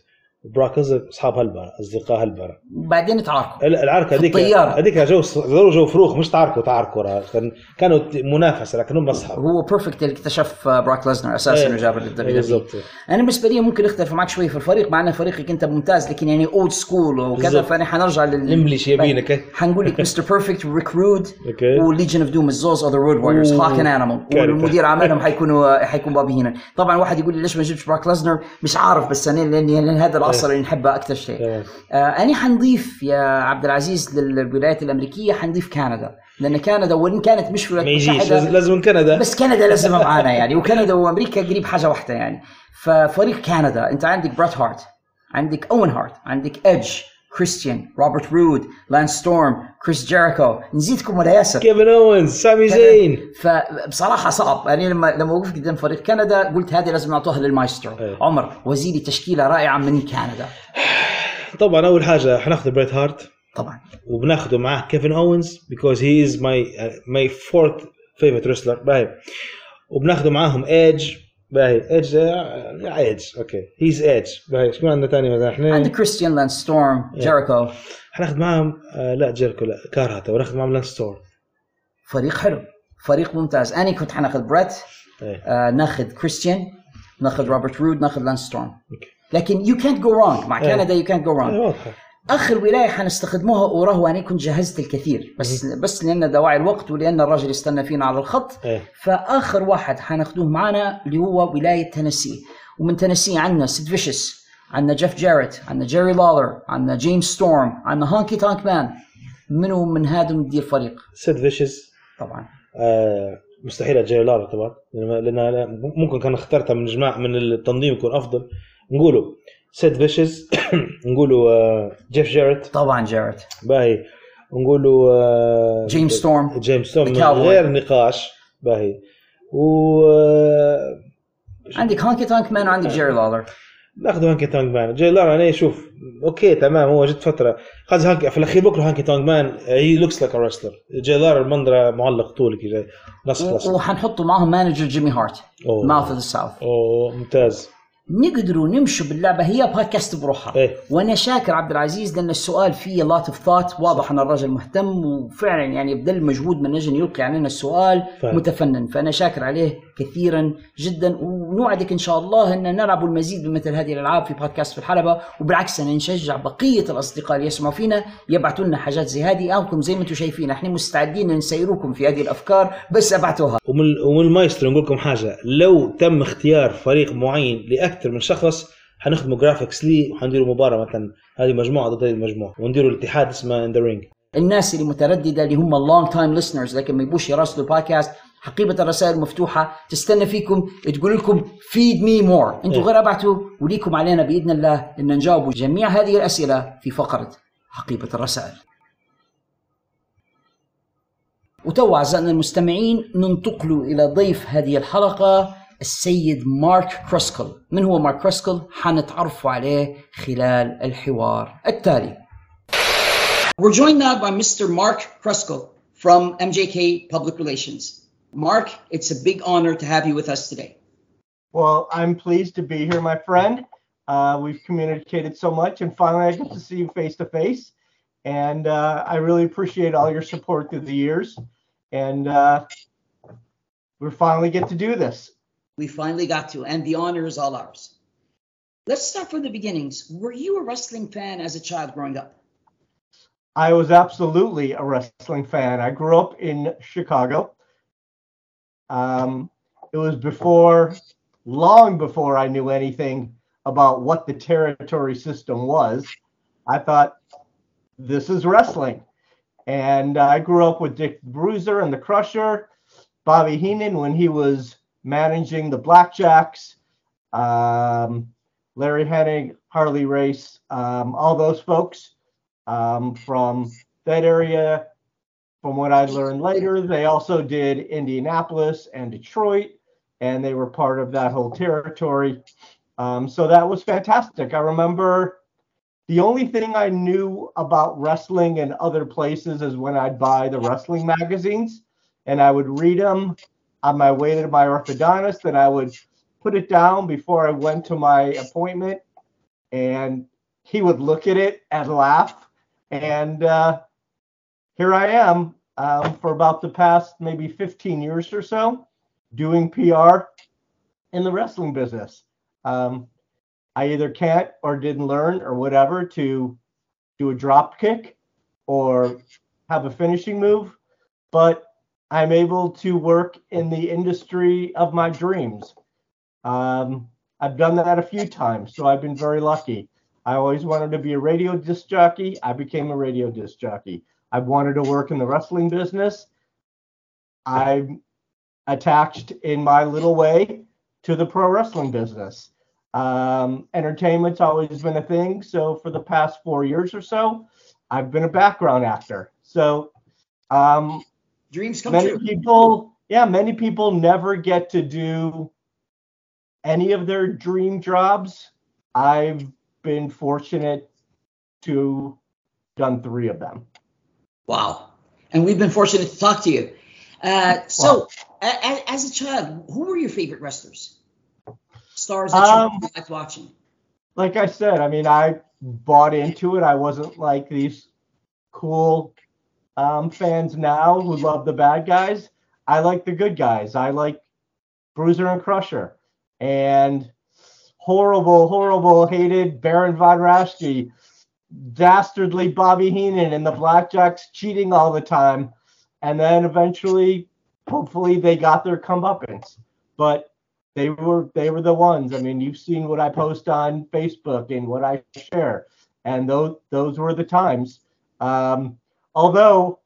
وبراك ليزنر أصحاب هالبرة أصدقاء هالبرة بعدين تعاركوا ال- العركة هذيك. هذيك جو جو جو فروخ مش تعاركوا تعاركوا. كان- كانوا منافسة لكن هم أصحاب هو بيرفكت اللي اكتشف براك ليزنر أساسا إيه. وجاب للدبليو بالضبط أنا بالنسبة لي ممكن أختلف معك شوي في الفريق مع ان فريقك أنت ممتاز لكن يعني اولد سكول وكذا. فأنا حنرجع لل يمينك إيه. حنقول لك مستر بيرفكت okay و Legion of Doom الزوز the Road Warriors أوه. Hawk and Animal. والمدير اعمالهم حيكونوا حيكون بوبي هينان طبعا واحد يقول لي ليش ما جبتش بروك ليسنر مش عارف بس أنا لأن هذا العصر إيه. اللي نحبه أكثر شيء تمام. آه أنا حنضيف يا عبد العزيز للولايات الأمريكية حنضيف كندا لأن كندا وإن كانت مش ما ولايات يجيش متحدة، لازم- كندا بس كندا لازم معانا يعني وكندا وأمريكا قريب حاجة واحدة يعني ففريق كندا أنت عندك بريت هارت عندك أوين هارت عندك ايدج كريستيان روبرت رود لانس ستورم كريس جيريكو نزيدكم ولا ياسر كيفن أوينز سامي زين. فبصراحه صعب. يعني لما لما وقفت قدام فريق كندا قلت هذه لازم نعطوها للمايسترو. إيه. عمر وزيري تشكيلة رائعة من كندا. طبعا أول حاجة حناخذ بريت هارت. طبعا. وبناخذه معاه كيفن أوينز because he is my my fourth favorite wrestler باهي وبناخذه معاهم ايدج باهي إيدج إيدج okay he's إيدج باهي شو عندنا ثاني مثلا إحنا عندك كريستيان لانس ستورم. جيريكو حناخذ معاهم آه لا جيركو لا كارهاتا وناخذ معاهم لانس ستورم فريق حلو فريق ممتاز أنا كنت حناخذ بريت إيه. آه ناخذ كريستيان ناخذ روبرت رود ناخذ لانس ستورم. لكن يو كانت جو رونج مع. كندا يو كانت جو رونج آخر ولاية حنستخدموها وراه وأنا كنت جهزت الكثير. بس بس لأن دواعي الوقت ولأن الراجل يستنى فينا على الخط. إيه. فآخر واحد حناخذوه معنا اللي هو ولاية تنسي. ومن تنسي عندنا سيد فيشس عندنا جيف جاريت عندنا جيري لالر عندنا جيمس ستورم عندنا هونكي تونك مان. منو من هذا مدير فريق؟ سيد فيشز طبعا. آه مستحيل جيري لالر طبعا. لأن ممكن كان اخترتها من جماعة من التنظيم يكون أفضل. نقولوا سيد فيشز نقولوا آه جيف جاريت طبعا جاريت باهي. ونقولوا آه جيمس ستورم جيمس ستورم. غير نقاش. باهي. و آه، عندك هونكي تونك مان وعندك جيري لالر ناخذ هونكي تونك مان جيري لالر أنا شوف okay تمام هو جت فترة. خذ هونكي في الأخير بكرة هونكي تونك مان he looks like wrestler جيري لالر المنظره معلق طولي كذا نص خلاص وحنحطوا معهم manager جيمي هارت. Mouth of the South أوه ممتاز. نقدروا نمشوا باللعبة. هي بودكاست بروحها. إيه. وأنا شاكر عبد العزيز لأن السؤال فيه lot of thought واضح أن الرجل مهتم وفعلا يعني بذل مجهود من أجل يلقي علينا السؤال فعلا. متفنن. فأنا شاكر عليه. كثيرا جدا. ونوعدك إن شاء الله إن نلعب المزيد من مثل هذه الألعاب في بودكاست في الحلبة. وبالعكس أنا نشجع بقية الأصدقاء اللي يسمعوا فينا يبعثوا لنا حاجات زي هذه. اوكم زي ما أنتم شايفين. إحنا مستعدين نسيروكم في هذه الأفكار بس ابعتوها ومن المايسترو نقول لكم حاجة. لو تم اختيار فريق معين لأكثر من شخص حنخدموا graphics ليه وحنديروا مباراة مثلا. هذه مجموعة ضد هذه المجموعة. ونديروا الاتحاد اسمه In The Ring الناس اللي متردده اللي هم ال long time listeners لكن ما يبوش يراسلوا البودكاست حقيبة الرسائل مفتوحة تستنى فيكم تقول لكم feed me more أنتم. غير أبعتوا وليكم علينا بإذن الله إن نجاوب جميع هذه الأسئلة في فقرة حقيبة الرسائل وتو أعزائنا المستمعين ننتقل إلى ضيف هذه الحلقة السيد مارك كروسكل من هو مارك كروسكل حنتعرفوا عليه خلال الحوار التالي We're joined now by Mr. Mark Kruskal from MJK Public Relations. Mark, it's a big honor to have you with us today. Well, I'm pleased to be here, my friend. Uh, we've communicated so much, and finally, I get to see you face to face. And uh, I really appreciate all your support through the years. And uh, we finally get to do this. We finally got to, and the honor is all ours. Let's start from the beginnings. Were you a wrestling fan as a child growing up? I was absolutely a wrestling fan. I grew up in Chicago. Um, it was before, long before I knew anything about what the territory system was. I thought, this is wrestling. And I grew up with Dick Bruiser and the Crusher, Bobby Heenan when he was managing the Blackjacks. Um, Larry Hennig, Harley Race, um, all those folks um, from that area. From what I learned later, they also did Indianapolis and Detroit, and they were part of that whole territory. Um, so that was fantastic. I remember the only thing I knew about wrestling in other places is when I'd buy the wrestling magazines and I would read them on my way to my orthodontist, and I would put it down before I went to my appointment, and he would look at it and laugh. And uh, here I am um, for about the past maybe 15 years or so doing PR in the wrestling business. Um, I either can't or didn't learn or whatever to do a drop kick or have a finishing move, but I'm able to work in the industry of my dreams. Um, I've done that a few times, so I've been very lucky. I always wanted to be a radio disc jockey. I became a radio disc jockey. I wanted to work in the wrestling business. I'm attached in my little way to the pro wrestling business. Um, entertainment's always been a thing. So for the past four years or so, I've been a background actor. So um, dreams come many true. people, yeah, many people never get to do any of their dream jobs. I've been fortunate to done three of them. Wow. And we've been fortunate to talk to you. Uh, so, a- a- as a child, who were your favorite wrestlers? Stars that Um, you liked watching? like I said, I mean, I bought into it. I wasn't like these cool um, fans now who love the bad guys. I like the good guys. I like Bruiser and Crusher, and horrible, horrible, hated Baron von Raschke, dastardly Bobby Heenan, and the Blackjacks cheating all the time, and then eventually, hopefully, they got their comeuppance. But they were they were the ones. I mean, you've seen what I post on Facebook and what I share, and those those were the times. Um, although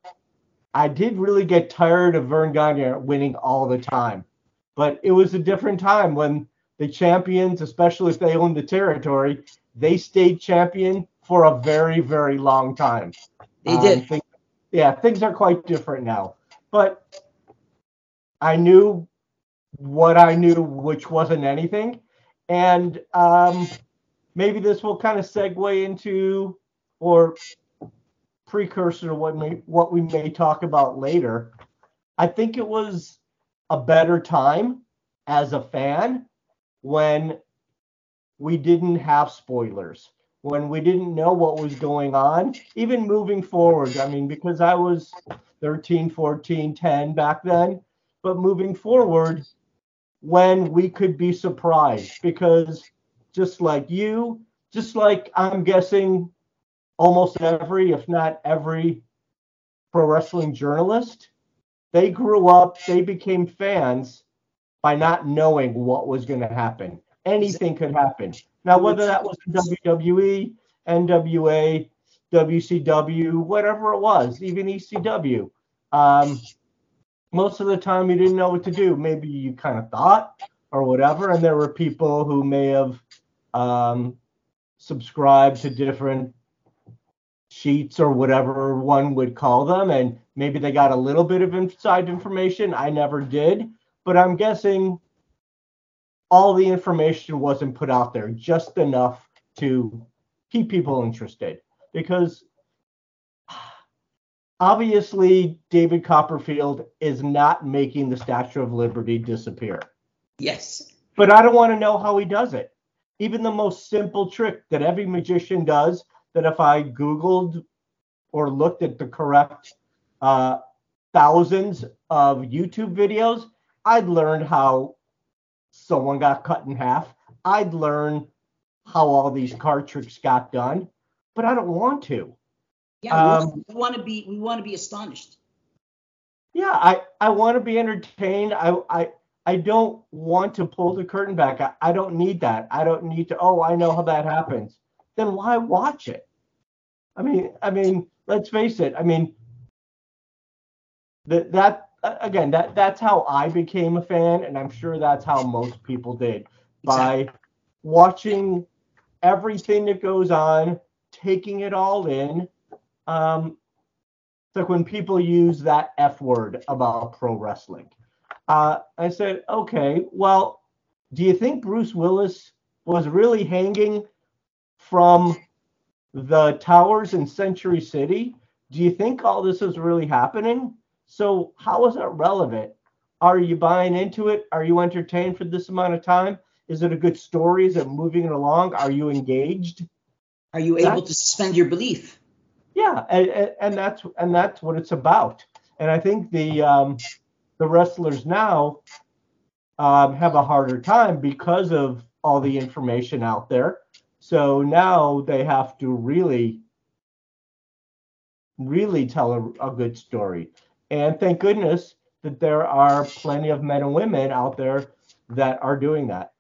I did really get tired of Vern Gagne winning all the time, but it was a different time when the champions, especially if they owned the territory, they stayed champion for a very very long time. They did. thi- yeah, things are quite different now, but I knew what I knew, which wasn't anything. And um, maybe this will kind of segue into or precursor to what may, what we may talk about later. I think it was a better time as a fan when we didn't have spoilers, when we didn't know what was going on, even moving forward. I mean, because I was 13, 14, 10 back then, but moving forward, when we could be surprised because just like you, just like I'm guessing almost every, if not every, pro wrestling journalist, they grew up, they became fans by not knowing what was going to happen. Anything could happen. Now, whether that was WWE, NWA, WCW, whatever it was, even ECW, um, most of the time you didn't know what to do. Maybe you kind of thought or whatever, and there were people who may have um, subscribed to different sheets or whatever one would call them, and maybe they got a little bit of inside information. I never did, but I'm guessing all the information wasn't put out there, just enough to keep people interested. Because obviously, David Copperfield is not making the Statue of Liberty disappear. Yes. But I don't want to know how he does it. Even the most simple trick that every magician does, that if I Googled or looked at the correct uh, thousands of YouTube videos, I'd learn how someone got cut in half. I'd learn how all these card tricks got done, but I don't want to. Yeah, Um, we want to be we want to be astonished. Yeah, I, I want to be entertained. I, I I don't want to pull the curtain back. I, I don't need that. I don't need to. Oh, I know how that happens. Then why watch it? I mean, I mean, let's face it. I mean, that that again, that that's how I became a fan, and I'm sure that's how most people did by watching everything that goes on, taking it all in. Um, it's like when people use that F word about pro wrestling. Uh, I said, okay, well, do you think Bruce Willis was really hanging from the towers in Century City? Do you think all this is really happening? So, how is that relevant? Are you buying into it? Are you entertained for this amount of time? Is it a good story? Is it moving it along? Are you engaged? Are you able to suspend your belief? Yeah, and, and that's and that's what it's about. And I think the um, the wrestlers now um, have a harder time because of all the information out there. So now they have to really, really tell a, a good story. And thank goodness that there are plenty of men and women out there that are doing that.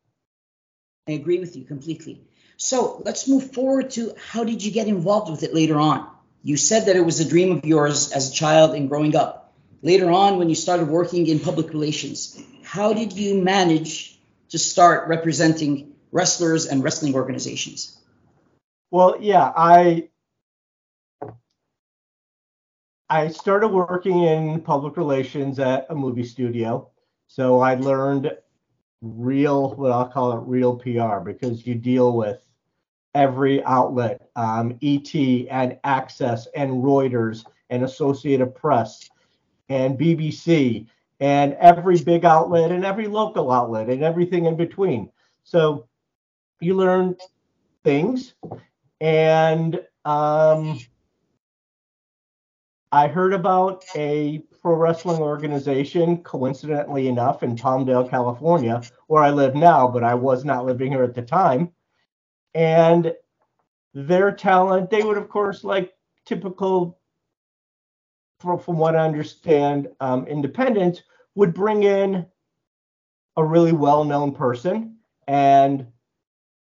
I agree with you completely. So let's move forward to how did you get involved with it later on? You said that it was a dream of yours as a child and growing up. Later on, when you started working in public relations, how did you manage to start representing wrestlers and wrestling organizations? Well, yeah, I I started working in public relations at a movie studio. So I learned real, what I'll call it real PR, because you deal with every outlet, um, ET and Access and Reuters and Associated Press and BBC and every big outlet and every local outlet and everything in between. So you learn things. And um, I heard about a pro wrestling organization, coincidentally enough, in Palmdale, California, where I live now, but I was not living here at the time. And their talent, they would, of course, like typical, from, what I understand, um, independents, would bring in a really well known person and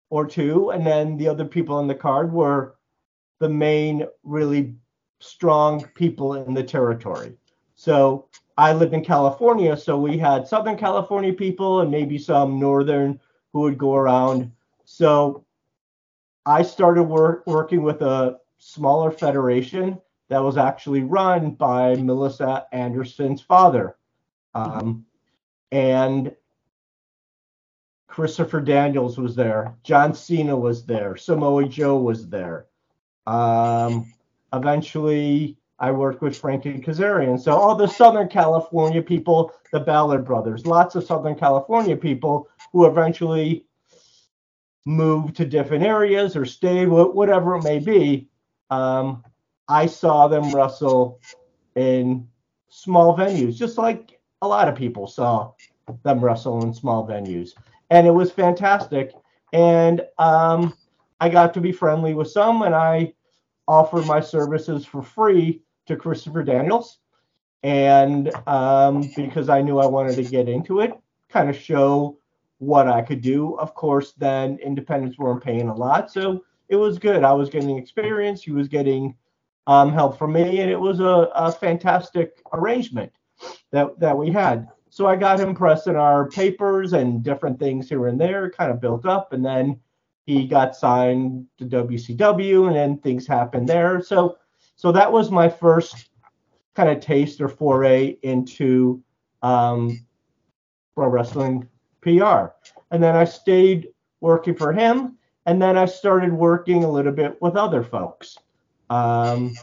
or two, and then the other people on the card were the main really strong people in the territory. So I lived in California, so we had Southern California people and maybe some Northern who would go around. So I started work, working with a smaller federation that was actually run by Melissa Anderson's father. Um, and Christopher Daniels was there. John Cena was there. Samoa Joe was there. Um, eventually, I worked with Frankie Kazarian. So all the Southern California people, the Ballard brothers, lots of Southern California people who eventually moved to different areas or stayed, whatever it may be. Um, I saw them wrestle in small venues, just like a lot of people saw them wrestle in small venues and it was fantastic. And um, I got to be friendly with some, and I offered my services for free to Christopher Daniels. And um, because I knew I wanted to get into it, kind of show what I could do. Of course, then independents weren't paying a lot, so it was good. I was getting experience. He was getting um, help from me, and it was a, a fantastic arrangement that that we had. So I got him pressing our papers and different things here and there, kind of built up, and then he got signed to WCW, and then things happened there. So, so that was my first kind of taste or foray into um, pro wrestling PR, and then I stayed working for him, and then I started working a little bit with other folks. Um,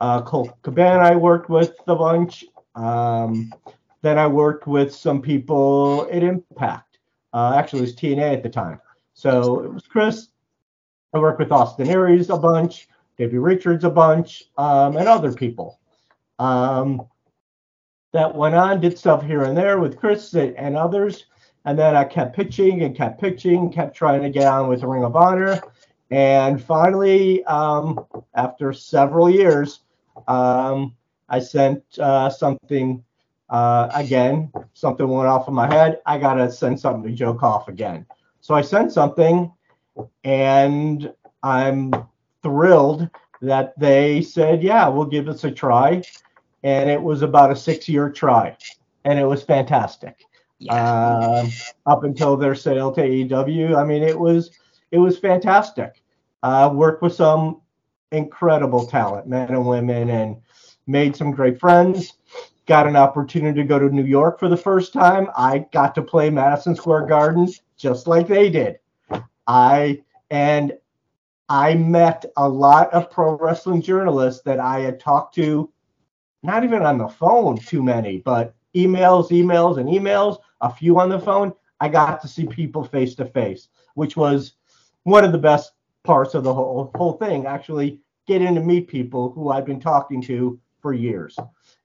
uh, Colt I worked with a bunch. Um, then I worked with some people at Impact. Uh, actually, it was TNA at the time. So it was Chris. I worked with Austin Aries a bunch, Davey Richards a bunch, um, and other people. Um, that went on, did stuff here and there with Chris and others. And then I kept pitching and kept pitching, kept trying to get on with the Ring of Honor. And finally, um, after several years, um, I sent uh, something uh, again, something went off in my head. I got to send something to Joe Koff again. So I sent something, and I'm thrilled that they said, yeah, we'll give this a try. And it was about a six year try, and it was fantastic. Yeah. Uh, up until their sale to AEW, I mean, it was it was fantastic. Uh, worked with some incredible talent, men and women, and made some great friends. Got an opportunity to go to New York for the first time. I got to play Madison Square Garden just like they did. I and I met a lot of pro wrestling journalists that I had talked to, not even on the phone, too many, but emails, emails, and emails, a few on the phone. I got to see people face to face, which was one of the best parts of the whole whole thing. Actually, getting to meet people who I've been talking to for years.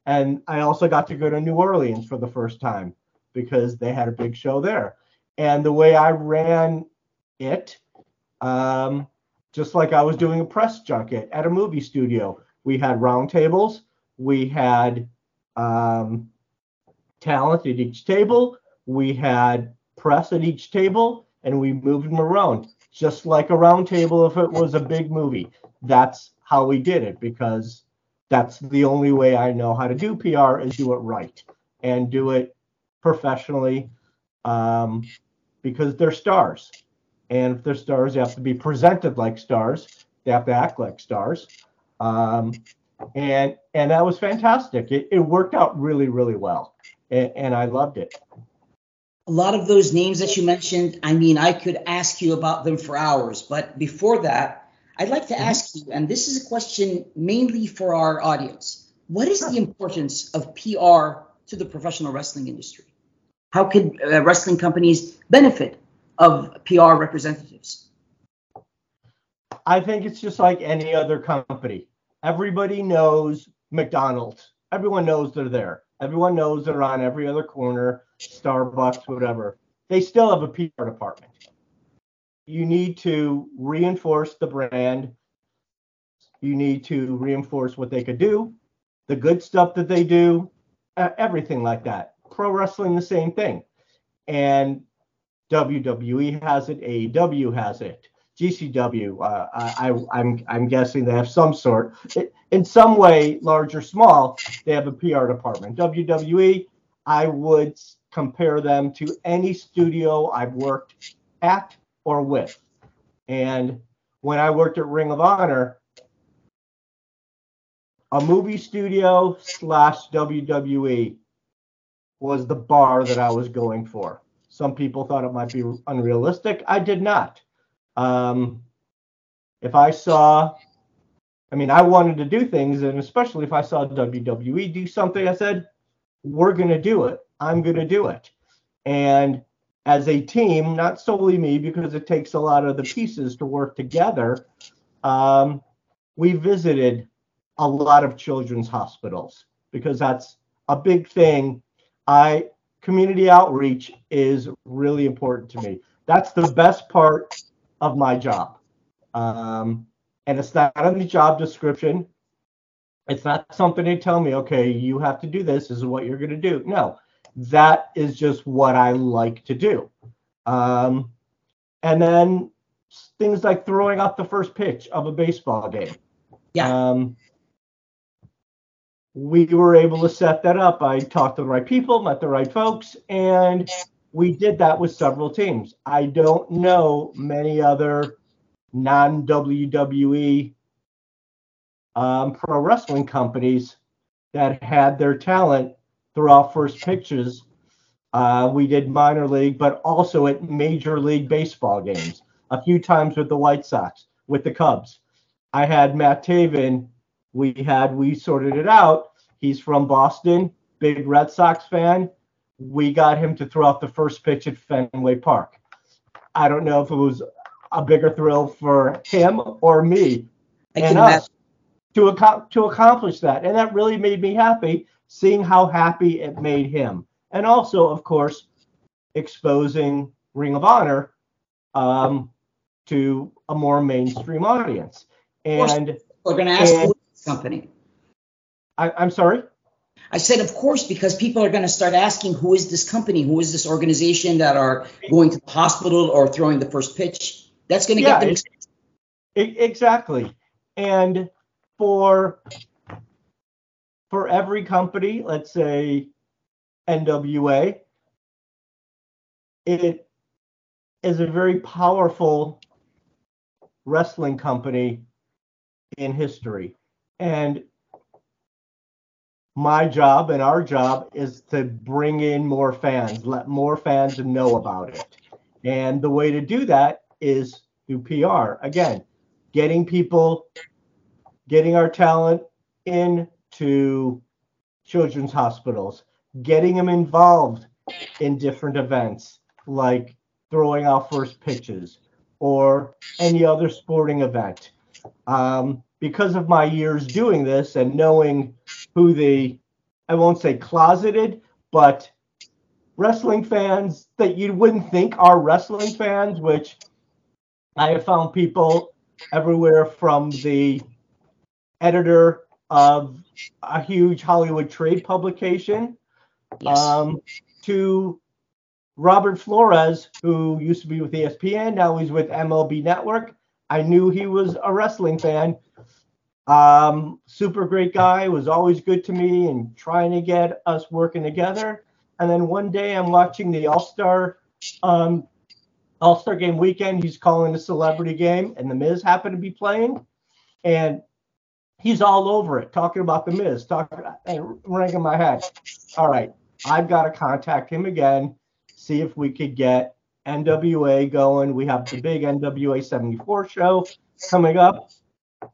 And I also got to go to New Orleans for the first time because they had a big show there. And the way I ran it, um, just like I was doing a press junket at a movie studio, we had roundtables, we had um, talent at each table, we had press at each table, and we moved them around just like a roundtable if it was a big movie. That's how we did it because that's the only way I know how to do PR is do it right and do it professionally. Um, because they're stars. And if they're stars, they have to be presented like stars. They have to act like stars. Um, and and that was fantastic. It, it worked out really, really well. And, and I loved it. A lot of those names that you mentioned, I mean, I could ask you about them for hours. But before that, I'd like to Mm-hmm. ask you, and this is a question mainly for our audience what is the importance of PR to the professional wrestling industry? How could uh, wrestling companies benefit of PR representatives? I think it's just like any other company. Everybody knows McDonald's. Everyone knows they're there. Everyone knows they're on every other corner, Starbucks, whatever. They still have a PR department. You need to reinforce the brand. You need to reinforce what they could do, the good stuff that they do, everything like that. Pro wrestling, the same thing. And WWE has it, AEW has it. GCW, uh, I, I, I'm, I'm guessing they have some sort, in some way, large or small, they have a PR department. WWE, I would compare them to any studio I've worked at or with. And when I worked at Ring of Honor, a movie studio slash WWE was the bar that I was going for. Some people thought it might be unrealistic. I did not. Um, if I saw, I mean, I wanted to do things, and especially if I saw WWE do something, I said, we're going to do it. I'm going to do it. And as a team, not solely me, because it takes a lot of the pieces to work together, um, we visited a lot of children's hospitals because that's a big thing. I community outreach is really important to me. That's the best part of my job. Um, and it's not in the job description. It's not something they tell me, okay, you have to do this, this is what you're going to do. No, that is just what I like to do. Um, and then things like throwing out the first pitch of a baseball game. Yeah. Um, we were able to set that up. I talked to the right people, met the right folks, and we did that with several teams. I don't know many other non WWE um, pro wrestling companies that had their talent throughout first pitches. Uh, we did minor league, but also at major league baseball games. A few times with the White Sox, with the Cubs. I had Matt Taven. We had we sorted it out. He's from Boston, big Red Sox fan. We got him to throw out the first pitch at Fenway Park. I don't know if it was a bigger thrill for him or me I and us to, ac- to accomplish that. And that really made me happy seeing how happy it made him. And also, of course, exposing Ring of Honor um, to a more mainstream audience. And We're going to ask and- who is this company. I, I'm sorry? I said, of course, because people are going to start asking, who is this company? Who is this organization that are going to the hospital or throwing the first pitch? That's going to Yeah, get them. it- exactly. And for for every company, let's say NWA, it is a very powerful wrestling company in history. And my job and our job is to bring in more fans, let more fans know about it. And the way to do that is through PR. Again, getting people, getting our talent into children's hospitals, getting them involved in different events like throwing out first pitches or any other sporting event. Um, because of my years doing this and knowing who the, I won't say closeted, but wrestling fans that you wouldn't think are wrestling fans, which I have found people everywhere from the editor of a huge Hollywood trade publication Yes. um, to Robert Flores, who used to be with ESPN, now he's with MLB Network. I knew he was a wrestling fan. Um, super great guy, was always good to me and trying to get us working together. And then one day I'm watching the All Star um, All Star Game weekend. He's calling a celebrity game, and The Miz happened to be playing, and he's all over it, talking about The Miz, talking and ringing my head. All right, I've got to contact him again, see if we could get NWA going. We have the big NWA 74 show coming up.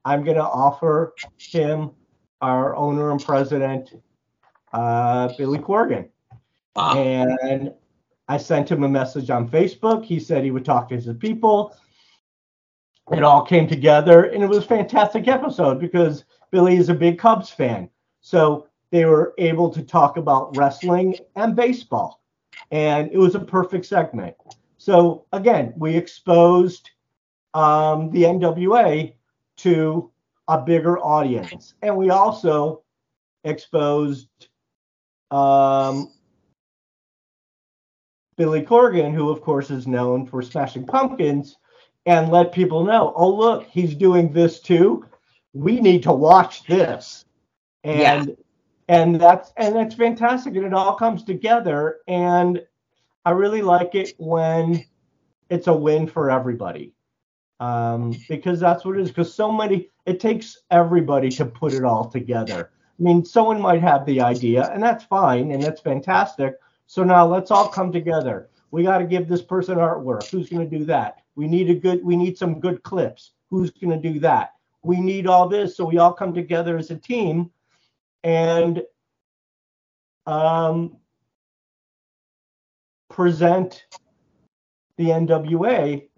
I'm going to offer him our owner and president, uh, Billy Corgan. And I sent him a message on Facebook. He said he would talk to his people. It all came together, and it was a fantastic episode because Billy is a big Cubs fan. So they were able to talk about wrestling and baseball, and it was a perfect segment. So again, we exposed um, the NWA to a bigger audience, and we also exposed um, Billy Corgan, who of course is known for Smashing Pumpkins, and let people know, oh look, he's doing this too. We need to watch this, and and that's and that's fantastic, and it all comes together. And I really like it when it's a win for everybody, um, because that's what it is. Because so many, it takes everybody to put it all together. I mean, someone might have the idea, and that's fine, and that's fantastic. So now let's all come together. We got to give this person artwork. Who's going to do that? We need a good. We need some good clips. Who's going to do that? We need all this, so we all come together as a team, and um, present the NWA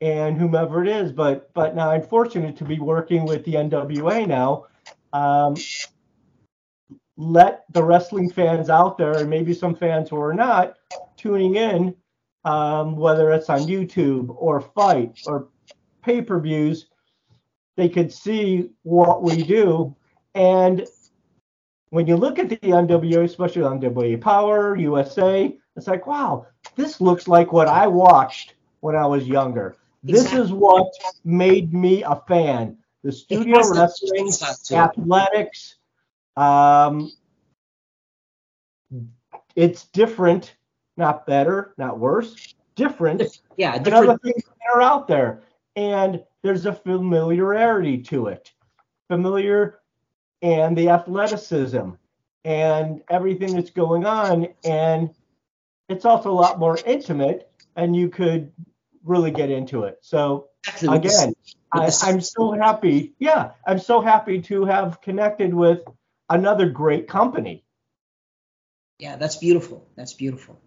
and whomever it is. But but now I'm fortunate to be working with the NWA now. Um, let the wrestling fans out there, and maybe some fans who are not tuning in, um, whether it's on YouTube or Fight or pay-per-views, they could see what we do. And when you look at the NWA, especially the NWA Power, USA, it's like, wow, this looks like what I watched when I was younger. This is what made me a fan. The studio wrestling, stuff to it. athletics, um, it's different, not better, not worse, different. Yeah, than other different. things that are out there. And there's a familiarity to it. Familiar and the athleticism and everything that's going on. And it's also a lot more intimate and you could really get into it. So Exactly, with the- again, I, i'm so happy. Yeah, I'm so happy to have connected with another great company. Yeah, that's beautiful. That's beautiful.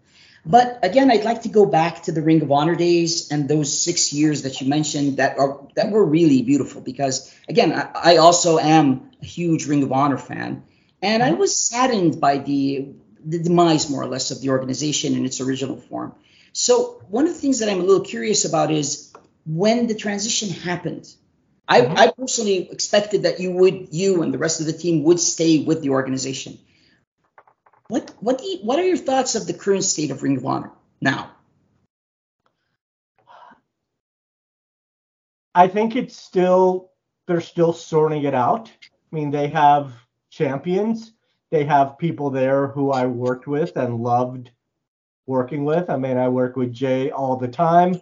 But again, I'd like to go back to the Ring of Honor days and those six years that you mentioned that are that were really beautiful because again, I, I also am a huge Ring of Honor fan, and I mm-hmm. was saddened by the the demise more or less of the organization in its original form. So one of the things that I'm a little curious about is when the transition happened. I, mm-hmm. I personally expected that you would you and the rest of the team would stay with the organization. What what do you, what are your thoughts of the current state of Ring of Honor now? I think it's still they're still sorting it out. I mean, they have champions. They have people there who I worked with and loved working with. I mean, I work with Jay all the time.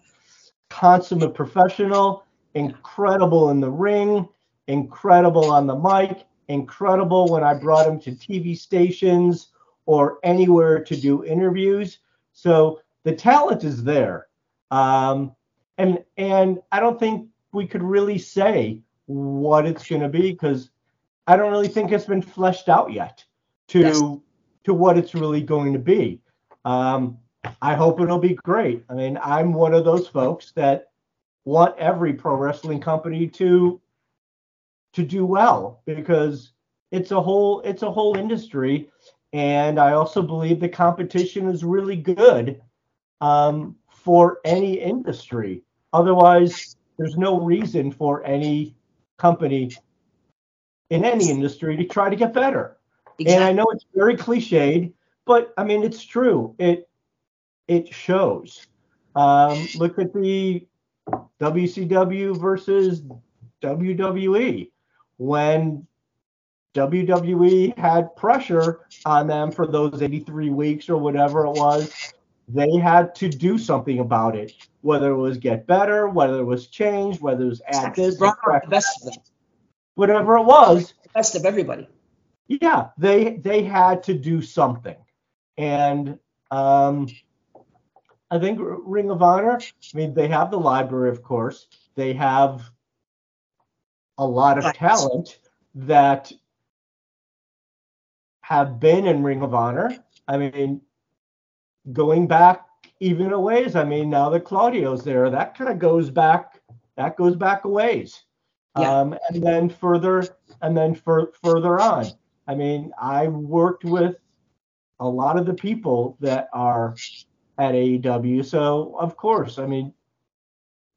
Consummate professional. incredible in the ring, incredible on the mic, incredible when I brought him to TV stations or anywhere to do interviews. So the talent is there. Um, and and I don't think we could really say what it's going to be because I don't really think it's been fleshed out yet to Yes. to what it's really going to be. Um, I hope it'll be great. I mean, I'm one of those folks that want every pro wrestling company to to do well because it's a whole it's a whole industry and I also believe the competition is really good um, for any industry. Otherwise, there's no reason for any company in any industry to try to get better. And I know it's very cliched, but I mean it's true. It it shows. Um, look at the WCW versus WWE when WWE had pressure on them for those 83 weeks or whatever it was. They had to do something about it, whether it was get better, whether it was change, whether it was add this, Brought out correct the best of them, whatever it was. the best of everybody. Yeah, they they had to do something, and um, I think Ring of Honor. I mean, they have the library, of course. They have a lot of talent that have been in Ring of Honor. I mean, going back even a ways. I mean, now that Claudio's there, that kind of goes back. That goes back a ways. Yeah. Um, and then further, and then fur- further on. I mean, I worked with a lot of the people that are at AEW. So of course, I mean,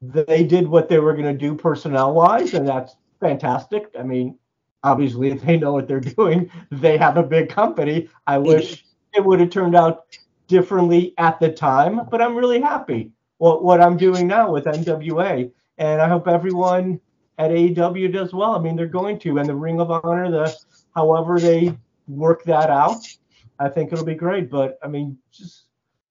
they did what they were going to do personnel wise, and that's fantastic. I mean, obviously, if they know what they're doing, they have a big company. I wish it would have turned out differently at the time, but I'm really happy what what I'm doing now with NWA, and I hope everyone at AEW does well. I mean, they're going to, and the Ring of Honor, the however they work that out, I think it'll be great. But I mean, just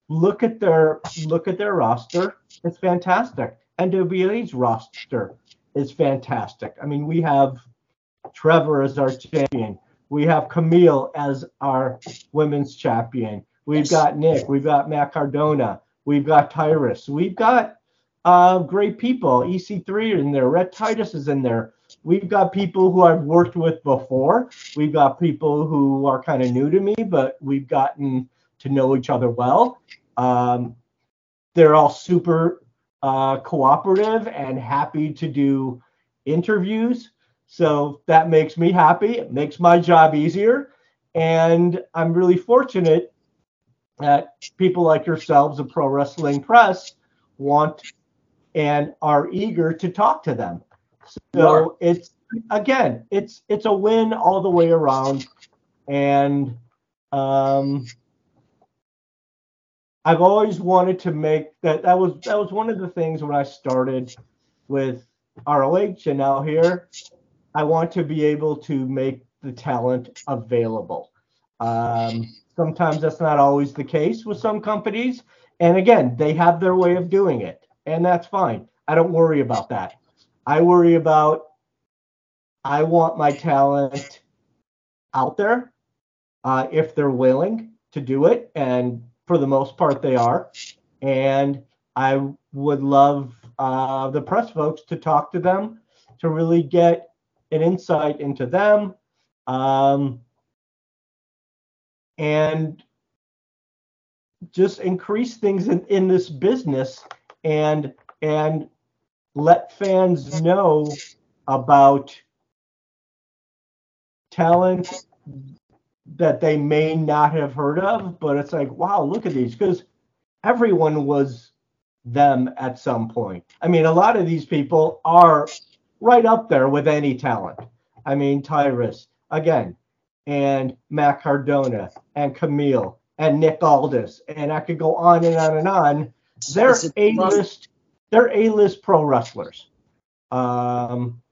look at their look at their roster. It's fantastic. NWA's roster is fantastic. I mean, we have Trevor as our champion. We have Camille as our women's champion. We've got Nick. We've got Matt Cardona. We've got Tyrus. We've got uh, great people. EC3 is in there. Red Titus is in there. We've got people who I've worked with before. We've got people who are kind of new to me, but we've gotten to know each other well. Um, they're all super uh, cooperative and happy to do interviews. So that makes me happy. It makes my job easier. And I'm really fortunate that people like yourselves, the Pro Wrestling Press, want and are eager to talk to them. So it's again, it's it's a win all the way around. And um, I've always wanted to make that. That was that was one of the things when I started with ROH and now here. I want to be able to make the talent available. Um, sometimes that's not always the case with some companies, and again, they have their way of doing it, and that's fine. I don't worry about that. I worry about I want my talent out there uh, if they're willing to do it, and for the most part they are. And I would love uh, the press folks to talk to them to really get an insight into them. Um, and just increase things in, in this business and and let fans know about talent that they may not have heard of, but it's like, wow, look at these, because everyone was them at some point. I mean, a lot of these people are right up there with any talent. I mean, Tyrus, again, and Matt Cardona, and Camille, and Nick Aldis, and I could go on and on and on. They're a- A-list, they're A-list pro wrestlers. Um,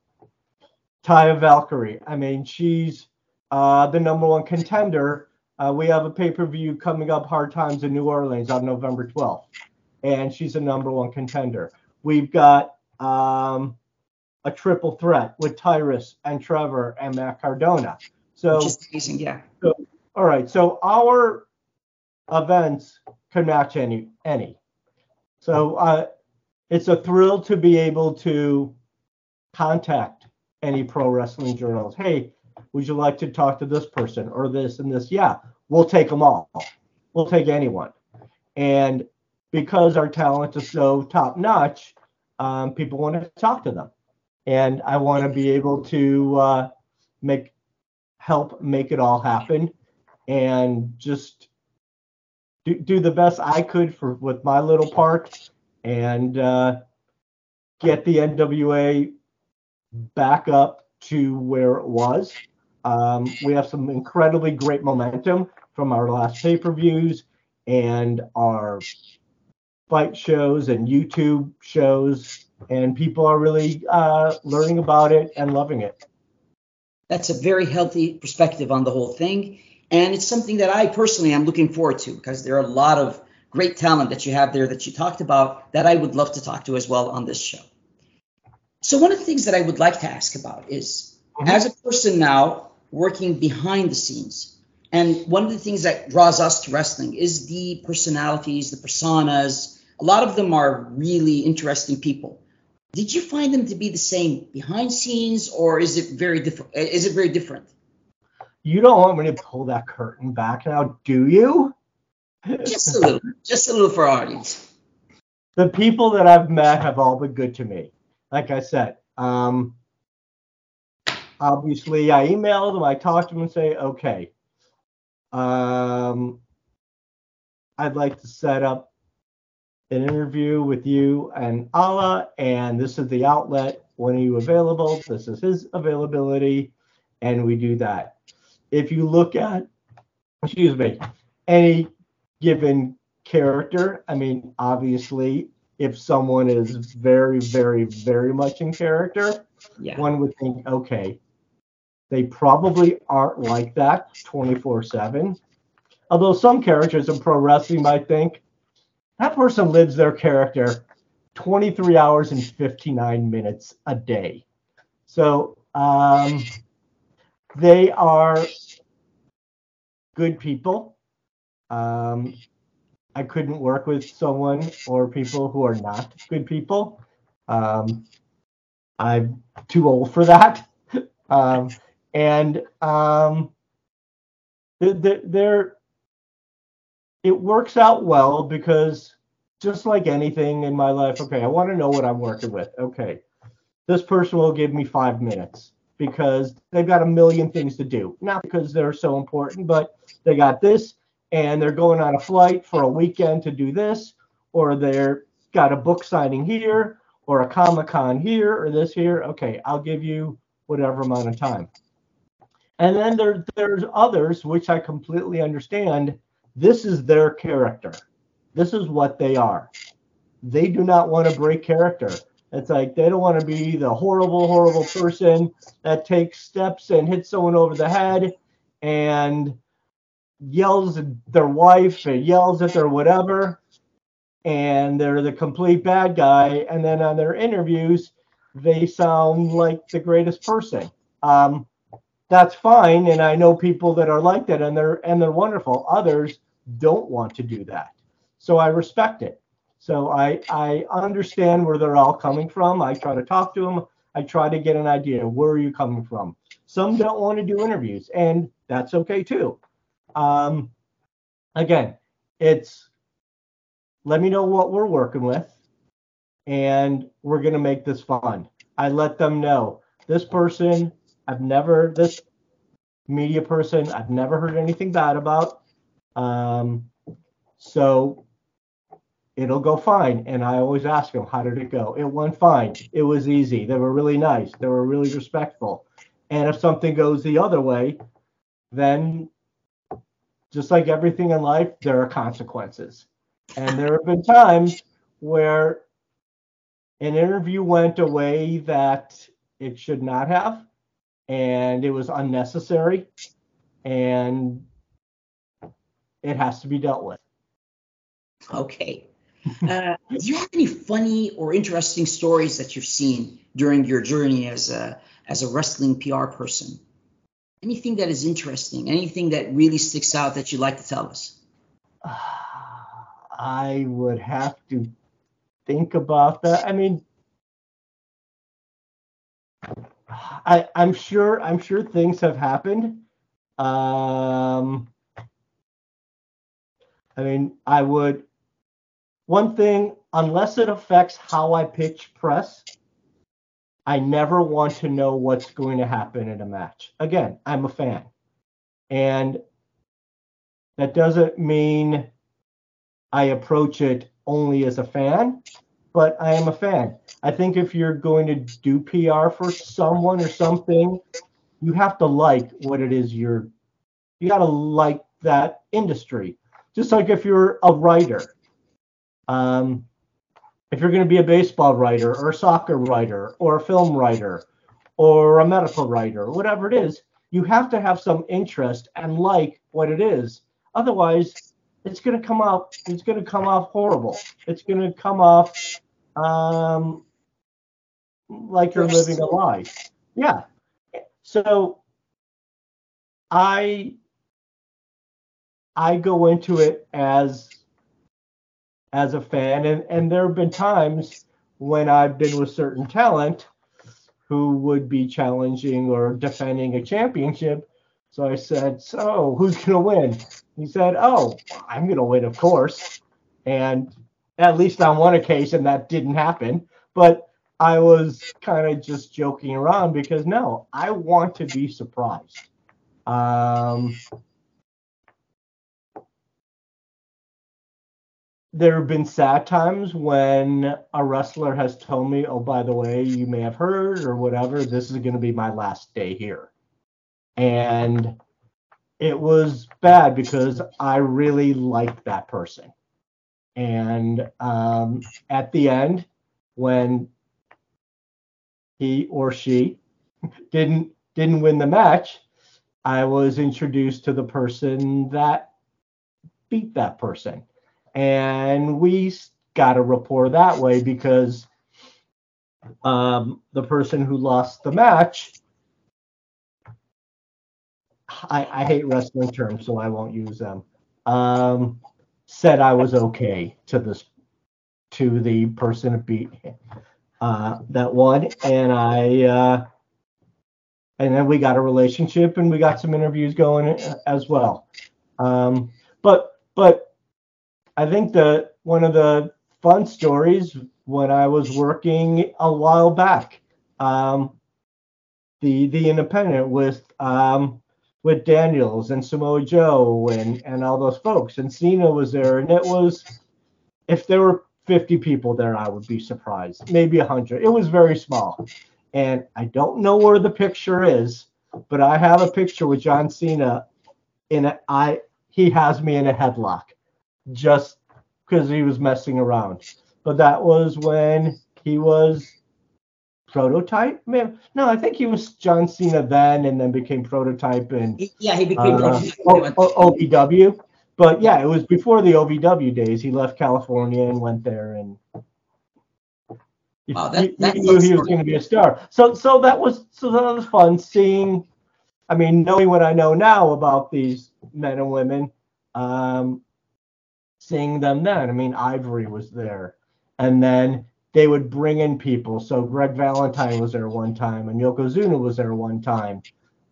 Taya Valkyrie, I mean, she's uh, the number one contender. Uh, we have a pay-per-view coming up, Hard Times in New Orleans on November 12th, and she's a number one contender. We've got um, a triple threat with Tyrus and Trevor and Matt Cardona. So is amazing, yeah. so, all right. So our events can match any any. So uh, it's a thrill to be able to contact any pro wrestling journals. Hey, would you like to talk to this person or this and this? Yeah, we'll take them all. We'll take anyone. And because our talent is so top notch, um, people want to talk to them. And I want to be able to uh, make help make it all happen and just do, do the best I could for with my little part and uh, get the NWA back up to where it was. Um, we have some incredibly great momentum from our last pay per views and our fight shows and YouTube shows, and people are really uh, learning about it and loving it. That's a very healthy perspective on the whole thing. And it's something that I personally am looking forward to because there are a lot of great talent that you have there that you talked about that I would love to talk to as well on this show. So, one of the things that I would like to ask about is mm-hmm. as a person now working behind the scenes, and one of the things that draws us to wrestling is the personalities, the personas. A lot of them are really interesting people. Did you find them to be the same behind scenes, or is it very different? Is it very different? You don't want me to pull that curtain back now, do you? Just a little, just a little for audience. the people that I've met have all been good to me. Like I said, um, obviously I email them, I talk to them and say, okay, um, I'd like to set up an interview with you and Allah, and this is the outlet. When are you available? This is his availability, and we do that. If you look at, excuse me, any given character, I mean, obviously, if someone is very, very, very much in character, Yeah. one would think, okay, they probably aren't like that 24 7. Although some characters in pro wrestling might think that person lives their character 23 hours and 59 minutes a day. So um, they are good people. Um, I couldn't work with someone or people who are not good people. Um, I'm too old for that. um, and um, th- th- they're it works out well because just like anything in my life, okay, I want to know what I'm working with. Okay, this person will give me five minutes because they've got a million things to do. Not because they're so important, but they got this and they're going on a flight for a weekend to do this, or they're got a book signing here, or a Comic Con here, or this here. Okay, I'll give you whatever amount of time. And then there, there's others which I completely understand. This is their character. This is what they are. They do not want to break character. It's like they don't want to be the horrible, horrible person that takes steps and hits someone over the head and yells at their wife and yells at their whatever. And they're the complete bad guy. And then on their interviews, they sound like the greatest person. Um, that's fine. And I know people that are like that and they're and they're wonderful. Others don't want to do that. So I respect it. So I I understand where they're all coming from. I try to talk to them. I try to get an idea where are you coming from. Some don't want to do interviews, and that's okay too. Um, again, it's let me know what we're working with, and we're gonna make this fun. I let them know this person I've never this media person I've never heard anything bad about. Um, so it'll go fine. And I always ask them, how did it go? It went fine. It was easy. They were really nice. They were really respectful. And if something goes the other way, then just like everything in life, there are consequences. And there have been times where an interview went a way that it should not have, and it was unnecessary, and it has to be dealt with. Okay. Uh, do you have any funny or interesting stories that you've seen during your journey as a as a wrestling PR person? Anything that is interesting, anything that really sticks out that you'd like to tell us? I would have to think about that. I mean, I I'm sure I'm sure things have happened. Um, I mean, I would one thing unless it affects how I pitch press, I never want to know what's going to happen in a match. Again, I'm a fan. And that doesn't mean I approach it only as a fan, but I am a fan. I think if you're going to do PR for someone or something, you have to like what it is you're you got to like that industry. Just like if you're a writer. Um, if you're going to be a baseball writer or a soccer writer or a film writer or a medical writer, whatever it is, you have to have some interest and like what it is. Otherwise, it's going to come off. It's going to come off horrible. It's going to come off um, like you're living a lie. Yeah. So I I go into it as as a fan and and there have been times when I've been with certain talent who would be challenging or defending a championship. So I said, "So, who's going to win?" He said, "Oh, I'm going to win, of course." And at least on one occasion that didn't happen, but I was kind of just joking around because no, I want to be surprised. Um, there have been sad times when a wrestler has told me, "Oh, by the way, you may have heard or whatever, this is going to be my last day here," and it was bad because I really liked that person. And um, at the end, when he or she didn't didn't win the match, I was introduced to the person that beat that person and we got a rapport that way because um, the person who lost the match I, I, hate wrestling terms so i won't use them um, said i was okay to this to the person beat uh, that won and i uh, and then we got a relationship and we got some interviews going as well um, but but I think that one of the fun stories when I was working a while back, um, the the Independent with um, with Daniels and Samoa Joe and and all those folks, and Cena was there, and it was if there were 50 people there, I would be surprised, maybe 100. It was very small, and I don't know where the picture is, but I have a picture with John Cena in a, I he has me in a headlock just because he was messing around. But that was when he was prototype. Man, no, I think he was John Cena then, and then became prototype and yeah, he became uh, prototype. O- o- OVW. But yeah, it was before the OVW days. He left California and went there, and wow, that, you, knew he was going to be a star. So, so that was so that was fun seeing. I mean, knowing what I know now about these men and women, um, seeing them then. I mean, Ivory was there. And then they would bring in people. So Greg Valentine was there one time, and Yokozuna was there one time.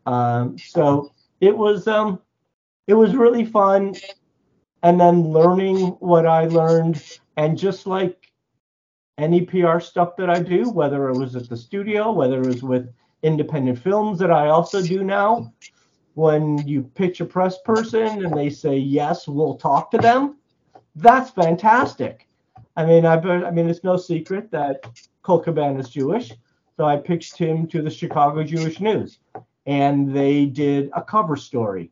Um, so it was um, it was really fun. And then learning what I learned, and just like any PR stuff that I do, whether it was at the studio, whether it was with independent films that I also do now, when you pitch a press person and they say yes, we'll talk to them that's fantastic. I mean, I, I mean, it's no secret that Colt Cabana is Jewish, so I pitched him to the Chicago Jewish News, and they did a cover story.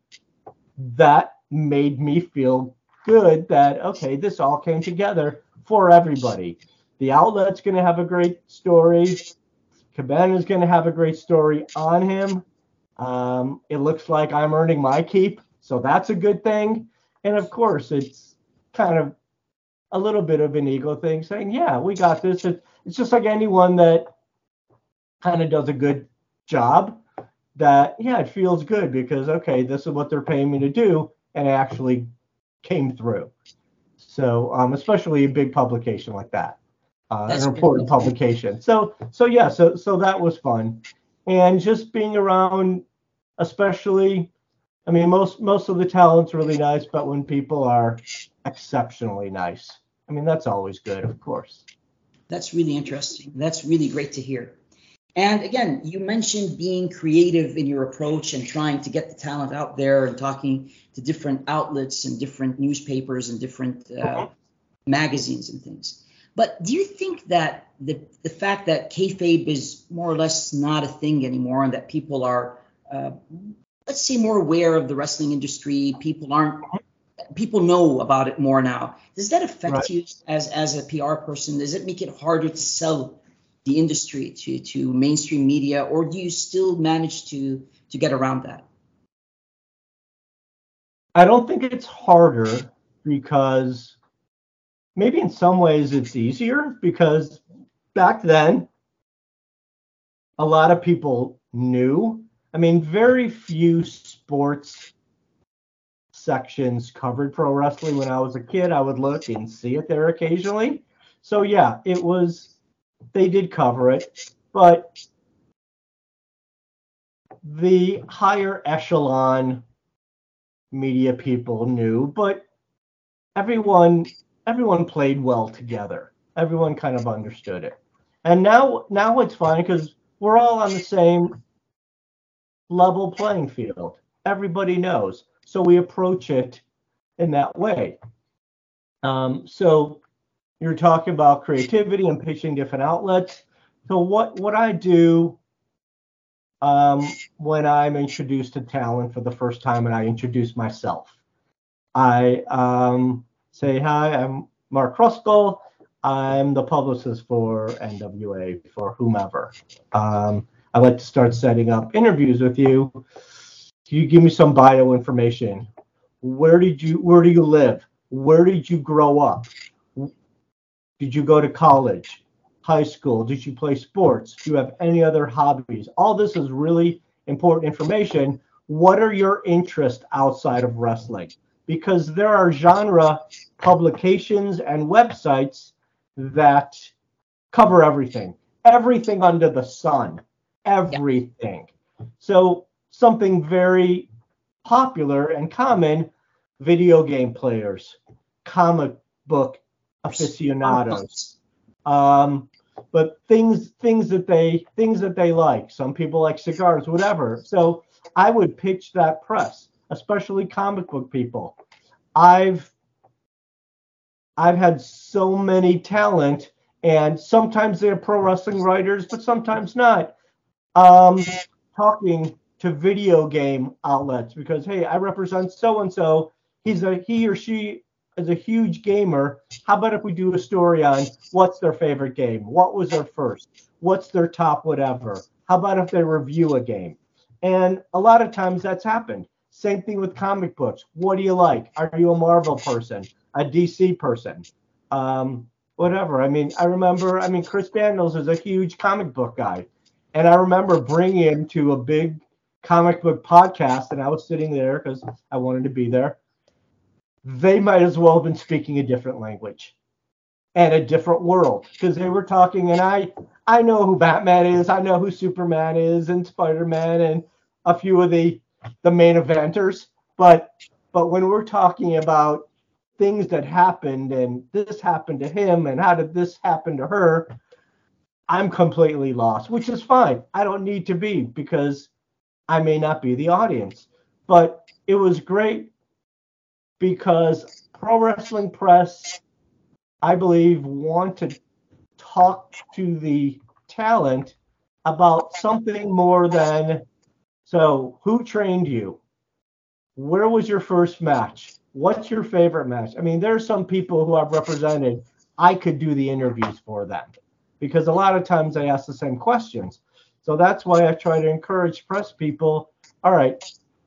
That made me feel good that okay, this all came together for everybody. The outlet's going to have a great story. Cabana's going to have a great story on him. Um, it looks like I'm earning my keep, so that's a good thing. And of course, it's kind of a little bit of an ego thing, saying, "Yeah, we got this." It, it's just like anyone that kind of does a good job. That yeah, it feels good because okay, this is what they're paying me to do, and it actually came through. So um, especially a big publication like that, uh, an important publication. So so yeah, so so that was fun, and just being around, especially, I mean most most of the talent's really nice, but when people are exceptionally nice, I mean that's always good, of course. That's really interesting. That's really great to hear. And again, you mentioned being creative in your approach and trying to get the talent out there and talking to different outlets and different newspapers and different uh, magazines and things. But do you think that the the fact that kayfabe is more or less not a thing anymore, and that people are, uh, let's say, more aware of the wrestling industry, people aren't, people know about it more now. Does that affect Right. you as as a PR person? Does it make it harder to sell the industry to to mainstream media, or do you still manage to to get around that? I don't think it's harder because maybe in some ways it's easier because back then a lot of people knew. I mean, very few sports sections covered pro wrestling when I was a kid. I would look and see it there occasionally. So yeah, it was they did cover it, but the higher echelon media people knew, but everyone everyone played well together. Everyone kind of understood it. And now now it's fine because we're all on the same level playing field. Everybody knows. So we approach it in that way. Um, so you're talking about creativity and pitching different outlets. So what what I do um, when I'm introduced to talent for the first time and I introduce myself. I um, say, Hi, I'm Mark Kruskel. I'm the publicist for NWA, for whomever. Um, I'd like to start setting up interviews with you. Can you give me some bio information? Where did you where do you live? Where did you grow up? Did you go to college? high school? Did you play sports? Do you have any other hobbies? All this is really important information. What are your interests outside of wrestling? Because there are genre publications and websites that cover everything, everything under the sun, everything. So, something very popular and common video game players, comic book aficionados um, but things things that they things that they like. Some people like cigars, whatever. So I would pitch that press, especially comic book people. I've I've had so many talent, and sometimes they're pro wrestling writers, but sometimes not. Um, talking to video game outlets because hey, I represent so and so. He's a he or she is a huge gamer. How about if we do a story on what's their favorite game? What was their first? What's their top whatever? How about if they review a game? And a lot of times that's happened. Same thing with comic books. What do you like? Are you a Marvel person? A DC person? Um, whatever. I mean, I remember, I mean, Chris Daniels is a huge comic book guy. And I remember bringing him to a big comic book podcast, and I was sitting there because I wanted to be there. They might as well have been speaking a different language and a different world because they were talking and i i know who batman is i know who superman is and spider-man and a few of the the main eventers but but when we're talking about things that happened and this happened to him and how did this happen to her i'm completely lost which is fine. I don't need to be because i may not be the audience but it was great because pro wrestling press, I believe, want to talk to the talent about something more than so who trained you? Where was your first match? What's your favorite match? I mean, there are some people who I've represented. I could do the interviews for them because a lot of times they ask the same questions. So that's why I try to encourage press people. All right,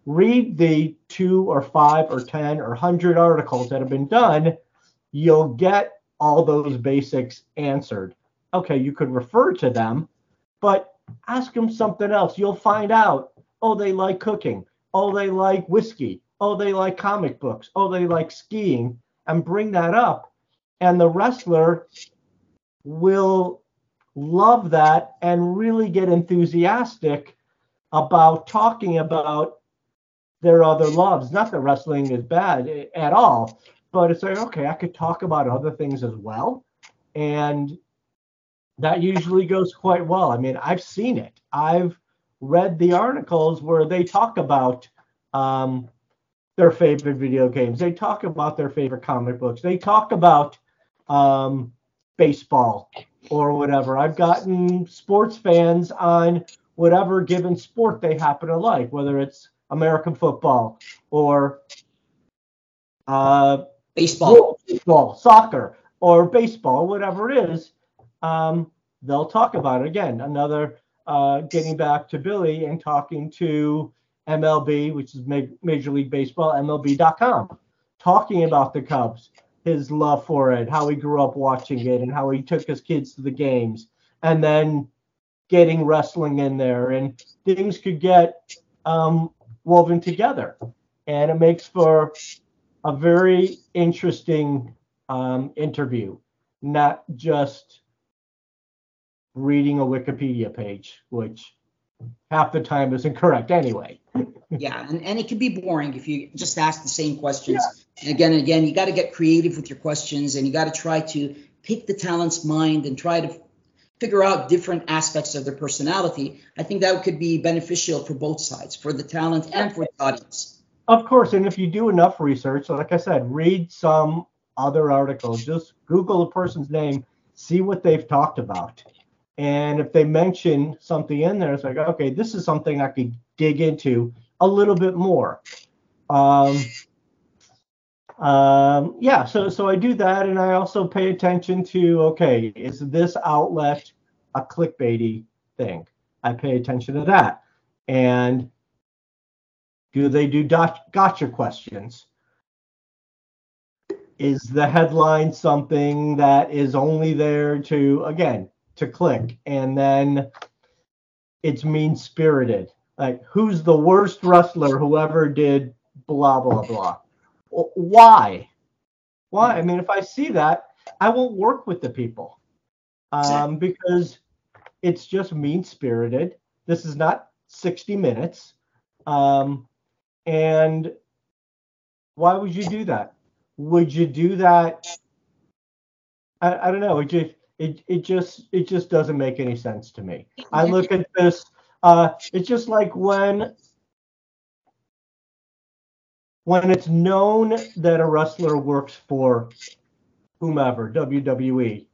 read the two or five or 10 or 100 articles that have been done, you'll get all those basics answered. Okay, you could refer to them, but ask them something else. You'll find out. Oh, they like cooking. Oh, they like whiskey. Oh, they like comic books. Oh, they like skiing. And bring that up. And the wrestler will love that and really get enthusiastic about talking about their other loves. Not that wrestling is bad at all, but it's like, okay, I could talk about other things as well. And that usually goes quite well. I mean, I've seen it. I've read the articles where they talk about um, their favorite video games. They talk about their favorite comic books. They talk about um, baseball or whatever. I've gotten sports fans on whatever given sport they happen to like, whether it's American football or uh, baseball, baseball, soccer, or baseball, whatever it is. Um, they'll talk about it again. Another uh, getting back to Billy and talking to MLB, which is Major League Baseball, MLB.com, talking about the Cubs, his love for it, how he grew up watching it, and how he took his kids to the games, and then getting wrestling in there, and things could get um, woven together, and it makes for a very interesting um, interview, not just reading a Wikipedia page, which half the time is incorrect anyway. yeah, and, and it can be boring if you just ask the same questions. Again and again. You got to get creative with your questions and you got to try to pick the talent's mind and try to figure out different aspects of their personality. I think that could be beneficial for both sides, for the talent and for the audience. Of course, and if you do enough research, like I said, read some other articles, just Google a person's name, see what they've talked about. And if they mention something in there, it's like, okay, this is something I could dig into a little bit more. Um, um, yeah, so so I do that, and I also pay attention to okay, is this outlet a clickbaity thing? I pay attention to that, and do they do gotcha questions? Is the headline something that is only there to again to click, and then it's mean spirited? Like who's the worst wrestler who ever did blah blah blah? Why? Why? I mean, if I see that, I won't work with the people um, because it's just mean spirited. This is not 60 minutes. Um, and why would you do that? Would you do that? I, I don't know. It just it, it just it just doesn't make any sense to me. I look at this. Uh, it's just like when when it's known that a wrestler works for whomever, WWE,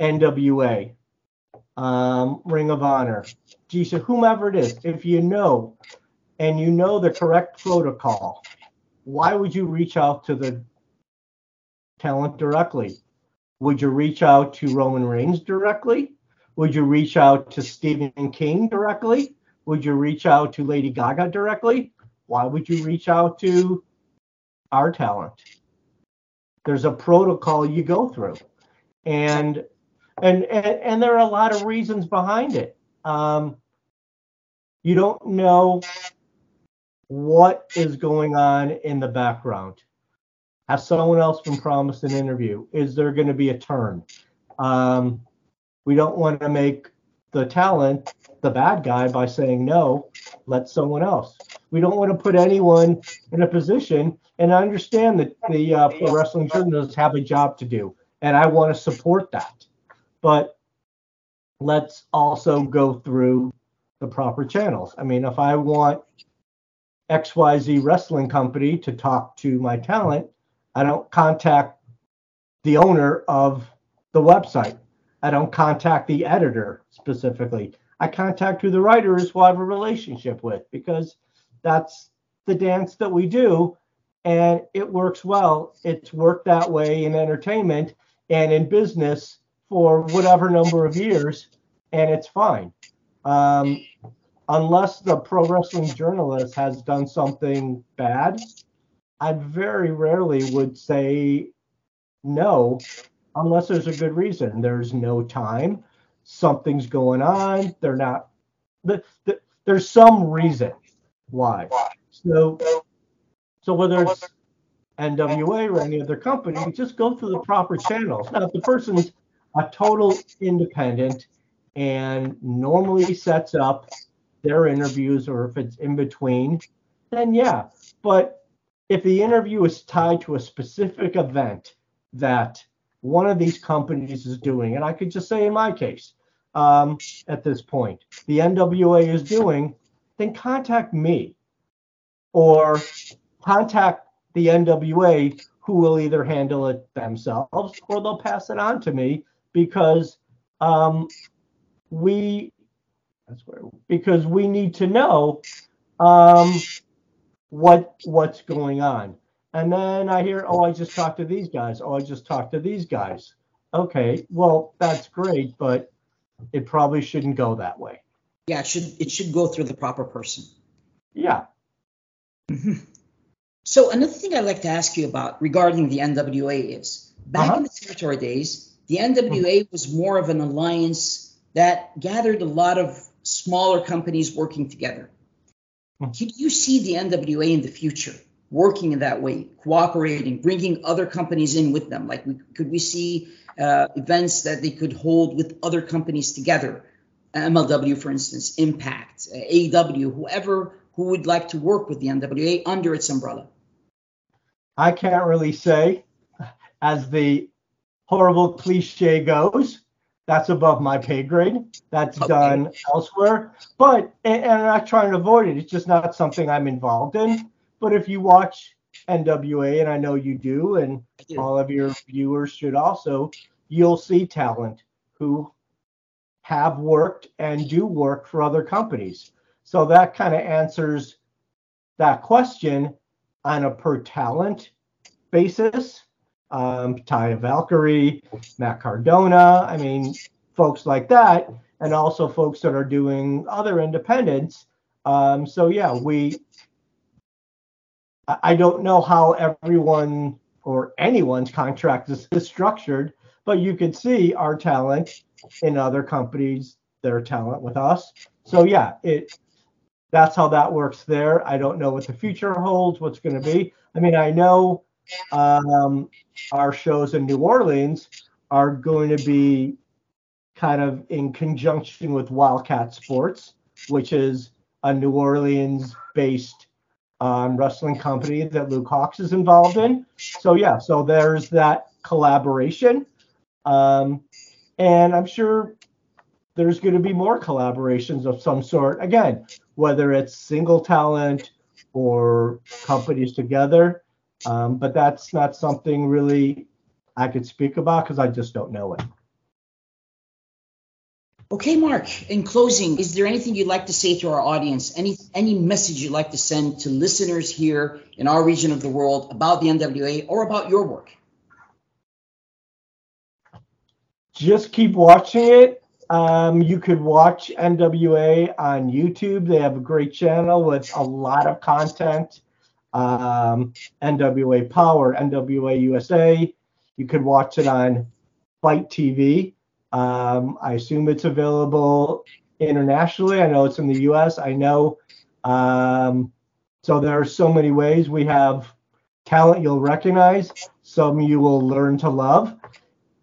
NWA, um, Ring of Honor, GSA, whomever it is, if you know and you know the correct protocol, why would you reach out to the talent directly? Would you reach out to Roman Reigns directly? Would you reach out to Stephen King directly? Would you reach out to Lady Gaga directly? Why would you reach out to our talent? There's a protocol you go through, and and and, and there are a lot of reasons behind it. Um, you don't know what is going on in the background. Has someone else been promised an interview? Is there going to be a turn? Um, we don't want to make the talent the bad guy by saying no, let someone else. We don't want to put anyone in a position, and I understand that the uh, pro wrestling journalists have a job to do, and I want to support that. But let's also go through the proper channels. I mean, if I want XYZ wrestling company to talk to my talent, I don't contact the owner of the website. I don't contact the editor specifically. I contact who the writer is who I have a relationship with because that's the dance that we do and it works well. It's worked that way in entertainment and in business for whatever number of years, and it's fine. Um, unless the pro wrestling journalist has done something bad, I very rarely would say no unless there's a good reason. There's no time, something's going on. They're not. The, the, there's some reason why. So, so whether it's NWA or any other company, just go through the proper channels. Now, if the person's a total independent and normally sets up their interviews, or if it's in between, then yeah. But if the interview is tied to a specific event that one of these companies is doing, and I could just say in my case, um, at this point, the NWA is doing, then contact me or contact the NWA who will either handle it themselves or they'll pass it on to me because um, we that's where because we need to know um, what what's going on. And then I hear, oh, I just talked to these guys. Oh, I just talked to these guys. Okay, well, that's great, but it probably shouldn't go that way. Yeah, it should it should go through the proper person. Yeah. Mm-hmm. So another thing I'd like to ask you about regarding the NWA is back Uh-huh. in the territory days, the NWA was more of an alliance that gathered a lot of smaller companies working together. Could you see the NWA in the future working in that way, cooperating, bringing other companies in with them? Like, we, could we see uh, events that they could hold with other companies together? MLW, for instance, Impact, uh, AEW, whoever who would like to work with the NWA under its umbrella. I can't really say, as the horrible cliche goes, that's above my pay grade. That's done elsewhere. But and, and I'm not trying to avoid it. It's just not something I'm involved in. But if you watch NWA, and I know you do, and all of your viewers should also, you'll see talent who have worked and do work for other companies. So that kind of answers that question on a per talent basis. Um, Taya Valkyrie, Matt Cardona, I mean, folks like that, and also folks that are doing other independents. Um, so yeah, we. I don't know how everyone or anyone's contract is, is structured, but you could see our talent in other companies, their talent with us. So yeah, it that's how that works there. I don't know what the future holds, what's going to be. I mean, I know um, our shows in New Orleans are going to be kind of in conjunction with Wildcat Sports, which is a New Orleans based um, wrestling company that Luke Hawks is involved in. So, yeah, so there's that collaboration. Um, and I'm sure there's going to be more collaborations of some sort. Again, whether it's single talent or companies together. Um, but that's not something really I could speak about because I just don't know it. Okay, Mark. In closing, is there anything you'd like to say to our audience? Any any message you'd like to send to listeners here in our region of the world about the NWA or about your work? Just keep watching it. Um, you could watch NWA on YouTube. They have a great channel with a lot of content. Um, NWA Power, NWA USA. You could watch it on Fight TV. Um, I assume it's available internationally. I know it's in the US. I know. Um, so there are so many ways. We have talent you'll recognize, some you will learn to love.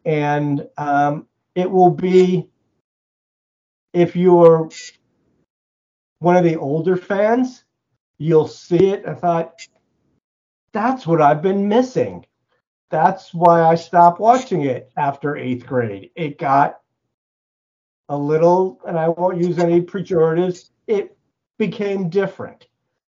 And um, it will be, if you're one of the older fans, you'll see it. I thought, that's what I've been missing. That's why I stopped watching it after eighth grade. It got a little, and I won't use any pejoratives, it became different.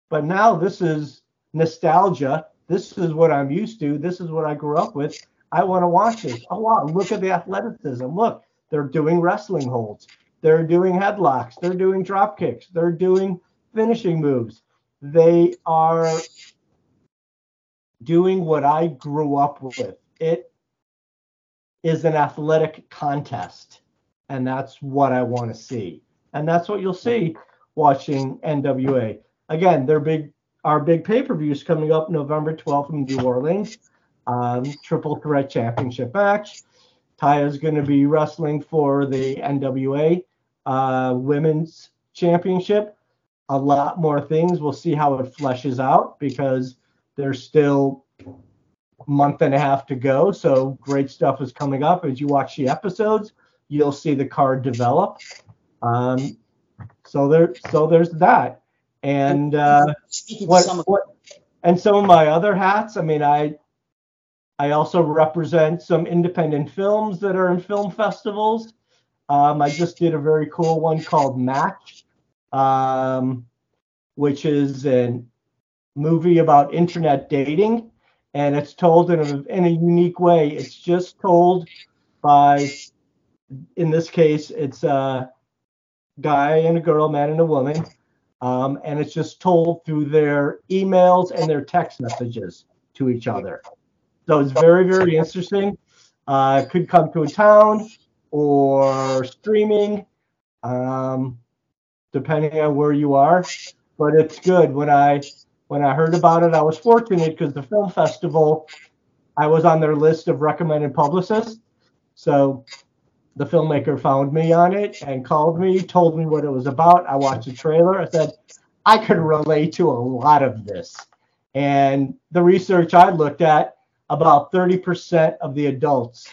But now this is nostalgia. This is what I'm used to. This is what I grew up with. I want to watch this. Oh, wow. Look at the athleticism. Look, they're doing wrestling holds. They're doing headlocks. They're doing drop kicks. They're doing finishing moves. They are doing what I grew up with. It is an athletic contest, and that's what I want to see. And that's what you'll see watching NWA. Again, their big our big pay-per-view is coming up November 12th in New Orleans. Um, triple threat championship match. Taya's going to be wrestling for the NWA uh, Women's Championship. A lot more things. We'll see how it fleshes out because there's still a month and a half to go. So great stuff is coming up. As you watch the episodes, you'll see the card develop. Um, so there, so there's that. And uh, what, what, and some of my other hats. I mean, I I also represent some independent films that are in film festivals. Um, I just did a very cool one called Match, um, which is a movie about internet dating, and it's told in a, in a unique way. It's just told by, in this case, it's a guy and a girl, man and a woman, um, and it's just told through their emails and their text messages to each other. So it's very, very interesting. Uh, could come to a town or streaming, um, depending on where you are. But it's good. When I when I heard about it, I was fortunate because the film festival, I was on their list of recommended publicists. So the filmmaker found me on it and called me, told me what it was about. I watched the trailer. I said, I could relate to a lot of this. And the research I looked at, about 30% of the adults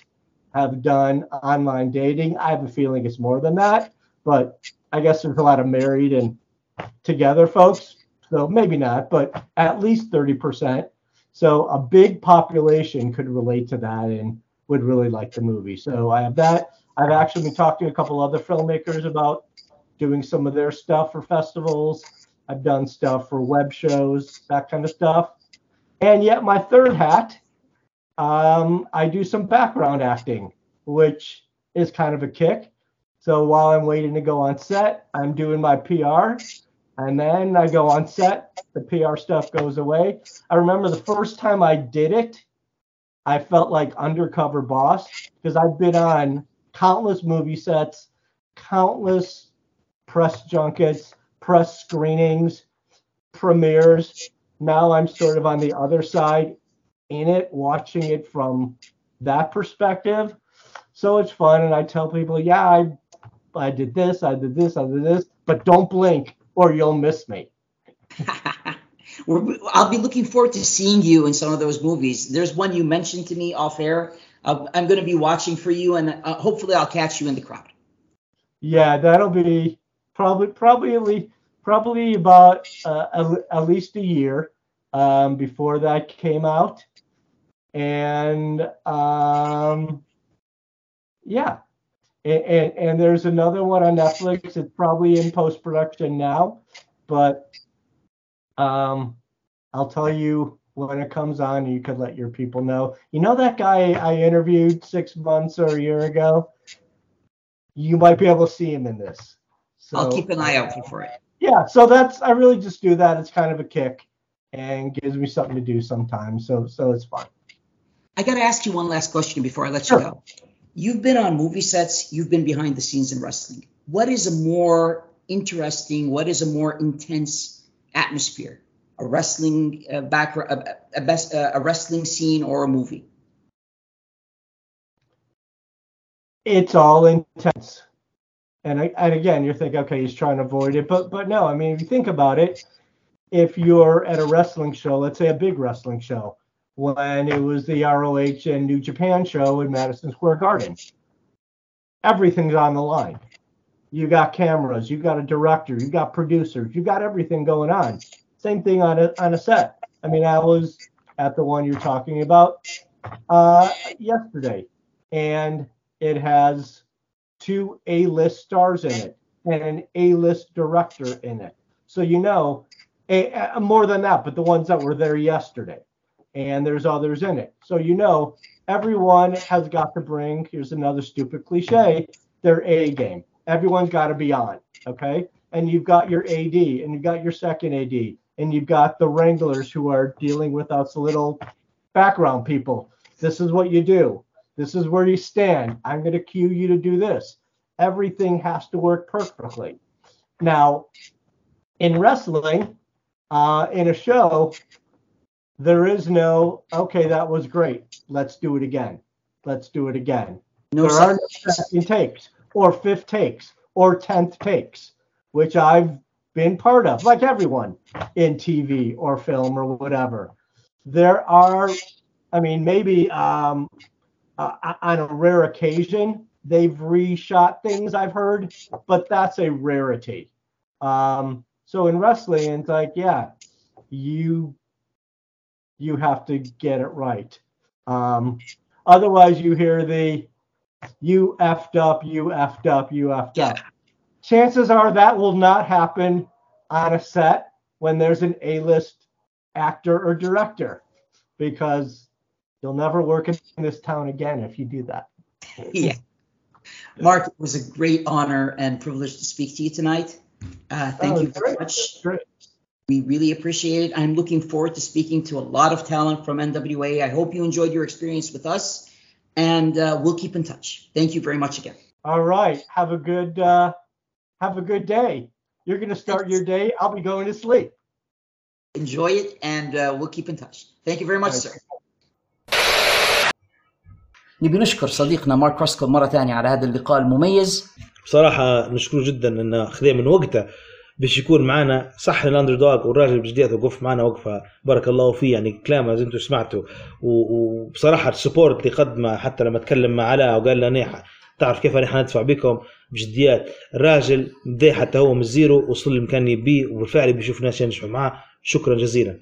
have done online dating. I have a feeling it's more than that, but I guess there's a lot of married and together folks. So maybe not, but at least 30%. So a big population could relate to that and would really like the movie. So I have that. I've actually been talking to a couple other filmmakers about doing some of their stuff for festivals. I've done stuff for web shows, that kind of stuff. And yet, my third hat, um, I do some background acting, which is kind of a kick. So while I'm waiting to go on set, I'm doing my PR. And then I go on set, the PR stuff goes away. I remember the first time I did it, I felt like undercover boss because I've been on countless movie sets, countless press junkets, press screenings, premieres. Now I'm sort of on the other side in it, watching it from that perspective. So it's fun, and I tell people, yeah, I, I did this, I did this, I did this, but don't blink or you'll miss me. I'll be looking forward to seeing you in some of those movies. There's one you mentioned to me off air. Uh, I'm going to be watching for you, and uh, hopefully, I'll catch you in the crowd. Yeah, that'll be probably probably probably about uh, at least a year um, before that came out, and um, yeah, and, and, and there's another one on Netflix. It's probably in post production now, but um, I'll tell you when it comes on. You could let your people know. You know that guy I interviewed six months or a year ago. You might be able to see him in this. So, I'll keep an eye out for it. Yeah, so that's I really just do that. It's kind of a kick and gives me something to do sometimes. So so it's fun. I got to ask you one last question before I let sure. you go. You've been on movie sets, you've been behind the scenes in wrestling. What is a more interesting, what is a more intense atmosphere? A wrestling uh, back a, a, best, uh, a wrestling scene or a movie? It's all intense. And, I, and again, you're thinking, okay, he's trying to avoid it, but but no, I mean, if you think about it, if you're at a wrestling show, let's say a big wrestling show, when it was the ROH and New Japan show in Madison Square Garden. Everything's on the line. You got cameras, you got a director, you got producers, you got everything going on. Same thing on a on a set. I mean, I was at the one you're talking about uh, yesterday, and it has two A-list stars in it and an A-list director in it. So you know, a, a, more than that, but the ones that were there yesterday and there's others in it. So you know, everyone has got to bring, here's another stupid cliche, their A game. Everyone's got to be on, okay? And you've got your AD, and you've got your second AD, and you've got the wranglers who are dealing with us little background people. This is what you do. This is where you stand. I'm going to cue you to do this. Everything has to work perfectly. Now, in wrestling, uh, in a show, there is no, okay, that was great. Let's do it again. Let's do it again. No there are no second takes or fifth takes or tenth takes, which I've been part of, like everyone in TV or film or whatever. There are, I mean, maybe um, uh, on a rare occasion they've reshot things I've heard, but that's a rarity. Um, so in wrestling, it's like, yeah, you you have to get it right. Um, otherwise, you hear the you effed up, you effed up, you effed up. Chances are that will not happen on a set when there's an A-list actor or director because you'll never work in this town again if you do that. yeah. Mark, it was a great honor and privilege to speak to you tonight. Uh, thank Oh, you very great, much. great. We really appreciate it. I'm looking forward to speaking to a lot of talent from NWA. I hope you enjoyed your experience with us, and uh, we'll keep in touch. Thank you very much again. All right. Have a good uh, have a good day. You're gonna start your day. I'll be going to sleep. Enjoy it, and uh, we'll keep in touch. Thank you very much, sir. نبي نشكر صديقنا مارك روسكو مرة ثانية على هذا اللقاء المميز بصراحه نشكره جدا انه خذ من وقته باش يكون معنا صح ال underdog والراجل بجديته وقف معنا وقفة. بارك الله فيه. يعني كلامه زي أنتم سمعتوا وبصراحة ال support اللي قدمه حتى لما تكلم مع علاء وقال نيح تعرف كيف نحن ندفع بكم؟ بجديات. الراجل بدا حتى هو من الزيرو وصل لمكان يبيه وبالفعل بيشوف ناس ينجحوا معاه. شكرا جزيلا.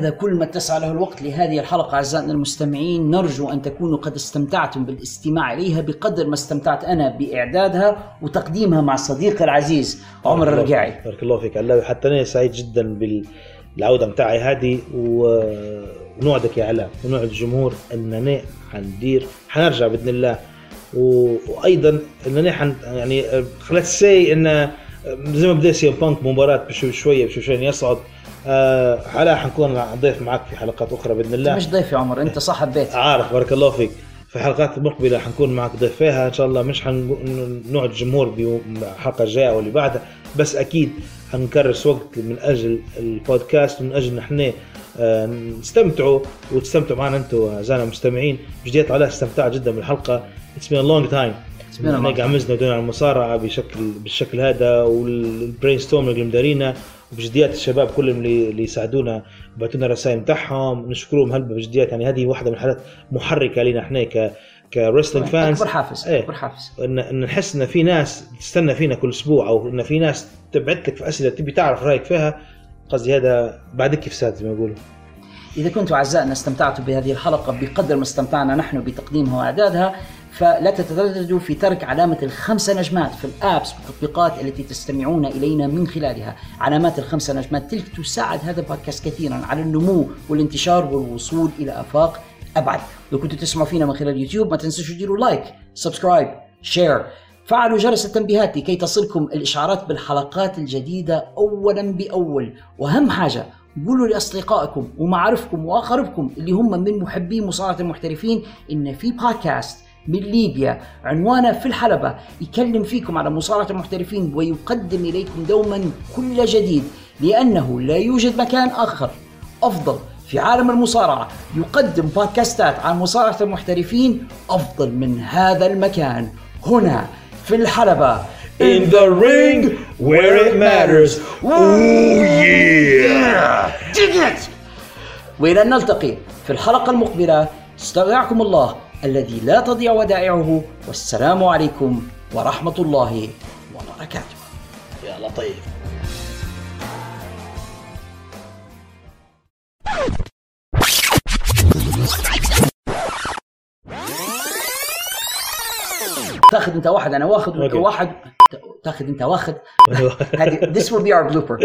هذا كل ما اتسع له الوقت لهذه الحلقة أعزائنا المستمعين نرجو أن تكونوا قد استمتعتم بالاستماع إليها بقدر ما استمتعت أنا بإعدادها وتقديمها مع صديقي العزيز عمر الله- الرقاعي بارك الله فيك. علاوي حتى أنا سعيد جدا بالعودة متاعي هذه ونوعدك يا علاء ونوعد الجمهور اننا حندير حنرجع بإذن الله. و... وأيضا اننا حن يعني خلت سي ان زي ما بدأ سي إم بانك مباراة بشوي شوية بشوي شوية يصعد. آه علاء حنكون ضيف معك في حلقات أخرى بإذن الله. مش ضيف يا عمر أنت صاحب بيت. عارف بارك الله فيك. في الحلقات المقبله حنكون معك ضيف فيها إن شاء الله مش حنوعد الجمهور بالحلقة الجاية واللي بعدها بس أكيد حنكرس وقت من أجل البودكاست ومن أجل نحن آه، نستمتعوا وتستمتعوا معنا أنتم أعزائنا المستمعين. بجديات علاء استمتعت جدا بالحلقة. it's been long time time. قعمزنا ودونا على المصارعة بشكل بالشكل هذا وال brainstorm اللي مدارينا. وبجديات الشباب كلهم اللي, اللي يساعدونا بعثوا لنا رسائل بتاعهم نشكرهم هلبا بجديات. يعني هذه واحدة من الحالات محركة لنا إحنا ك wrestling fans أكبر حافز إيه. أكبر حافز. ان إن نحس إن في ناس تستنى فينا كل أسبوع أو إن في ناس تبعت لك في أسئلة تبي تعرف رأيك فيها قصدي هذا بعد كيف ساد زي ما يقولوا. إذا كنتم أعزائنا استمتعتوا بهذه الحلقة بقدر ما استمتعنا نحن بتقديمها وإعدادها. فلا تترددوا في ترك علامة الخمسة نجمات في ال apps والتطبيقات التي تستمعون إلينا من خلالها. علامات الخمسة نجمات تلك تساعد هذا البودكاست كثيرا على النمو والانتشار والوصول إلى آفاق أبعد. لو كنتوا تسمعوا فينا من خلال يوتيوب ما تنسوا تديروا like subscribe share فعلوا جرس التنبيهات لكي تصلكم الإشعارات بالحلقات الجديدة أولا بأول. وأهم حاجة قولوا لأصدقائكم ومعارفكم وأقاربكم اللي هم من محبي مصارعة المحترفين إن في بودكاست من ليبيا عنوانه في الحلبة يكلم فيكم على مصارعة المحترفين ويقدم إليكم دوما كل جديد لأنه لا يوجد مكان آخر أفضل في عالم المصارعة يقدم بودكاستات عن مصارعة المحترفين أفضل من هذا المكان هنا في الحلبة In the ring where it matters. Ooh yeah! Dig it! وإلى أن نلتقي في الحلقة المقبلة استودعكم الله الذي لا تضيع ودائعه والسلام عليكم ورحمة الله وبركاته. يا لطيف تاخذ انت واحد أنا واخذ وانت. واحد. تاخذ انت واخذ هذه this will be our blooper.